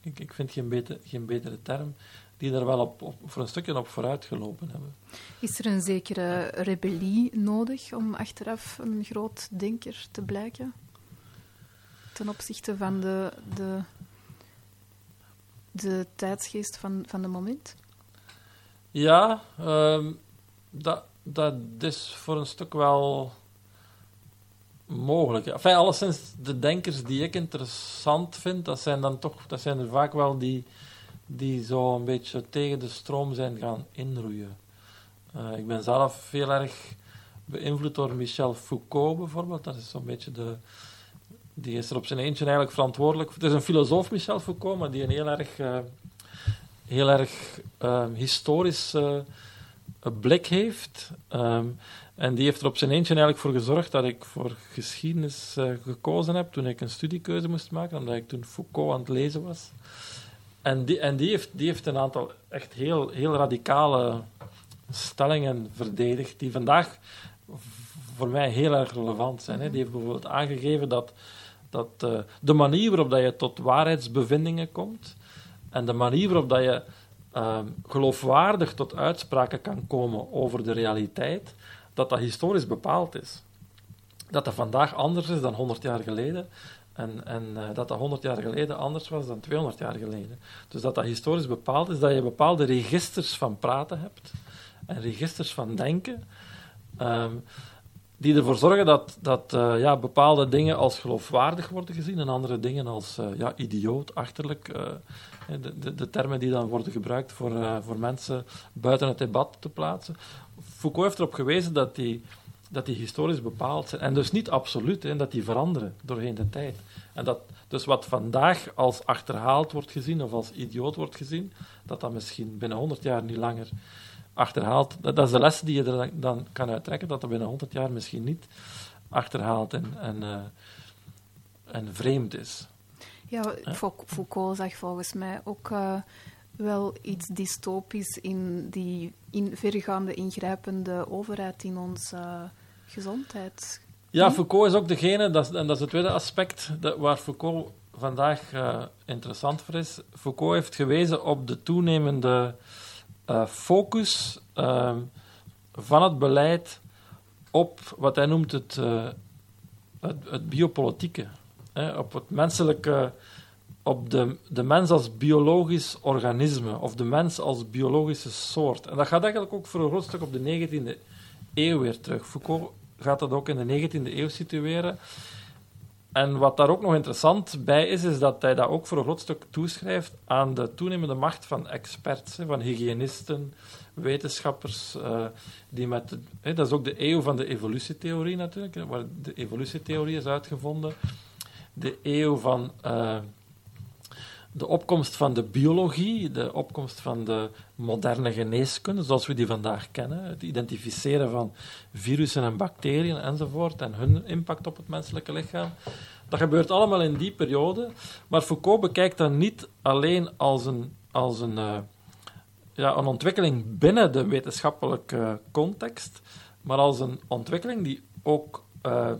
ik, ik vind geen, beter, geen betere term. Die daar wel op, voor een stukje op vooruitgelopen hebben. Is er een zekere rebellie nodig om achteraf een groot denker te blijken? Ten opzichte van de, de, de tijdsgeest van, van de moment? Ja, ehm, dat, dat is voor een stuk wel mogelijk. Enfin, alleszins, de denkers die ik interessant vind, dat zijn dan toch, dat zijn er vaak wel die, die zo een beetje tegen de stroom zijn gaan inroeien. Eh, ik ben zelf heel erg beïnvloed door Michel Foucault bijvoorbeeld. Dat is zo'n beetje de... Die is er op zijn eentje eigenlijk verantwoordelijk. Het is een filosoof, Michel Foucault, maar die een heel erg... eh, heel erg ehm, historisch eh, blik heeft. Ehm, en die heeft er op zijn eentje eigenlijk voor gezorgd dat ik voor geschiedenis eh, gekozen heb toen ik een studiekeuze moest maken, omdat ik toen Foucault aan het lezen was. En die, en die, heeft, die heeft een aantal echt heel, heel radicale stellingen verdedigt die vandaag voor mij heel erg relevant zijn. Hè. Die heeft bijvoorbeeld aangegeven dat, dat eh, de manier waarop dat je tot waarheidsbevindingen komt en de manier waarop dat je ehm, geloofwaardig tot uitspraken kan komen over de realiteit, dat dat historisch bepaald is. Dat dat vandaag anders is dan 100 jaar geleden. En, en eh, dat dat 100 jaar geleden anders was dan 200 jaar geleden. Dus dat dat historisch bepaald is, dat je bepaalde registers van praten hebt en registers van denken, ehm, die ervoor zorgen dat, dat eh, ja, bepaalde dingen als geloofwaardig worden gezien en andere dingen als eh, ja, idioot, achterlijk. eh, de, de, de termen die dan worden gebruikt voor, voor mensen buiten het debat te plaatsen. Foucault heeft erop gewezen dat die, dat die historisch bepaald zijn. En dus niet absoluut, hè, dat die veranderen doorheen de tijd. En dat dus wat vandaag als achterhaald wordt gezien of als idioot wordt gezien, dat dat misschien binnen 100 jaar niet langer achterhaald. Dat, dat is de les die je er dan, dan kan uittrekken, dat dat binnen 100 jaar misschien niet achterhaald en, en, eh, en vreemd is. Ja, Fou- Foucault zag volgens mij ook eh, wel iets dystopisch in die in vergaande ingrijpende overheid in onze gezondheid. Ja, Foucault is ook degene, dat en dat is het tweede aspect dat, waar Foucault vandaag eh, interessant voor is. Foucault heeft gewezen op de toenemende eh, focus ehm, van het beleid op wat hij noemt het, eh, het, het biopolitieke. Hè, op het menselijke, op de, de mens als biologisch organisme, of de mens als biologische soort. En dat gaat eigenlijk ook voor een groot stuk op de 19e eeuw weer terug. Foucault gaat dat ook in de 19e eeuw situeren. En wat daar ook nog interessant bij is, is dat hij dat ook voor een groot stuk toeschrijft aan de toenemende macht van experts, van hygiënisten, wetenschappers, eh, die met... dat is ook de eeuw van de evolutietheorie natuurlijk, waar de evolutietheorie is uitgevonden. De eeuw van eh, de opkomst van de biologie, de opkomst van de moderne geneeskunde, zoals we die vandaag kennen. Het identificeren van virussen en bacteriën enzovoort en hun impact op het menselijke lichaam. Dat gebeurt allemaal in die periode. Maar Foucault bekijkt dat niet alleen als een, als een, eh, ja, een ontwikkeling binnen de wetenschappelijke context, maar als een ontwikkeling die ook eh,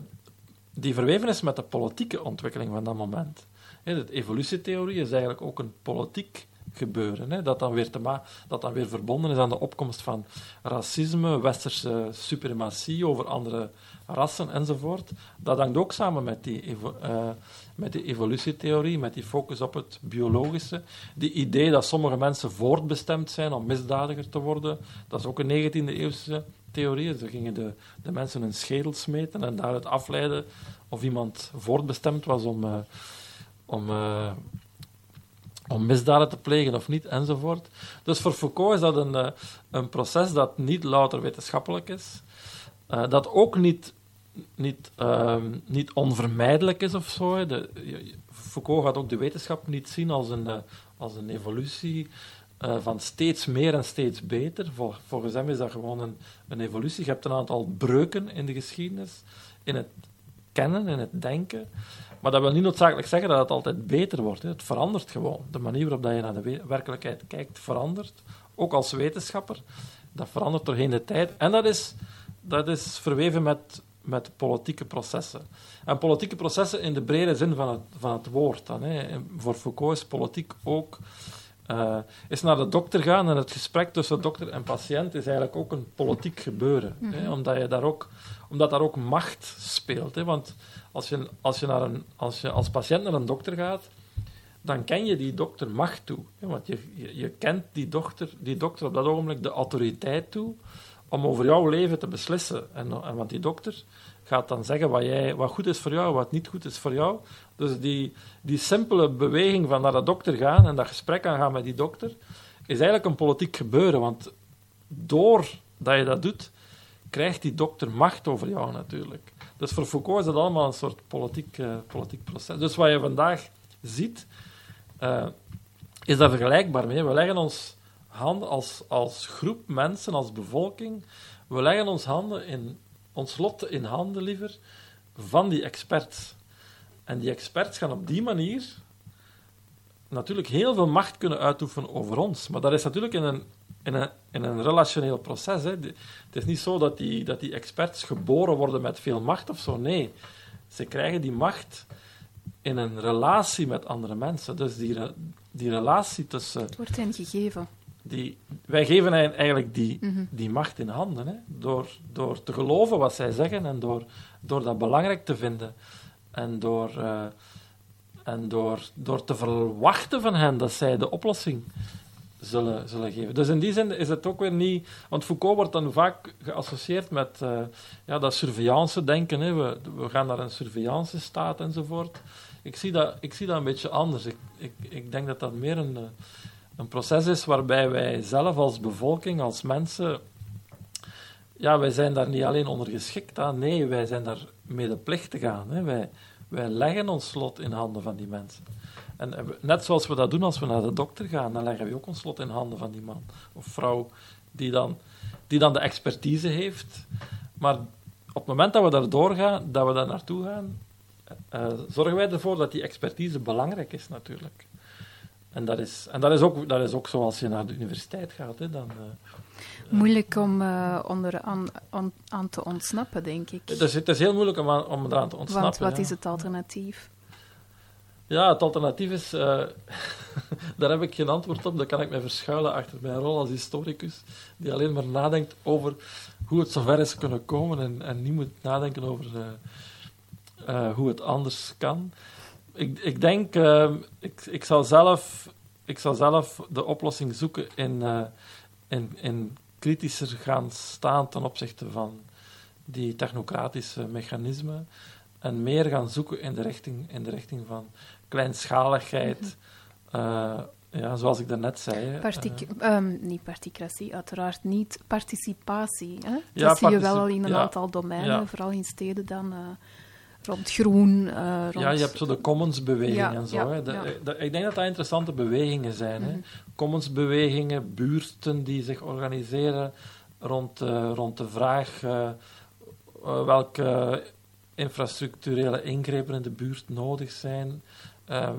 die verweven is met de politieke ontwikkeling van dat moment. De evolutietheorie is eigenlijk ook een politiek gebeuren, hè, dat, dan weer te dat dan weer verbonden is aan de opkomst van racisme, westerse suprematie over andere rassen enzovoort. Dat hangt ook samen met die, eh, met die evolutietheorie, met die focus op het biologische. Die idee dat sommige mensen voortbestemd zijn om misdadiger te worden, dat is ook een 19e-eeuwse theorie. Ze gingen de, de mensen een schedel smeten en daaruit afleiden of iemand voortbestemd was om, eh, om, eh, om misdaden te plegen of niet, enzovoort. Dus voor Foucault is dat een, eh, een proces dat niet louter wetenschappelijk is, eh, dat ook niet, niet, ehm, niet onvermijdelijk is of zo. De, Foucault gaat ook de wetenschap niet zien als een, als een evolutie van steeds meer en steeds beter. Vol- volgens hem is dat gewoon een, een evolutie. Je hebt een aantal breuken in de geschiedenis, in het kennen, in het denken. Maar dat wil niet noodzakelijk zeggen dat het altijd beter wordt. Hè. Het verandert gewoon. De manier waarop je naar de we- werkelijkheid kijkt verandert. Ook als wetenschapper. Dat verandert doorheen de tijd. En dat is, dat is verweven met, met politieke processen. En politieke processen in de brede zin van het, van het woord. Dan, hè. Voor Foucault is politiek ook... eh, is naar de dokter gaan en het gesprek tussen dokter en patiënt is eigenlijk ook een politiek gebeuren. Hè, omdat, je daar ook, omdat daar ook macht speelt. Hè, want als je, als, je naar een, als je als patiënt naar een dokter gaat, dan ken je die dokter macht toe. Hè, want je, je, je kent die dokter, die dokter op dat ogenblik de autoriteit toe om over jouw leven te beslissen. En, en want die dokter gaat dan zeggen wat, jij, wat goed is voor jou, wat niet goed is voor jou. Dus die, die simpele beweging van naar de dokter gaan en dat gesprek aangaan met die dokter, is eigenlijk een politiek gebeuren. Want doordat je dat doet, krijgt die dokter macht over jou natuurlijk. Dus voor Foucault is dat allemaal een soort politiek, eh, politiek proces. Dus wat je vandaag ziet, eh, is daar vergelijkbaar mee. We leggen ons handen als, als groep mensen, als bevolking, we leggen ons, handen in, ons lot in handen liever van die experts. En die experts gaan op die manier natuurlijk heel veel macht kunnen uitoefenen over ons. Maar dat is natuurlijk in een, in een, in een relationeel proces. Hè. Het is niet zo dat die, dat die experts geboren worden met veel macht of zo. Nee, ze krijgen die macht in een relatie met andere mensen. Dus die, die relatie tussen... Het wordt hen gegeven. Die, wij geven hen eigenlijk die, Mhm. die macht in handen. Hè? Door, door te geloven wat zij zeggen en door, door dat belangrijk te vinden. En door, eh, en door, door te verwachten van hen dat zij de oplossing zullen, zullen geven. Dus in die zin is het ook weer niet... Want Foucault wordt dan vaak geassocieerd met eh, ja, dat surveillance-denken. Hè? We, we gaan naar een surveillance-staat enzovoort. Ik zie, dat, ik zie dat een beetje anders. Ik, ik, ik denk dat dat meer een, eh, een proces is waarbij wij zelf als bevolking, als mensen... Ja, wij zijn daar niet alleen onder geschikt aan. Nee, wij zijn daar medeplichtig aan. Hè? Wij, wij leggen ons lot in handen van die mensen. En net zoals we dat doen als we naar de dokter gaan, dan leggen we ook ons lot in handen van die man of vrouw die dan, die dan de expertise heeft. Maar op het moment dat we daar doorgaan, dat we daar naartoe gaan, eh, zorgen wij ervoor dat die expertise belangrijk is natuurlijk. En dat is, en dat is, ook, dat is ook zoals je naar de universiteit gaat. Hè, dan, eh, Moeilijk om uh, onder aan, aan, aan, te ontsnappen, denk ik. het, is, het is heel moeilijk om, aan, om eraan te ontsnappen. Want wat ja. is het alternatief? Ja, het alternatief is... Uh, daar heb ik geen antwoord op. Dan kan ik mij verschuilen achter mijn rol als historicus, die alleen maar nadenkt over hoe het zover is kunnen komen en, en niet moet nadenken over hoe het anders kan. Ik, ik denk... ik, ik, zal zelf, ik zal zelf de oplossing zoeken in, uh, in, in kritischer gaan staan ten opzichte van die technocratische mechanismen en meer gaan zoeken in de richting, in de richting van kleinschaligheid. Mm -hmm. uh, ja, zoals ik daarnet zei. Partic uh, um, niet particratie, uiteraard niet. Participatie. Hè? Ja, dat zie je wel al in een ja, aantal domeinen, ja. vooral in steden dan. Rond groen. Uh, rond... Ja, je hebt zo de commonsbeweging ja, en zo. Ja, hè. De, de, ik denk dat dat interessante bewegingen zijn. Mm -hmm. hè. Commonsbewegingen, buurten die zich organiseren rond, uh, rond de vraag uh, welke infrastructurele ingrepen in de buurt nodig zijn.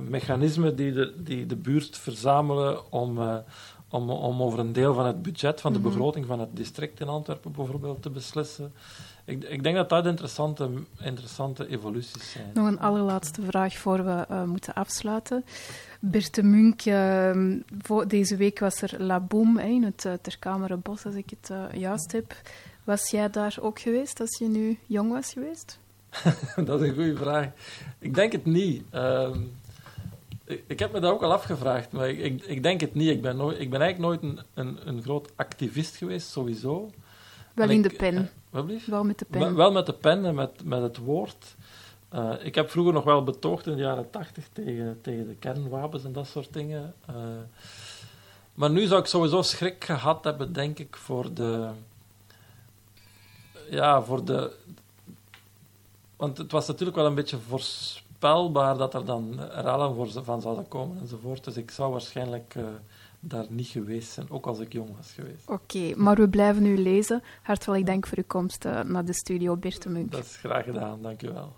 mechanismen die de, die de buurt verzamelen om, om, om over een deel van het budget, van de mm -hmm. begroting van het district in Antwerpen bijvoorbeeld te beslissen. Ik, ik, denk dat dat interessante, interessante evoluties zijn. Nog een allerlaatste vraag voor we uh, moeten afsluiten. Bert de Munk, uh, voor deze week was er La Boom in het uh, Terkamerenbos, als ik het uh, juist heb. Was jij daar ook geweest als je nu jong was geweest? dat is een goede vraag. Ik denk het niet. Um, ik, ik, heb me dat ook al afgevraagd, maar ik, ik, ik denk het niet. Ik ben, nooit, ik ben eigenlijk nooit een, een, een groot activist geweest, sowieso. Wel in de pen. Wel met de pen. Wel, wel, met de pen en met, met het woord. Uh, ik heb vroeger nog wel betoogd in de jaren tachtig tegen, tegen de kernwapens en dat soort dingen. Uh, maar nu zou ik sowieso schrik gehad hebben, denk ik, voor de... Ja, voor de... Want het was natuurlijk wel een beetje voorspelbaar dat er dan rellen voor, van zouden komen enzovoort. Dus ik zou waarschijnlijk uh, daar niet geweest zijn, ook als ik jong was geweest. Oké, okay, maar we blijven u lezen. Hartelijk dank voor uw komst uh, naar de studio Bert de Munk. Dat is graag gedaan, dank u wel.